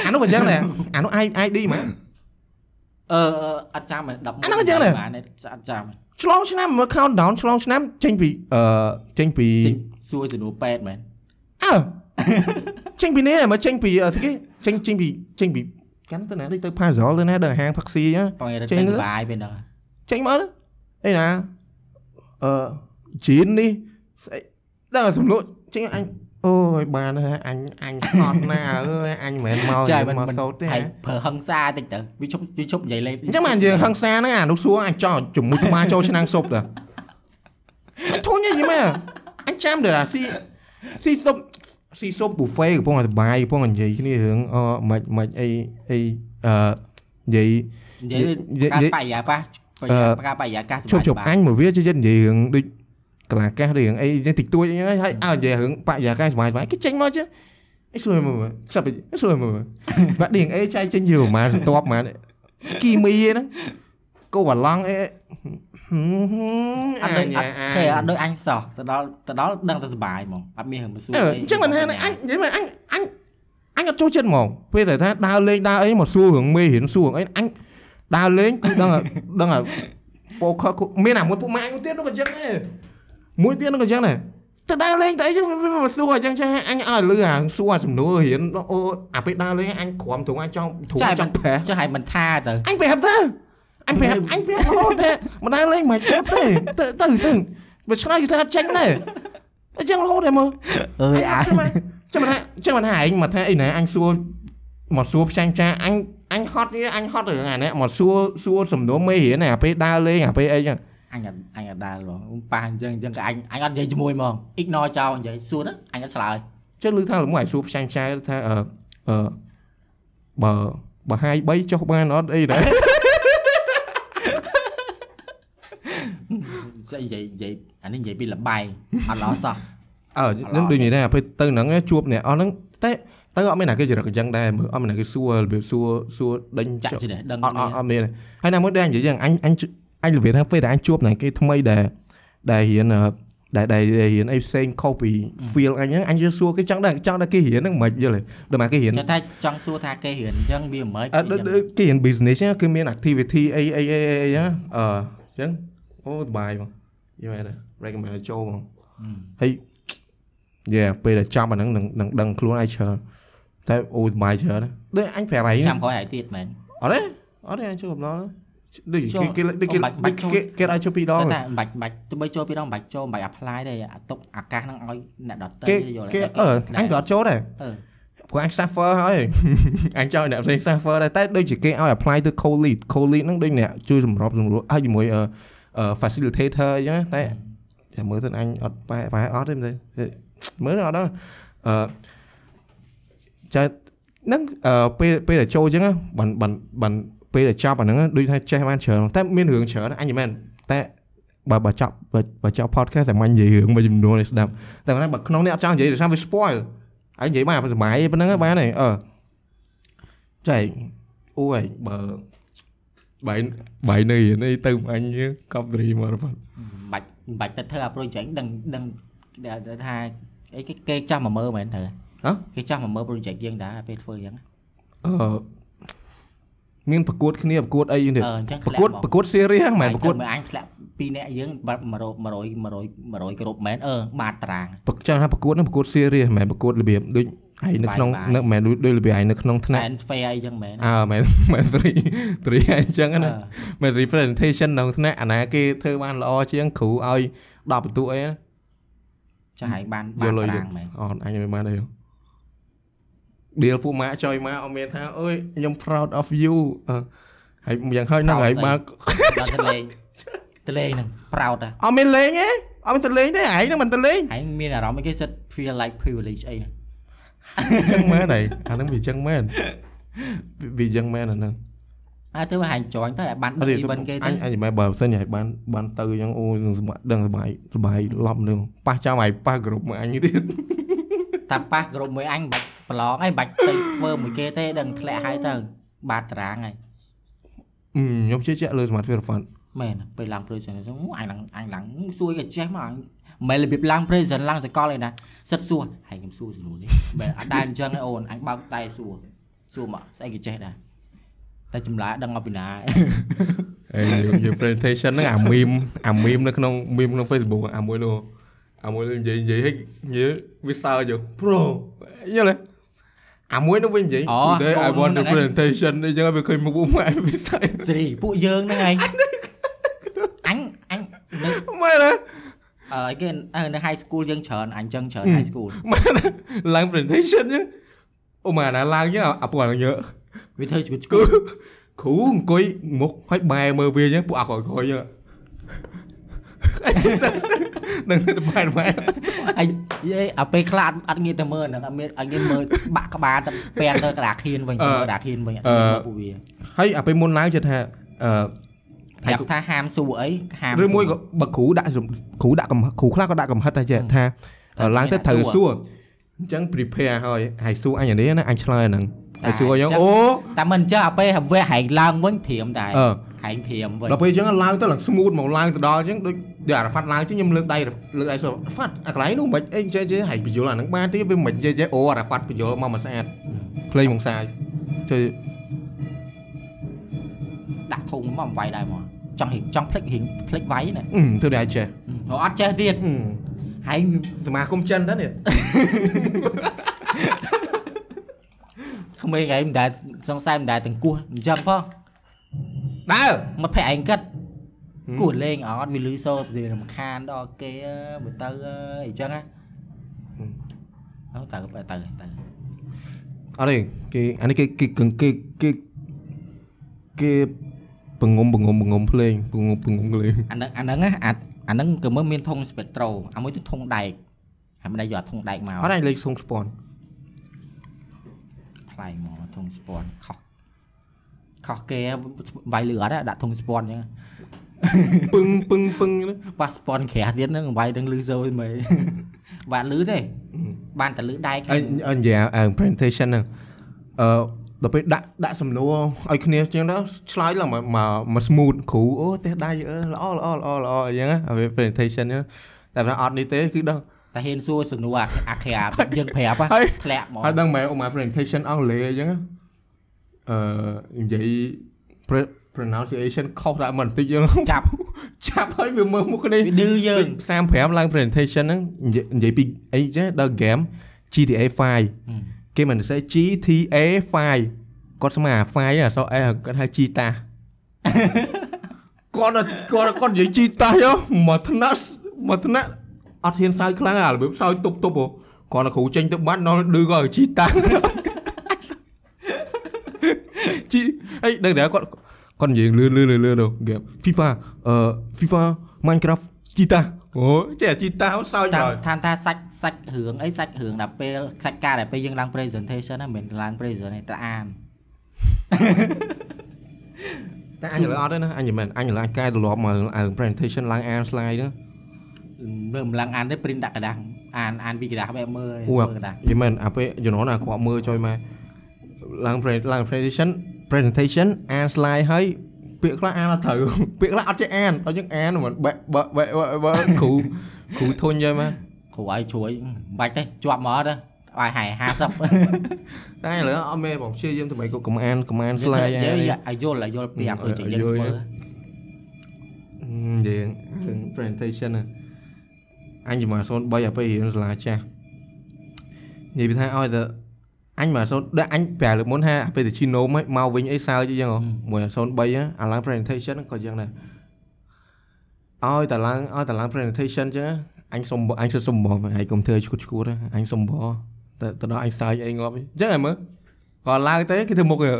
អានោះក៏ចឹងដែរអានោះ ID ហ្មង អឺអត់ចាំទេ10អាហ្នឹងអញ្ចឹងដែរបានទេអត់ចាំទេឆ្លងឆ្នាំមើល countdown ឆ្លងឆ្នាំចេញពីអឺចេញពីចេញសួរសំណួរពេទ្យមែនអើចេញពីនេះមើលចេញពីអឺស្អីគេចេញចេញពីចេញពីកាន់ទៅណាដូចទៅ Pazol ទៅណាដល់ហាងផាក់ស៊ីណាបងឯងចេទៅញទៅសុបាយពេលហ្នឹងចេញមកទៅអីណាអឺជីននេះស្អីដល់សំលក់ចេញអញ អូយបានហើយអញអញខត់ណាអើយអញមិនមែនមកចានិយាយមិនមកមិនសោតទេហើយប្រើហឹងសាតិចទៅវាឈប់វាឈប់និយាយលេងអញ្ចឹងបានយើងហឹងសាហ្នឹងអានោះសួរអញចោលជាមួយក្បាលចូលឆ្នាំងស៊ុបតាអញធុញយីមែនអញចាំដល់អាស៊ីស៊ីស៊ុបស៊ីស៊ុប buffet កំពុងតែសបាយកំពុងតែនិយាយគ្នារឿងអមិនមិនអីអីអឺនិយាយនិយាយនិយាយការបរិយាកាសបរិយាកាសបរិយាកាសសុជប់បាយជប់អញមកវាជិះនិយាយរឿងដូច កលាកាសរឿងអីចឹងតិចតួចអីហ្នឹងហើយឲ្យនិយាយរឿងបរិយាកាសសុបាយសុបាយគេចេញមកចឹងអីសួរមើលខ្សឹបសួរមើលបាក់ DNA ចែកចេញជាប្រហែលតបប្រហែលគីមីហ្នឹងកូអាឡង់អីអត់ដូចអត់គេអត់ដូចអញសោះទៅដល់ទៅដល់ដឹងតែសុបាយហ្មងអត់មានរឿងមកសួរអឺអញ្ចឹងមិនថាអញនិយាយមកអញអញអញអត់ចូលចិត្តហ្មងពេលដែលថាដើរលេងដើរអីមកសួររឿងមេរៀនសួររឿងអីអញដើរលេងគឺដឹងដឹង focus មានអាមួយពួកម៉ាក់មួយទៀតនោះក៏ចឹងដែរ មួយទៀតនោះក៏ចឹងដែរទៅដើរលេងតែអីចឹងវាមកសួរអញ្ចឹងចឹងអញឲ្យលឺអាសួរអាសំណួររៀនអូអាពេលដើរលេងអញក្រំទ្រង់អញចង់ទ្រង់ចាចង់ប្រេះចុះឲ្យមិនថាទៅអញប្រាប់ទៅអញប្រាប់អញប្រាប់ហូតទេមិនដើរលេងមិនទៅទេទៅទៅទៅបើឆ្លើយគឺថាចេញដែរអញ្ចឹងរហូតតែមើលអើយអាចាំមិនចាំមិនថាចាំមិនថាឯងមកថាអីណាអញសួរមកសួរផ្សាំងចាអញអញហត់នេះអញហត់រឿងអានេះមកសួរសួរសំណួរមេរៀនអាពេលដើរលេងអាពេលអីចឹង អញអត់អញអត់ដាល់ហ្មងប៉ះអញ្ចឹងអញ្ចឹងក៏អញអញអត់និយាយជាមួយហ្មង ignore ចោលនិយាយសួរទៅអញអត់ឆ្លើយចុះឮថាល្មមឲ្យសួរផ្សាំងចាថាអឺអឺបើបើហាយ3ចុះបានអត់អីដែរស្អីនិយាយនិយាយអានេះនិយាយពីលបាយអត់ល្អសោះអើនឹងដូចនេះដែរពេលទៅហ្នឹងជួបអ្នកអស់ហ្នឹងតែទៅអត់មានណាគេចរិតអញ្ចឹងដែរមើលអត់មានណាគេសួររបៀបសួរសួរដេញចាក់ចេះដឹងអត់អត់អត់មានហើយណាមួយដែរនិយាយចឹងអញអញ អញរបៀបថាពេលដែលអញជួបណាគេថ្មីដែលដែលរៀនដែលដែលដែលរៀនអីផ្សេងខុសពី feel អញហ្នឹងអញយល់សួរគេចង់ដែរចង់ដែរគេរៀនហ្នឹងមិនយល់ទេដល់មកគេរៀនគេថាចង់សួរថាគេរៀនអញ្ចឹងវាមិនអត់ដូចដូចគេរៀន business ហ្នឹងគឺមាន activity អីអីអីអីអីហ្នឹងអឺអញ្ចឹងអូសប្បាយមកយល់ទេ recommend ឲ្យចូលមកហើយ yeah ពេលដែលចាប់អាហ្នឹងនឹងនឹងដឹងខ្លួនឯងច្រើនតែអូសប្បាយច្រើនណាស់ដូចអញប្រាប់ឯងចាំក្រោយហើយទៀតមែនអត់ទេអត់ទេអញចូលកំណត់ ដូចចូលគេគេដូចគេបាច់បាច់ចូលគេគេអាចចូលពីរដងតែថាមិនបាច់មិនបាច់ទោះបីចូលពីរដងមិនបាច់ចូលមិនបាច់ apply ទេអាទុកអាកាសហ្នឹងឲ្យអ្នកដតេគេយល់គេអឺអញក៏អត់ចូលដែរអឺព្រោះអញ suffer ហើយអញចង់ឲ្យអ្នកផ្សេង suffer ដែរតែដូចជាគេឲ្យ apply ទៅ co lead co lead ហ្នឹងដូចអ្នកជួយសម្របសម្រួលហើយជាមួយអឺអឺ facilitator អញ្ចឹងណាតែចាំមើលទៅអញអត់បែរបែរអត់ទេមើលទៅមើលទៅអត់ដល់អឺចាហ្នឹងអឺពេលពេលដែលចូលអញ្ចឹងណាបានបានបាន ពេលដែលចាប់អាហ្នឹងណាដូចថាចេះបានច្រើនតែមានរឿងច្រើនអញមិនមែនតែបើបើចាប់បើបើចាប់ podcast តែមិននិយាយរឿងមួយចំនួនឲ្យស្ដាប់តែគាត់ថាបើក្នុងនេះអត់ចង់និយាយដោយសារវា spoil ហើយនិយាយបានសុបាយប៉ុណ្្នឹងហើយបានហើយអឺចែកអូយបើបាយបាយនៅរៀនអីទៅអញកប់ត្រីមកប៉ុណ្ណឹងមិនបាច់មិនបាច់ទៅធ្វើអា project ដឹងដឹងដែលថាអីគេគេចាស់មកមើលមែនទៅហ៎គេចាស់មកមើល project យើងដែរពេលធ្វើអញ្ចឹងអឺ មានប្រកួតគ្នាប្រកួតអីហ្នឹងទៀតអឺអញ្ចឹងប្រកួតប្រកួត serious ហ្នឹងមែនប្រកួតមើលអញធ្លាក់ពីរនាក់យើងបាត់100 100 100គ្រប់មែនអឺបាតតារាងប្រកចាំថាប្រកួតហ្នឹងប្រកួត serious មែនប្រកួតរបៀបដូចឯងនៅក្នុងបាយៗនៅមែនដូចរបៀបឯងនៅក្នុងថ្នាក់ science fair អីចឹងមែនអើមែនមែនត្រីត្រីអញ្ចឹងណាអឺមែន representation ក្នុងថ្នាក់អាណាគេធ្វើបានល្អជាងគ្រូឲ្យ10បន្ទុកអីណាចាស់ហើយបានយបានល់លុយតាយរាងមែនអត់អញមិនបានទេ deal ពួកម៉ាក់ចុយម៉ាក់អត់មានថាអើយខ្ញុំ proud of you ហើយយ៉ាងហើយហ្នឹងហើយបើដល់ទៅលេងទៅលេងហ្នឹង proud អត់មានលេងទេអត់មានទៅលេងទេឯងហ្នឹងមិនទៅលេងឯងមានអារម្មណ៍អីគេសិត feel like privilege អីហ្នឹងចឹងមែនហើយអាហ្នឹងវាចឹងមែនវាចឹងមែនអាហ្នឹងអាចទៅហាញចាញ់ទៅឲ្យបានអីវិញគេទៅអញមិនបើមិនសិនឲ្យបានបានទៅអញ្ចឹងអូសមាក់ដឹងសបាយសបាយឡប់នឹងប៉ះចាំឲ្យប៉ះក្រុមមួយអញទៀតតាប៉ះក្រុមមួយអញមិន បាច់ប្រឡងអីមិនបាច់ទៅធ្វើមួយគេទេដឹងធ្លាក់ហើយទៅ បាតតារាងហើយអឺខ្ញុំជឿជាក់លើសមត្ថភាពរ៉ាន់មែនពេលឡើង present ហ្នឹងអញឡើងអញឡើងសួរគេចេះមកអញមិនរបៀបឡើង present ឡើងសកលឯណាសិតសួរហើយខ្ញុំសួរសំណួរនេះបែរអត់ដែរអញ្ចឹងឯអូនអញបើកតែសួរសួរមកស្អីគេចេះដែរតែចម្លើយដឹងមកពីណាអេយើង presentation ហ្នឹងអា meme អា meme នៅក្នុង meme ក្នុង Facebook អាមួយនោះអាមួយនោះនិយាយនិយាយហិចនិយាយវាសើច Bro យល់ទេ អាមួយនោះវិញនិយាយ Today I want the presentation អញ្ចឹងវាឃើញមុខពួកម៉ែវាសើចសេរីពួកយើងហ្នឹងឯងអញអញនៅមែនទេអឺគេនៅ high school យើងច្រើនអញចឹងច្រើន high school មែនទេឡើង presentation ហ្នឹងអូម៉ែណាឡើងចឹងអាពួកហ្នឹងយើវាធ្វើជីវិតគឺគ្រូអង្គុយមុខឲ្យបែរមើលវាចឹងពួកអាក្រោយក្រោយចឹង នឹងទៅបែរបែរអីយេអាពេលខ្លះអត់អត់ងាយទៅមើលហ្នឹងអត់មានអត់ងាយមើលបាក់ក្បាលទៅពាំងទៅក្តារខៀនវិញទៅមើលក្តារខៀនវិញអត់មានមើលពួកវាហើយអាពេលមុនឡើងចិត្តថាអឺប្រាប់ថាហាមសួរអីហាមឬមួយក៏បើគ្រូដាក់គ្រូដាក់កំហិតគ្រូខ្លះក៏ដាក់កំហិតដែរចេះថាឡើងទៅត្រូវសួរអញ្ចឹង prepare ហើយហើយសួរអញអានេះណាអញឆ្លើយអាហ្នឹងហើយសួរអញ្ចឹងអូតែមិនអញ្ចឹងអាពេលវះហែងឡើងវិញព្រាមតែអឺ ហែងព្រាមវិញដល់ពេលអញ្ចឹងឡើងទៅឡើង smooth មកឡើងទៅដល់អញ្ចឹងដូចដូចអារ៉ាហ្វាត់ឡើងអញ្ចឹងខ្ញុំលើកដៃលើកដៃសួរហ្វាត់អាកន្លែងនោះមិនអីចេះចេះហើយបញ្យល់អាហ្នឹងបានទេវាមិនចេះចេះអូអារ៉ាហ្វាត់បញ្យល់មកមកស្អាតភ្លេងមកសាយជួយដាក់ធុងមកវាយដែរមកចង់ហិចង់ភ្លេចហិងភ្លេចវាយណាអឺធ្វើដែរចេះអូអត់ចេះទៀតអឺហែងសមាគមចិនដែរនេះក្មេងឯងមិនដែលសង្ស័យមិនដែលទាំងគោះអញ្ចឹងផង ដើរមកភ័ក្រឯងគិតគោះលេងអត់វាលឺសូរវារំខានដល់គេបើទៅអីចឹងណាអើទៅទៅទៅអត់ទេគេអានេះគេគេគេគេគេបង្ងំបង្ងំបង្ងំភ្លេងបង្ងំបង្ងំភ្លេងអាហ្នឹងអាហ្នឹងណាអាអាហ្នឹងក៏មើលមានធុងស្ពេត្រូអាមួយទៅធុងដែកហើយមិនដែរយកធុងដែកមកអត់ឯងលេខសងស្ពាន់ផ្លៃមកធុងស្ពាន់ខុស ខុសគេវាយលឺអត់ដាក់ធុងស្ពាន់អញ្ចឹងពឹងពឹងពឹងហ្នឹងប៉ាសពតក្រាស់ទៀតហ្នឹងវាយនឹងលឺសូរមែនបាត់លឺទេបានតែលឺដែកអញអញនិយាយអា presentation ហ្នឹងអឺដល់ពេលដាក់ដាក់សំណួរឲ្យគ្នាចឹងទៅឆ្លើយឡើងមកមក smooth គ្រូអូទេដៃអឺល្អល្អល្អល្អអញ្ចឹងណាហើយ presentation ហ្នឹងតែថាអត់នេះទេគឺដឹងតែហ៊ានសួរសំណួរអាអាខែយើងប្រាប់ហើយធ្លាក់ហ្មងហើយដឹងមែនអូម៉ា presentation អង់គ្លេសអញ្ចឹង អឺនិយាយ pre- pronunciation ខុសតែមិនបន្តិចយើងចាប់ចាប់ហើយវាមើលមុខគ្នាវាឌឺយើង35ឡើង presentation ហ្នឹងនិយាយនិយាយពីអីចេះដល់ game GTA 5គេមិនសរសេរ GTA 5គាត់ស្មើអា5ហ្នឹងអក្សរ A គាត់ហៅ Cheetah គាត់គាត់គាត់និយាយ Cheetah យោមកថ្នាក់មកថ្នាក់អត់ហ៊ានសើចខ្លាំងអារបៀបសើចតុបតុបហ៎គាត់តែគ្រូចេញទៅបាត់ដល់ឌឺគាត់ Cheetah ជី អីដឹងតែគាត់គាត់និយាយលឿនលឿនលឿនលឿនទៅ game FIFA អឺ FIFA Minecraft Cheetah អូចេះ Cheetah សើច តាម ហើយ តាមថាសាច់សាច់រឿងអីសាច់រឿងដល់ពេលសាច់ការដែលពេលយើងឡើង presentation ហ្នឹងមិនមែនឡើង presentation ទេតែអាន តែអញឥឡូវអត់ទេណាអញមិនមែនអញឥឡូវអាចកែទម្លាប់មកអា presentation ឡើងអាន slide ហ្នឹង មើលមិនឡើងអានទេ print ដាក់กระดาษអានអានពីกระดาษបែបមើល អូ មើលกระดาษ យីមែនអាពេលជំនាន់អាគ្រាប់មើលចុយមកឡើង pre- ឡើង presentation presentation អាន slide ហើយពាក្យខ្លះអានអត់ត្រូវពាក្យខ្លះអត់ចេះអានដល់យើងអានមិនបែកបែកបែកបែកគ្រូគ្រូធុញយកមកគ្រូឲ្យជួយមិនបាច់ទេជាប់មកទៅឲ្យហើយ50តែឥឡូវអត់មែនបងព្យាយាមទៅមិនក៏កុំអានកុំអានយើង slide យើងអានឲ្យយល់ឲ្យយល់ពីអា project យើងធ្វើនិយាយរឿង presentation ហ្នឹងអញជំនាន់03អាពេលរៀនសាលាចាស់និយាយពីថាឲ្យទៅ អញមក03ដាក់អញប្រាប់លើកមុនថាអាពេលទៅឈីណូមហ៎មកវិញអីសើចអីចឹងហ៎មួយ03ហ្នឹងអាឡើង presentation ហ្នឹងក៏ចឹងដែរឲ្យតែឡើងឲ្យតែឡើង presentation ចឹងណាអញសុំអញសុំបងហើយកុំធ្វើឈួតឈួតណាអញសុំបងតែទៅដល់អញសើចអីងាប់អីចឹងហ៎មើលគាត់ឡើងទៅគេធ្វើមុខឯង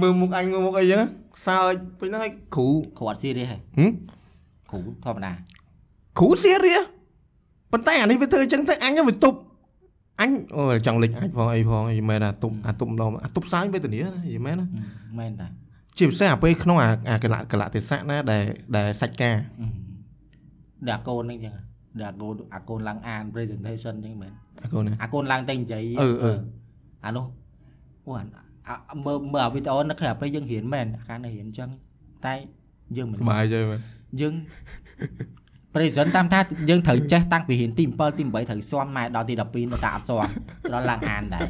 មើលមុខអញមើលមុខអីចឹងសើចពេញហ្នឹងឲ្យគ្រូគ្រូអត់ serious ហ៎ហឹមគ្រូធម្មតាគ្រូសៀរៀប៉ុន្តែអានេះវាធ្វើអញ្ចឹងទៅអញវាទប់ អញអូចង់លេចអាចផងអីផងយីមែនអាទុបអាទុបម្ដងអាទុបសើញវេទនាយីមែនណាមែនតាជាពិសេសអាពេលក្នុងអាកលៈកលៈទេសៈណាដែលដែលសាច់ការដែលអាកូនហ្នឹងចឹងដែលអាកូនអាកូនឡើងអាន presentation ចឹងមែនអាកូនអាកូនឡើងតែនិយាយអឺអឺអានោះអូមើលមើលអាវីដេអូនឹកឃើញអាពេលយើងរៀនមែនអាការនេះរៀនចឹងតែយើងមិនស្បាយទេយើង present តាមថាយើងត្រូវចេះតាំងពីរៀនទី7ទី8ត្រូវស៊ាំម៉ែដល់ទី12នៅតែអត់ស៊ាំដល់ឡើងអានដែរ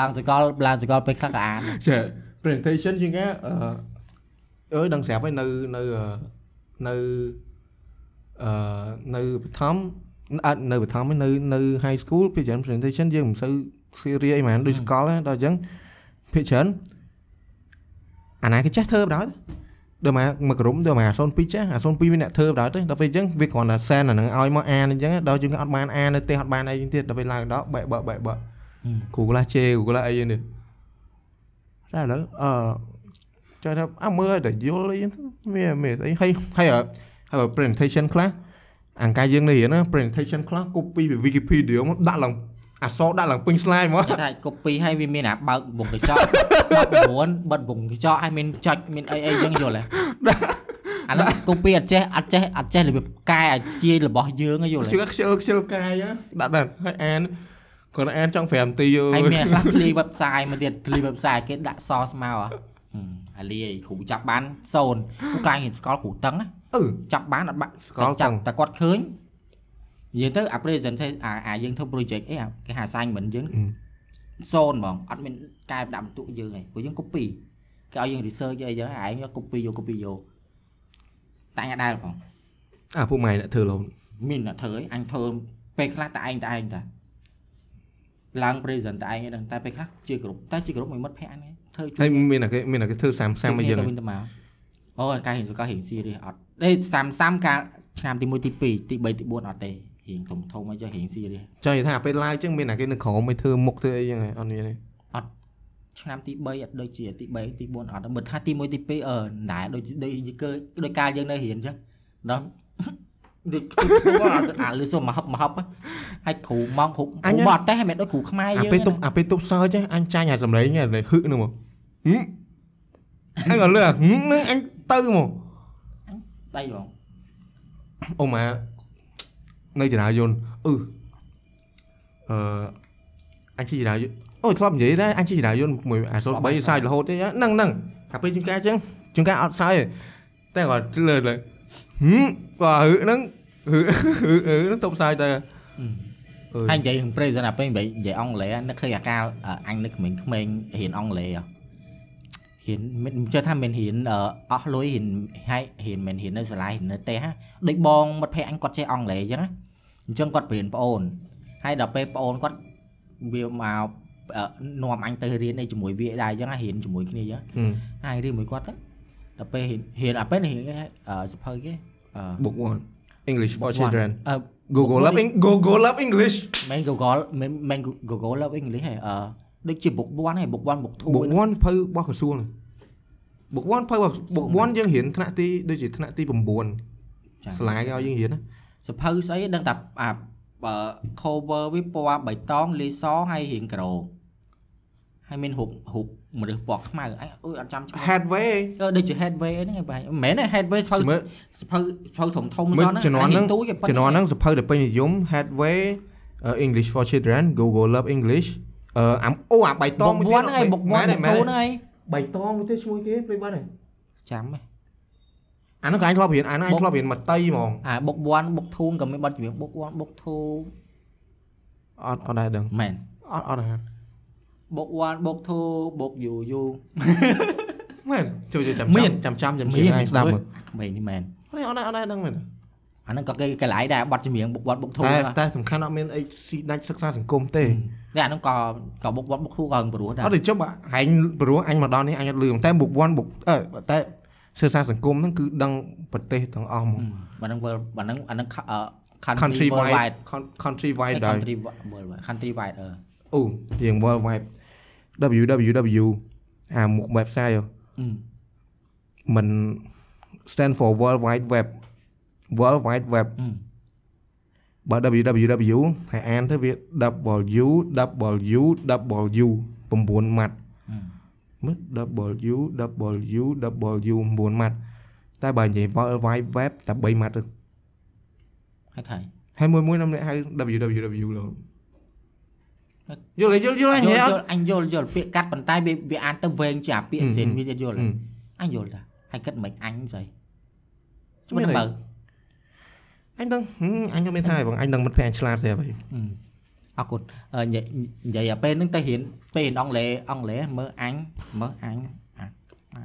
ឡើងសកលឡើងសកលពេលខ្លះក៏អានចេះ presentation ជាងគេអឺអើយដឹងស្រាប់ហើយនៅនៅអឺនៅអឺនៅបឋមអត់នៅបឋមឯងនៅនៅ high school ភាគច្រើន presentation យើងមិនសូវ serious អីហ្មងដូចសកលហ្នឹងដល់អញ្ចឹងភាគច្រើនអាណាគេចេះធ្វើបណ្ដោយ ដល់មកមកក្រុមដល់មក02ចេះអា02មានអ្នកធ្វើបណ្ដោយទៅដល់ពេលអញ្ចឹងវាគ្រាន់តែសែនអាហ្នឹងឲ្យមកអានអញ្ចឹងដល់យើងអត់បានអាននៅផ្ទះអត់បានអីទៀតដល់ពេលឡើងដល់បែកបែកបែកបែកគ្រូខ្លះជេរគ្រូខ្លះអីហ្នឹងតែឥឡូវអឺចង់ថាអើមើលឲ្យតែយល់អីហ្នឹងទៅមានមានអីហើយហើយអ่ะហើយ presentation ខ្លះអង្ការយើងនៅរៀនណា presentation ខ្លះ copy ពី Wikipedia មកដាក់ឡើងអក្សរដាក់ឡើងពេញ slide មកគេថា copy ឲ្យវាមានអាបើកវងកញ្ចក់បើក 9បិទវងកញ្ចក់ឲ្យមានចុចមានអីអីចឹងយល់ហ៎អានោះ copy អត់ចេះអត់ចេះអត់ចេះរបៀបកែឲ្យជារបស់យើងហ៎យល់ហ៎ជឿខ្ជិលខ្ជិលកាយណាដាក់ដាក់ហើយអានគាត់អានចង់5នាទីយើហើយមានខ្លះ clear website មកទៀត clear website គេដាក់ source មកហ៎អាលីគ្រូចាប់បានសូនគ្រូកាយរៀនស្កលគ្រូតឹងណាអឺចាប់បានអត់បាក់ស្គាល់ចាប់តឹងតែគាត់ឃើញនិយាយទៅអា presentation អាអាយើងធ្វើ project អីអាគេហៅ assignment យើង សូនហ្មងអត់មានកែដាក់បន្ទុកយើងឯងព្រោះយើង copy គេឲ្យយើង research អីចឹងឯងយក copy យក copy យកតែអញអត់ដែលផងអាពួកម៉ែអ្នកធ្វើលោនមានអ្នកធ្វើអីអញធ្វើពេលខ្លះតែឯងតែឯងតាឡើង present តែឯងហ្នឹងតែពេលខ្លះជាក្រុមតែជាក្រុមមួយមិត្តភ័ក្ដិអញឯងធ្វើជួយហើយមានតែគេមានតែគេធ្វើ30 30មកយើងទៅវិញទៅមកអូការហ៊ានសកលហ៊ាន serious អត់ទេ30កាលឆ្នាំទី1ទី2ទី3ទី4អត់ទេ ហ៊ានធំធំអីចឹងហ៊ាន serious ចង់និយាយថាពេល live ចឹងមានតែគេនៅក្រោមមិនធ្វើមុខធ្វើអីចឹងអត់មានទេឆ្នាំទី3អត់ដូចជាទី3ទី4អត់បើថាទី1ទី2អឺដែរដូចដូចគឺដូចកាលយើងនៅរៀនចឹងដល់ដូចអាលឺសុំមកហឹបមកហឹបហើយគ្រូមកគ្រូគ្រូបត់តែមិនដូចគ្រូខ្មែរអាយើងពេលទប់អាពេលទប់សើចអញចាញ់អាសម្លេងហ្នឹងហឹកហ្នឹងមកហឹមអញក៏លឺហឹមហ្នឹងអញទៅមកដៃបងអូម៉ា នៅចរាយន្តអឺអឺអញជិះចរាយន្តអូធ្លាប់និយាយដែរអញជិះចរាយន្តមួយអាសូ3សាយរហូតទេហ្នឹងហ្នឹងអាពេលជួនកាលអញ្ចឹងជួនកាលអត់សាយទេតែគាត់លើលើហឹមក៏ហឹកហ្នឹងអឺអឺអឺនឹងតុបផ្សាយទៅអឺហើយនិយាយនឹងព្រៃសិនអាពេលនិយាយនិយាយអង់គ្លេសនឹកឃើញអាកាលអឺអញនឹកក្មេងៗរៀនអង់គ្លេសហ៎រៀនមិនជឿថាមិនរៀនអឺអស់លុយរៀនហើយរៀនមិនរៀននៅសាលារៀននៅផ្ទះហ่ะដូចបងមិត្តភ័ក្ដិអញគាត់ចេះអង់គ្លេសអញ្ចឹងណា អញ្ចឹងគាត់បរៀនប្អូនហើយដល់ពេលប្អូនគាត់វាមកអឺនាំអញទៅរៀនអីជាមួយវាដែរអញ្ចឹងណារៀនជាមួយគ្នាអញ្ចឹងហឹមហើយរៀនមួយគាត់ទៅដល់ពេលរៀនរៀនអាពេលរៀនគេអឺសភៅគេអឺ book 1 English for children អឺ Google Love Eng- Google Love English មិន Google មិនមិន Google លើ English ហ៎អឺដូចជា book 1ហើយ book 1 book 2 book 1ភៅរបស់ក្រសួង book 1ភៅរបស់ book 1យើងរៀនថ្នាក់ទីដូចជាថ្នាក់ទី9ចា៎សាលាគេឲ្យយើងរៀនណា សភៅស្អីដឹងតែអាបើ cover វាពណ៌បៃតងលាយសហើយរៀងក្រោហើយមានរូបរូបមនុស្សពណ៌ខ្មៅអញអុយអត់ចាំឈ្មោះ Headway អឺដូចជា headway ហ្នឹងឯងបាទមិនមែនទេ headway សភៅមើលសភៅសភៅធំធំមើសលោះហ្នឹងជំនាន់ហ្នឹងទូចឯប៉ុណ្ជំនាន់ហ្នឹងសភៅដែលពេញនិយម Headway អឺ English for children Google Love English អឺអាអូអាបៃតងបុកមួយ1ហើយបុក1បុក2មែនទេហ្នឹងឯងបៃតងមួយទៀតឈ្មោះគេភ្លេចបាត់ហើយចាំហ៎ អាហ្នឹងក៏អញធ្លាប់រៀនអាហ្នឹងអញធ្លាប់រៀនមកតៃហ្មងអា book 1 book 2ក៏មានបទចម្រៀង book 1 book 2អត់អត់ដែរដឹងមែនអត់អត់ដែរបុក1បុក2បុកយូយូមែនជួយជួយចាំមានចាំចាំចាំចាំជាងឯងស្ដាប់មើលក្មេងនេះមែននេះអត់ដែរអត់ដែរដឹងមែនអាហ្នឹងក៏គេកន្លែងដែរបត់ចម្រៀងបុក1បុក2តែហ្នឹងតែសំខាន់អត់មានអីស៊ីដាច់សិក្សាសង្គមទេតែអាហ្នឹងក៏ក៏បុក1បុក2ក៏ហឹងព្រោះដែរអត់ទេចុះបើអញព្រោះអញមកដល់នេះអញអត់លឺតែ book 1 book អឺតែ សិក្សាសង្គមហ្នឹងគឺដឹងប្រទេសទាំងអស់ហ្មងបើហ្នឹង world បើហ្នឹងអាហ្នឹងខអឺ country country wide worldwide con- country wide ដែរ country worldwide country wide អឺអូរៀង world wide www អាមុខ website ហ៎អឺមិន stand for world wide web world wide web អឺបើ www ហើយអានទៅវា w w w 9ម៉ាត់អឺ មើល w w w 9ម៉ាត់តែបើនិយាយ world wide web តែ3ម៉ាត់ទៅហើយថៃហើយមួយមួយ năm នេះហៅ www លោកយល់ទេយល់យល់អញយហ៎ល់អត់យល់អញយល់យល់ពាក្យកាត់ប៉ុន្តែវាវាអានទៅវែងជាអាពាក្យសិនវាយល់អឺអញយល់តាហើយគិតមិនអញស្អីមានមិនអីបើអញដឹងហឹមអញក៏មានថាបងអញដឹងមិត្តភក្តិអញឆ្លាតស្រាប់ហើយ អឺអរគុណអឺនិយាយនិយាយអាពេលហ្នឹងទៅរៀនពេលរៀនអង់គ្លេសអង់គ្លេសមើលអញមើលអញអាអៅ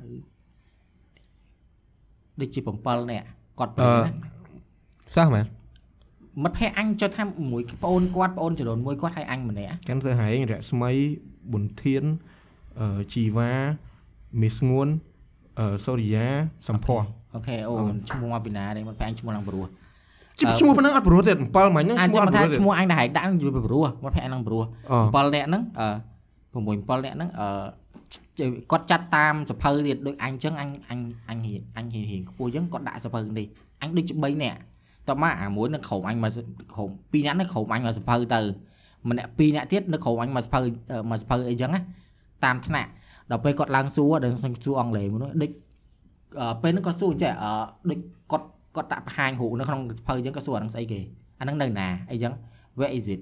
ដូចជា7នាក់គាត់ពេលណាសោះមែនមិត្តភ័ក្ដិអញចុះថាមួយប្អូនគាត់ប្អូនចំនួនមួយគាត់ឲ្យអញម្នាក់កាន់សើហែងរស្មីប៊ុនធានអឺជីវ៉ាមីស្ងួនអឺសូរិយាសំភ័សអូខេអូឈ្មោះមកពីណានេះមិត្តភ័ក្ដិអញឈ្មោះឡើងព្រោះ ឈ្មោះប៉ុណ្ណឹងអត់ព្រោះទេ7មិញហ្នឹងអញឈ្មោះចាំអត់ថាព្រោះទេឈ្មោះអញដែលហែកដាក់យល់ពីព្រោះមិត្តភ័ក្ដិអញឡើងព្រោះអូ7នាក់ហ្នឹងអឺ6 7នាក់ហ្នឹងអឺគាត់ចាត់តាមសភៅទៀតដូចអញចឹងអញអញអញរៀនអញរៀនរៀនខ្ពស់ចឹងគាត់ដាក់សភៅនេះអញដូចជា3នាក់តោះមកអាមួយនៅក្រុមអញមកក្រុម2នាក់នៅក្រុមអញមកសភៅទៅម្នាក់2នាក់ទៀតនៅក្រុមអញមកសភៅមកសភៅអីចឹងណាតាមថ្នាក់ដល់ពេលគាត់ឡើងសួរដល់សួរអង់គ្លេសមួយនោះដូចអឺពេលហ្នឹងគាត់សួរចេះអឺដូចគាត់ គាត់ដាក់បង្ហាញរូបនៅក្នុងសភៅចឹងគាត់សួរអាហ្នឹងស្អីគេអាហ្នឹងនៅណាអីចឹង where is it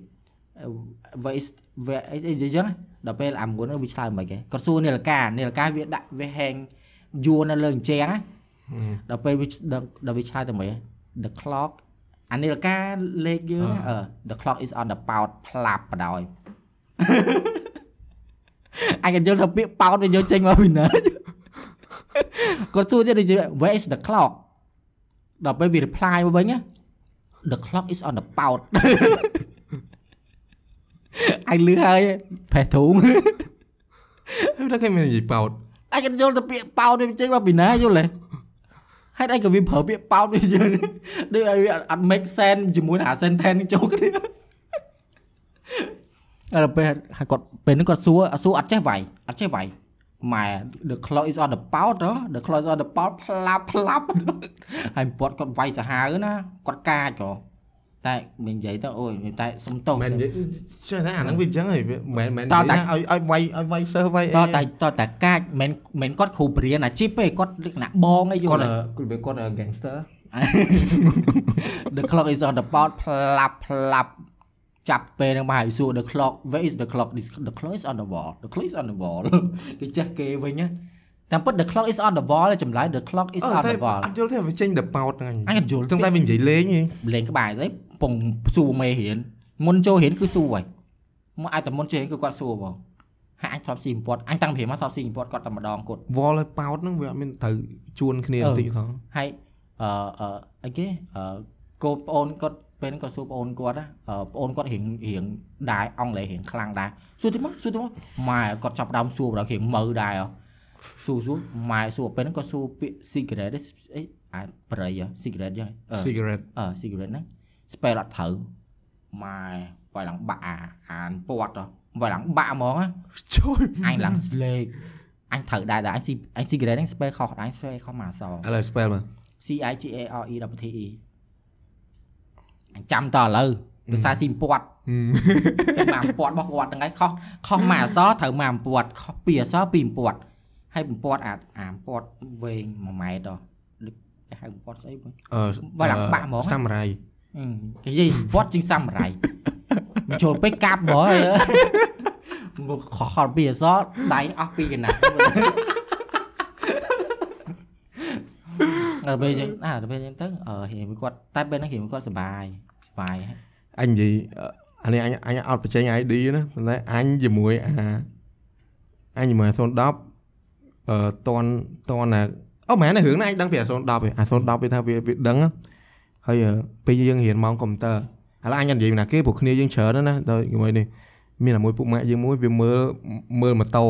where is where អីអីចឹងដល់ពេលអាមួយនោះវាឆ្លើយមិនគេគាត់សួរនាឡិកានាឡិកាវាដាក់វាហែងយួរនៅលើអញ្ចឹងណាដល់ពេលវាដល់វាឆ្លើយទៅមិន the clock អានាឡិកាលេខយើងអឺ the clock is on the pout ផ្លាប់បដ ாய் អញក៏យល់ថាពាក្យប៉ោតវាយកចេញមកពីណាគាត់សួរទៀតដូចជា where is the clock ដល់ពេលវា reply មកវិញណា the clock is on the pout អញលឺហើយប្រេះធូងហើយតែគេមាននិយាយប៉ោតអញក៏យល់តែពាក្យប៉ោតវាចេញមកពីណាយល់ទេហេតុអីក៏វាប្រើពាក្យប៉ោតវាយល់ដូចឲ្យវាអត់ make sense ជាមួយនឹងអា sentence នេះចូលគ្នាដល់ពេលហើយគាត់ពេលហ្នឹងគាត់សួរសួរអត់ចេះវាយអត់ចេះវាយ ម៉ែ the clock is on the pout ហ៎ the clock is on the pout ផ្លាប់ផ្លាប់ហើយពត់គាត់វាយសាហាវណាគាត់កាចហ៎តែនិយាយទៅអូយតែសុំទោសមែននិយាយចេះតែអាហ្នឹងវាអញ្ចឹងហីវាមែនមែនតោះនិយាយតែថាឲ្យឲ្យវាយឲ្យវាយសិស្សវាយតតែតតែកាចមិនមិនគាត់គ្រូបរៀនអាជីពទេគាត់លក្ខណៈបងអីយគាត់ល់ទេគាត់គាត់ gangster the clock is on the board ផ្លាប់ផ្លាប់ ចាប់ពេលហ្នឹងមកឲ្យសួរ the clock where is the clock This- the clock is on the wall the clock is on the wall គេចេះគេវិញណាតាមពិត the clock is on the wall ចម្លើយ the clock is អឺ on តែ the wall អត់យល់ទេវាចេញតែប៉ោតហ្នឹងអញអត់យល់ចឹងតែវានិយាយលេងហីលេងក្បែរស្អីពងសួរមេរៀនមុនចូលរៀនគឺសួរហើយមកអាចតែមុនចូលរៀនគឺគាត់សួរបងហើយអញធ្លាប់ស៊ីបំពត់អញតាំងពីមកធ្លាប់ស៊ីបំពត់គាត់តែម្ដងគាត់វល់ឲ្យប៉ោតហ្នឹងវាអត់មានត្រូវជួនគ្នាអឺបន្តិចសោះហើយអឺអឺអីគេអឺកូនប្អូនគាត់ ពេលហ្នឹងគាត់សួរប្អូនគាត់ណាអឺប្អូនគាត់រៀងរៀងដែរអង់គ្លេសរៀងខ្លាំងដែរសួរទៅមកសួរទៅមកម៉ែគាត់ចាប់ផ្ដើមសួរដល់រៀងមើដែរហ៎សួរសួរម៉ែសួរពេលហ្នឹងគាត់សួរពាក្យ cigarette អីអាប្រៃហ៎ cigarette យ៉ាងអឺ cigarette អឺ cigarette ហ្នឹង spell អត់ត្រូវម៉ែវាយឡើងបាក់អាអានពាត់ហ៎វាយឡើងបាក់ហ្មងណាជួយអញឡើងស្លេកអញត្រូវដែរដែរអញស៊ីអញ cigarette ហ្នឹង spell ខុសអញ spell ខុសមកអក្សរឥឡូវ spell មក C I G A R E W T E អញ ចាំតឥឡូវដោយសារស៊ីពាត់ចាំមកពាត់របស់គាត់ហ្នឹងឯងខុសខុសមកអក្សរត្រូវមកពាត់ខុសពីអក្សរពីពាត់ហើយពាត់អាអាពាត់វែង1ម៉ែត្រដូចគេហៅពាត់ស្អីបងអឺវាឡើងបាក់ហ្មងសាមរ៉ៃអឺគេនិយាយពាត់ជាងសាមរ៉ៃមិនចូលពេកកាប់ហ្មងហើយមកខុសខុសពីអក្សរដៃអស់ពីកណាត់ ដល់ពេលចឹងអាដល់ពេលចឹងទៅអឺហៀងគាត់តែពេលហ្នឹងហៀងគាត់សុបាយសុបាយហើយអញនិយាយអានេះអញអញអត់បញ្ចេញ ID ណាប៉ុន្តែអញជាមួយអាអញជាមួយអា010អឺតនតនណាអូមែនទេរឿងហ្នឹងអញដឹងពីអា010ឯងអា010វាថាវាវាដឹងណាហើយអឺពេលយើងរៀនម៉ោងកុំព្យូទ័រឥឡូវអញអត់និយាយពីណាគេព្រោះគ្នាយើងច្រើនណាស់ដល់ជាមួយនេះមានតែមួយពុកម៉ាក់យើងមួយវាមើលមើលម៉ូតូ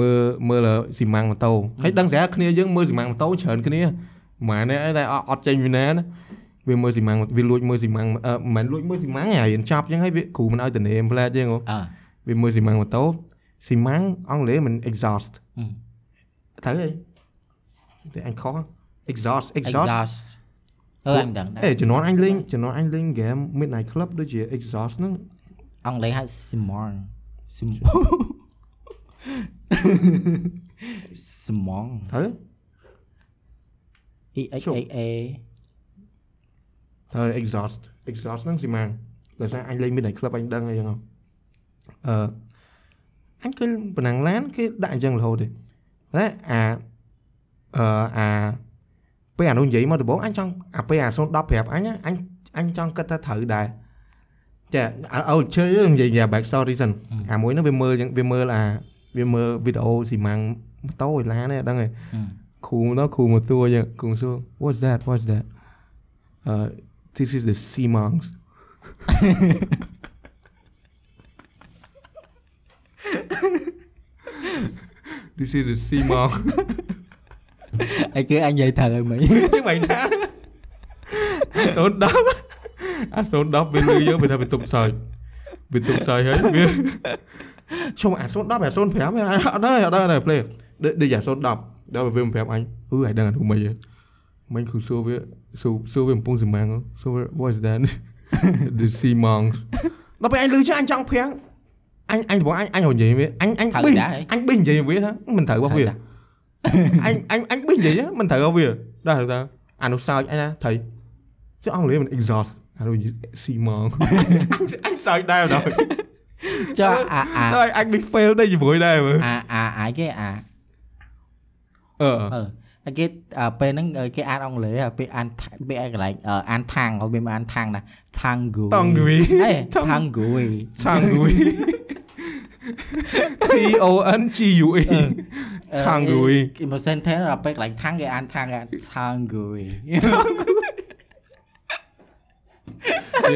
មើលមើលស៊ីម៉ាំងម៉ូតូហើយដឹងស្រាប់គ្នាយើងមើលស៊ីម៉ាំងម៉ូតូច្រើនគ្នាម៉ែនេះឯងតែអត់អត់ចេញពីណាណាវាមើលស៊ីម៉ាំងវាលួចមើលស៊ីម៉ាំងអឺមិនមែនលួចមើលស៊ីម៉ាំងឯងរៀនចប់អញ្ចឹងហើយវាគ្រូមិនឲ្យតនេមផ្លែតអញ្ចឹងហ៎អើវាមើលស៊ីម៉ាំងម៉ូតូស៊ីម៉ាំងអង់គ្លេសមិន exhaust អឺត្រូវអីតែអញខុស exhaust exhaust exhaust អឺអញដឹងដែរអេជំនាន់អញលេងជំនាន់អញលេង game Midnight Club ដូចជា exhaust ហ្នឹងអង់គ្លេសហៅ simon sim simon ត្រូវ E X A A ត្រូវ exhaust exhaust ហ្នឹងស៊ីម៉ាំងដោយសារអញលេង Midnight Club អញដឹងអីចឹងហ៎អឺអញឃើញប៉ុណ្ណឹងឡានគេដាក់អញ្ចឹងរហូតទេតែអាអឺអាពេលអានោះនិយាយមកដំបូងអញចង់អាពេលអា010ប្រាប់អញណាអញអញចង់គិតថាត្រូវដែរចាអូជើនិយាយ back story សិនអាមួយហ្នឹងវាមើលចឹងវាមើលអា វាមើលវីដេអូស៊ីម៉ាំងម៉ូតូឯឡាននេះអត់ដឹងទេអឺគ្រូមកគ្រូមកសួរចឹងគ្រូសួរ what's that what's that uh this is the sea monks this is the sea monk អីគេអញនិយាយត្រូវហើយមិញ chứ mày đã số đắp à số đắp bên lưới nhớ bên đây bên tụm sợi bên tụm sợi hết biết xong à số đắp à số phèm ở đây ở đây này play đây đây giả số đắp đó là viên phèm anh ừ ai đang ăn thùng mày vậy mình cứ xô với xô xô với một bông gì mang xô với what is that the sea monks nó phải anh lưới chứ anh trong phèm anh anh bảo anh anh hồi gì vậy anh anh Thật bình đã ấy. anh bình gì vậy hả mình thử bao Thật việc đã. anh anh anh biết gì á mình thử không bây giờ đây là ta à nó sao anh á thầy chứ ông lấy mình exhaust à nó gì xì mòn anh anh sao đây rồi ចុះអាអា đây anh bị fail đây gì buổi đây mà អា អាអាគេអា ờ អឺហើយគេអឺពេលហ្នឹងគេអានអង់គ្លេសហើយពេលអានថាពេលអានកន្លែងអឺអានថាងហើយវាមិនអានថាងណា tangu Tangui. អេ Tang- tangu chang gui T O N G U E chang gui គេមកសិនទេដល់ពេលកន្លែងថាងគេអានថាងគេអា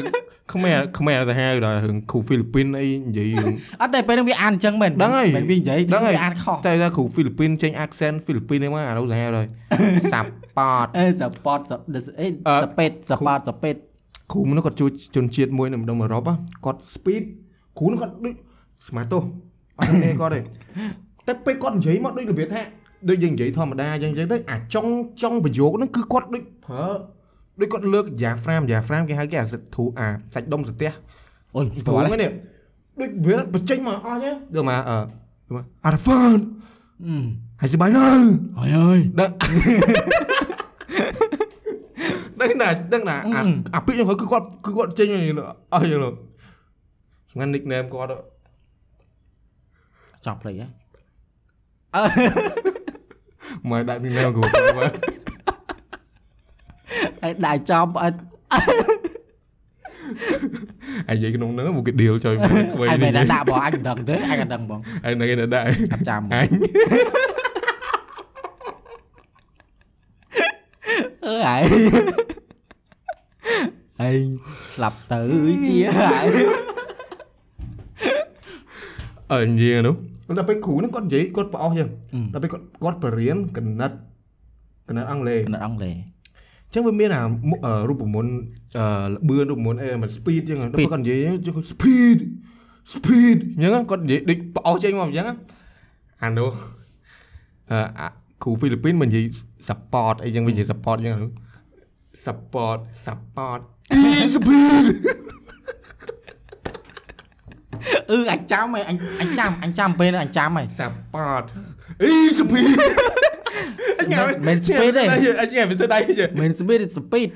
ន tangu ខ្មែរខ្មែរទៅហៅដល់រឿងគ្រូហ្វីលីពីនអីនិយាយរឿងអត់តែពេលហ្នឹងវាអានអញ្ចឹងមែនដឹងហើយមែនវានិយាយដឹងហើយវាអានខុសតែថាគ្រូហ្វីលីពីនចេញ accent ហ្វីលីពីនហ្នឹងមកអានោះទៅហៅដល់សាប់ប៉តអេសប៉តសអេអឺសពេតសប៉តសពេតគ្រូនោះគាត់ជួយជនជាតិមួយនៅម្ដុំអឺរ៉ុបហ៎គាត់ speed គ្រូនោះគាត់ដូចស្មាតទោសអត់ទេគាត់ទេតែពេលគាត់និយាយមកដូចរបៀបថាដូចយើងនិយាយធម្មតាអញ្ចឹងទៅអាចុងចុងប្រយោគហ្នឹងគឺគាត់ដូចប្រើ ដូចគាត់លើកយ៉ាហ្វ្រាមយ៉ាហ្វ្រាមគេហៅគេអាសិទ្ធូអាសាច់ដុំសាទះអូយស្គាល់ហ្នឹងដូចវាបញ្ចេញមកអស់ទេដូចមកអឺអារ៉ាហ្វានហើយសបាយនៅអើយអើយដឹងដឹងណាដឹងណាអាពាក្យហ្នឹងគឺគាត់គឺគាត់ចេញអស់យ៉ាងនោះសម្ងាត់ nickname គាត់ចង់ play ហ៎មកដាក់ nickname គាត់ ទៅមកហើយដាក់ចំអត់អាយនិយាយក្នុងហ្នឹងមកគេដៀលចុយមកធ្វើហើយនេះមិនដាក់បងអញមិនដឹងទេអញក៏ដឹងបងហើយនៅគេនៅដាក់អត់ចាំអញអើហើយហើយស្លាប់ទៅជាហើយអើនិយាយនោះដល់ពេលគ្រូហ្នឹងគាត់និយាយគាត់ប្រអស់ចឹងដល់ពេលគាត់គាត់បរៀនកណិតកណិតអង់គ្លេសកណិតអង់គ្លេសអញ្ចឹងវាមានអាមុខអឺរូបមន្តអឺលបឿនរូបមន្តអីមិន speed ចឹងដល់ពេលគាត់និយាយចឹង speed speed អញ្ចឹងគាត់និយាយដូចប្រអស់ចេញមកអញ្ចឹងអានោះអឺអាគ្រូហ្វីលីពីនមិននិយាយ support អីចឹងវានិយាយ support ចឹង support support speed អឺអញចាំហើយអញអញចាំអញចាំពេលហ្នឹងអញចាំហើយ support អី speed អ ញមិន speed ទេអញមិនទៅដៃទេមិន speed speed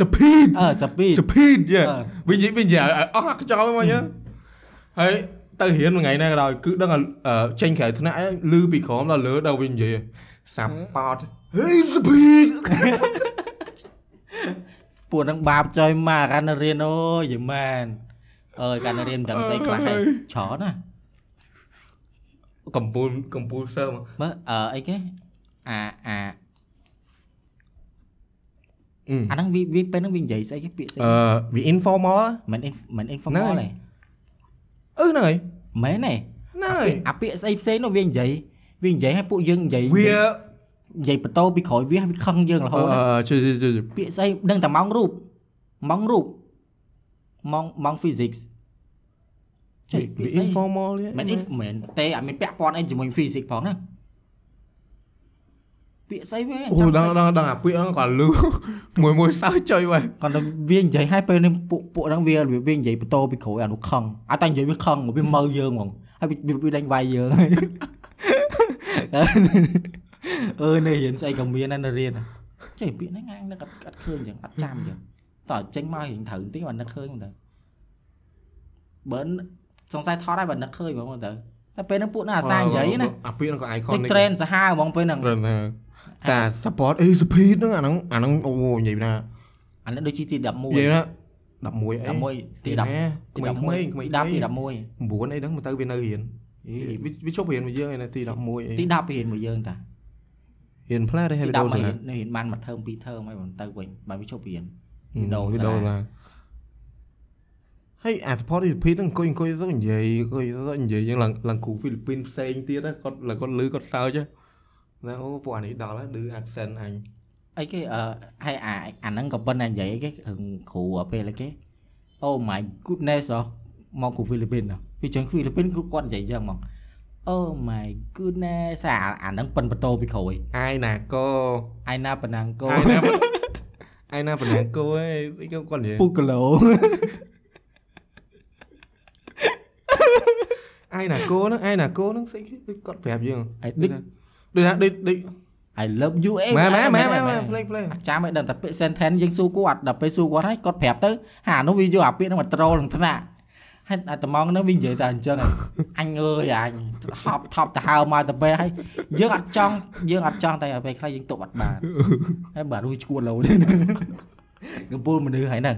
speed អឺ speed speed យេអឺវិញនិយាយវិញនិយាយអស់ខ្យល់មកញ៉ាហើយទៅរៀនមួយថ្ងៃណាក៏ដោយគឺដឹងថាអឺចេញក្រៅថ្នាក់លឺពីក្រោមដល់លើដល់វិញនិយាយ support ហេ speed ពួកហ្នឹងបាបចុយមកកាន់តែរៀនអូយយីម៉ានអើយកាន់តែរៀនមិនដឹងស្អីខ្លះហើយច្រើនណាកំពូលកំពូលសើមកមើលអឺអីគេ អាអាអឺអាហ្នឹងវាវាពេលហ្នឹងវានិយាយស្អីគេពាក្យស្អីអឺវា informal មិន inf- មិន informal ហ្នឹងទេហើយអឺហ្នឹងហើយមែនទេហ្នឹងហើយអាពាក្យស្អីផ្សេងនោះវានិយាយវានិយាយឲ្យពួកយើងនិយាយវានិយាយបន្តពីក្រោយវាវាខឹងយើងរហូតណាអឺជួយជួយជួយពាក្យស្អីដឹងតែម៉ោងរូបម៉ោងរូបម៉ោងម៉ោង physics ចេះពាវាក្យស្អី informal ទេមិន if មិនទេអត់មានពាក់ព័ន្ធអីជាមួយ physics ផងណា ពាក្យស្អីវាអូដល់ដល់ដល់អាពាក្យហ្នឹងក៏លឺមួយមួយសើចុយវិញគាត់ទៅវានិយាយឲ្យពេលនេះពួកពួកហ្នឹងវាវានិយាយបន្តពីក្រោយអានោះខឹងអត់តែនិយាយវាខឹងវាមើលយើងហ្មងហើយវាវាដេញវាយយើងហើយអឺនៅរៀនស្អីក៏មានដែរនៅរៀនចេះពាក្យហ្នឹងអាងនឹកអត់អត់ឃើញចឹងអត់ចាំចឹងតើចេញមករៀងត្រូវបន្តិចបាននឹកឃើញហ្មងទៅបើសង្ស័យថតហើយបើនឹកឃើញហ្មងទៅតែពេលហ្នឹងពួកហ្នឹងអាសានិយាយណាអាពាក្យហ្នឹងក៏ icon នេះ trend សាហាវហ្មងពេលហ្នឹងត្រឹមថា តែ support អី speed ហ្នឹងអាហ្នឹងអាហ្នឹងអូនិយាយណាអានេះដូចជាទី11និយាយណា11អី11ទី10ក្មេងក្មេងក្មេង10ទី11 9អីហ្នឹងមកទៅវានៅរៀនវាវាជប់រៀនមួយយើងឯណាទី11អីទី10រៀនមួយយើងតារៀនផ្លែទេទីហើយ10វីដេអូមកទៅរៀននៅរៀនបានមួយថើមពីរថើមហើយមិនទៅវិញបានវាជប់រៀនវីដេអូវីដេអូឡាហើយអា support speed ហ្នឹងអង្គុយអង្គុយទៅនិយាយអង្គុយទៅនិយាយយ៉ាងឡើងឡើងគ្រូហ្វីលីពីនផ្សេងទៀតគាត់ឡើងគាត់លឺគាត់សើច ណាអូពួកអានេះដល់ហើយលឺ accent អញអីគេអឺហើយអាអាហ្នឹងក៏ប៉ុន្តែនិយាយអីគេរឿងគ្រូអាពេលអីគេ Oh my goodness ហ៎មកគ្រូហ្វីលីពីនហ៎ពីចឹងហ្វីលីពីនគឺគាត់និយាយចឹងហ្មង Oh my goodness អាអាហ្នឹងប៉ិនបន្ទោពីក្រោយអាយណាកោអាយណាប៉ណ្ណាងកូអាយណាអាយណាបណ្ណាគោអីអីគាត់និយាយពូគីឡូអាយណាគោហ្នឹងអាយណាគោហ្នឹងស្អីគេដូចគាត់ប្រាប់យើងអាយដូចថា ដូចថាដូចដូច I love you អីម៉ែម៉ែម៉ែម៉ែផ្លេចផ្លេចអត់ចាំឲ្យដឹងតែពាក្យ sentence យើងសួរគាត់ដល់ពេលសួរគាត់ហើយគាត់ប្រាប់ទៅហានោះវាយកអាពាក្យហ្នឹងមកត្រូលនឹងថ្នាក់ហើយអាត្មងហ្នឹងវានិយាយតែអញ្ចឹងហើយអញអើយអញហប់ថប់ទៅហើមកទៅពេលហើយយើងអត់ចង់យើងអត់ចង់តែឲ្យពេលខ្លះយើងទប់អត់បានហើយបាទរួចឈួតលោនេះកំពូលមនុស្សហើយហ្នឹង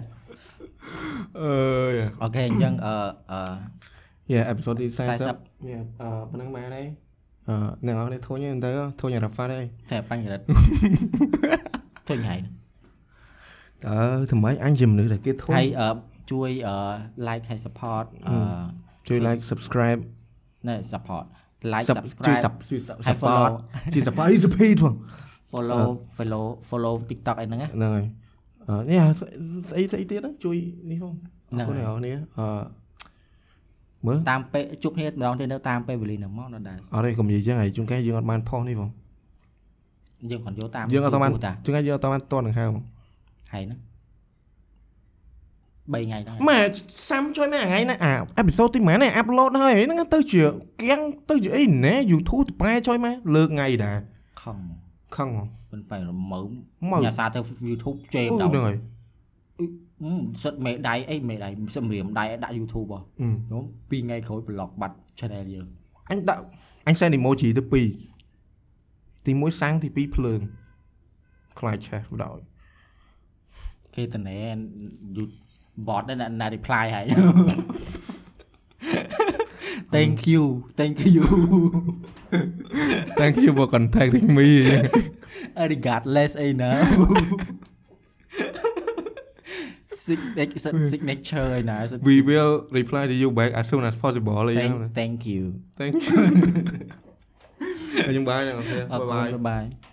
អើយអូខេអញ្ចឹងអឺអឺយ៉ាអេពីសូតទី40 40យ៉ាអឺប៉ុណ្ណឹងបានហើយ អឺអ្នកនរនេះធុញទៅធុញរ៉ាហ្វាត់ហើយតែបញ្ញរិទ្ធធុញហើយតើថ្មីអញជាមនុស្សដែលគេធុញហើយអឺជួយអឺ like ហើយ support អឺជួយ like subscribe ណែ support like ជួយ subscribe sub ជួយហើយ follow support ជួយ support អី speed ផង follow follow follow TikTok អីហ្នឹងណាហ្នឹងហើយអឺនេះស្អីស្អីទៀតហ្នឹងជួយនេះផងហ្នឹងអរគុណហើយអ្នកនរនេះអឺ មើលតាមពេលជួបគ្នាម្ដងទៀតនៅតាមពេលវេលាហ្នឹងមកដល់ដែរអត់ទេកុំនិយាយចឹងហើយជួនកាលយើងអត់បានផុសនេះផងយើងគាត់យកតាមយើងអត់បាន YouTube តាជួនកាលយើងអត់បានតន់នឹងហៅហើយហ្នឹង3ថ្ងៃហ្នឹងម៉ែសាំជួយម៉ែថ្ងៃណាអាអេពីសូតទីម៉ែនេះអាប់ឡូតហើយហ្នឹងទៅជាគៀងទៅជាអីណែ YouTube ទៅប្រែជួយម៉ែលើកថ្ងៃដែរខំខឹងហ៎មិនបែរមើលមើលញ៉ាសាទៅ YouTube ជេមអូដល់ហ្នឹងហើយ អឺសិតមេដៃអីមេដៃសម្រាមដៃឲ្យដាក់ YouTube ហ៎អឺខ្ញុំ2ថ្ងៃក្រោយប្លុកបាត់ channel យើងអញដាក់អញ send emoji ទៅពីរទី1សាំងទី2ភ្លើងខ្លាចឆេះបដ ாய் គេតនេយូ bot ដែរណា reply ហើយ Thank you thank you Thank you for contacting me regardless អីណា signature signature ឯណា We will reply to you back as soon as possible អីចឹង thank thank you Thank you ខ្ញុំបាយហ្នឹងអូខេអរបាយគុណបាយបាយ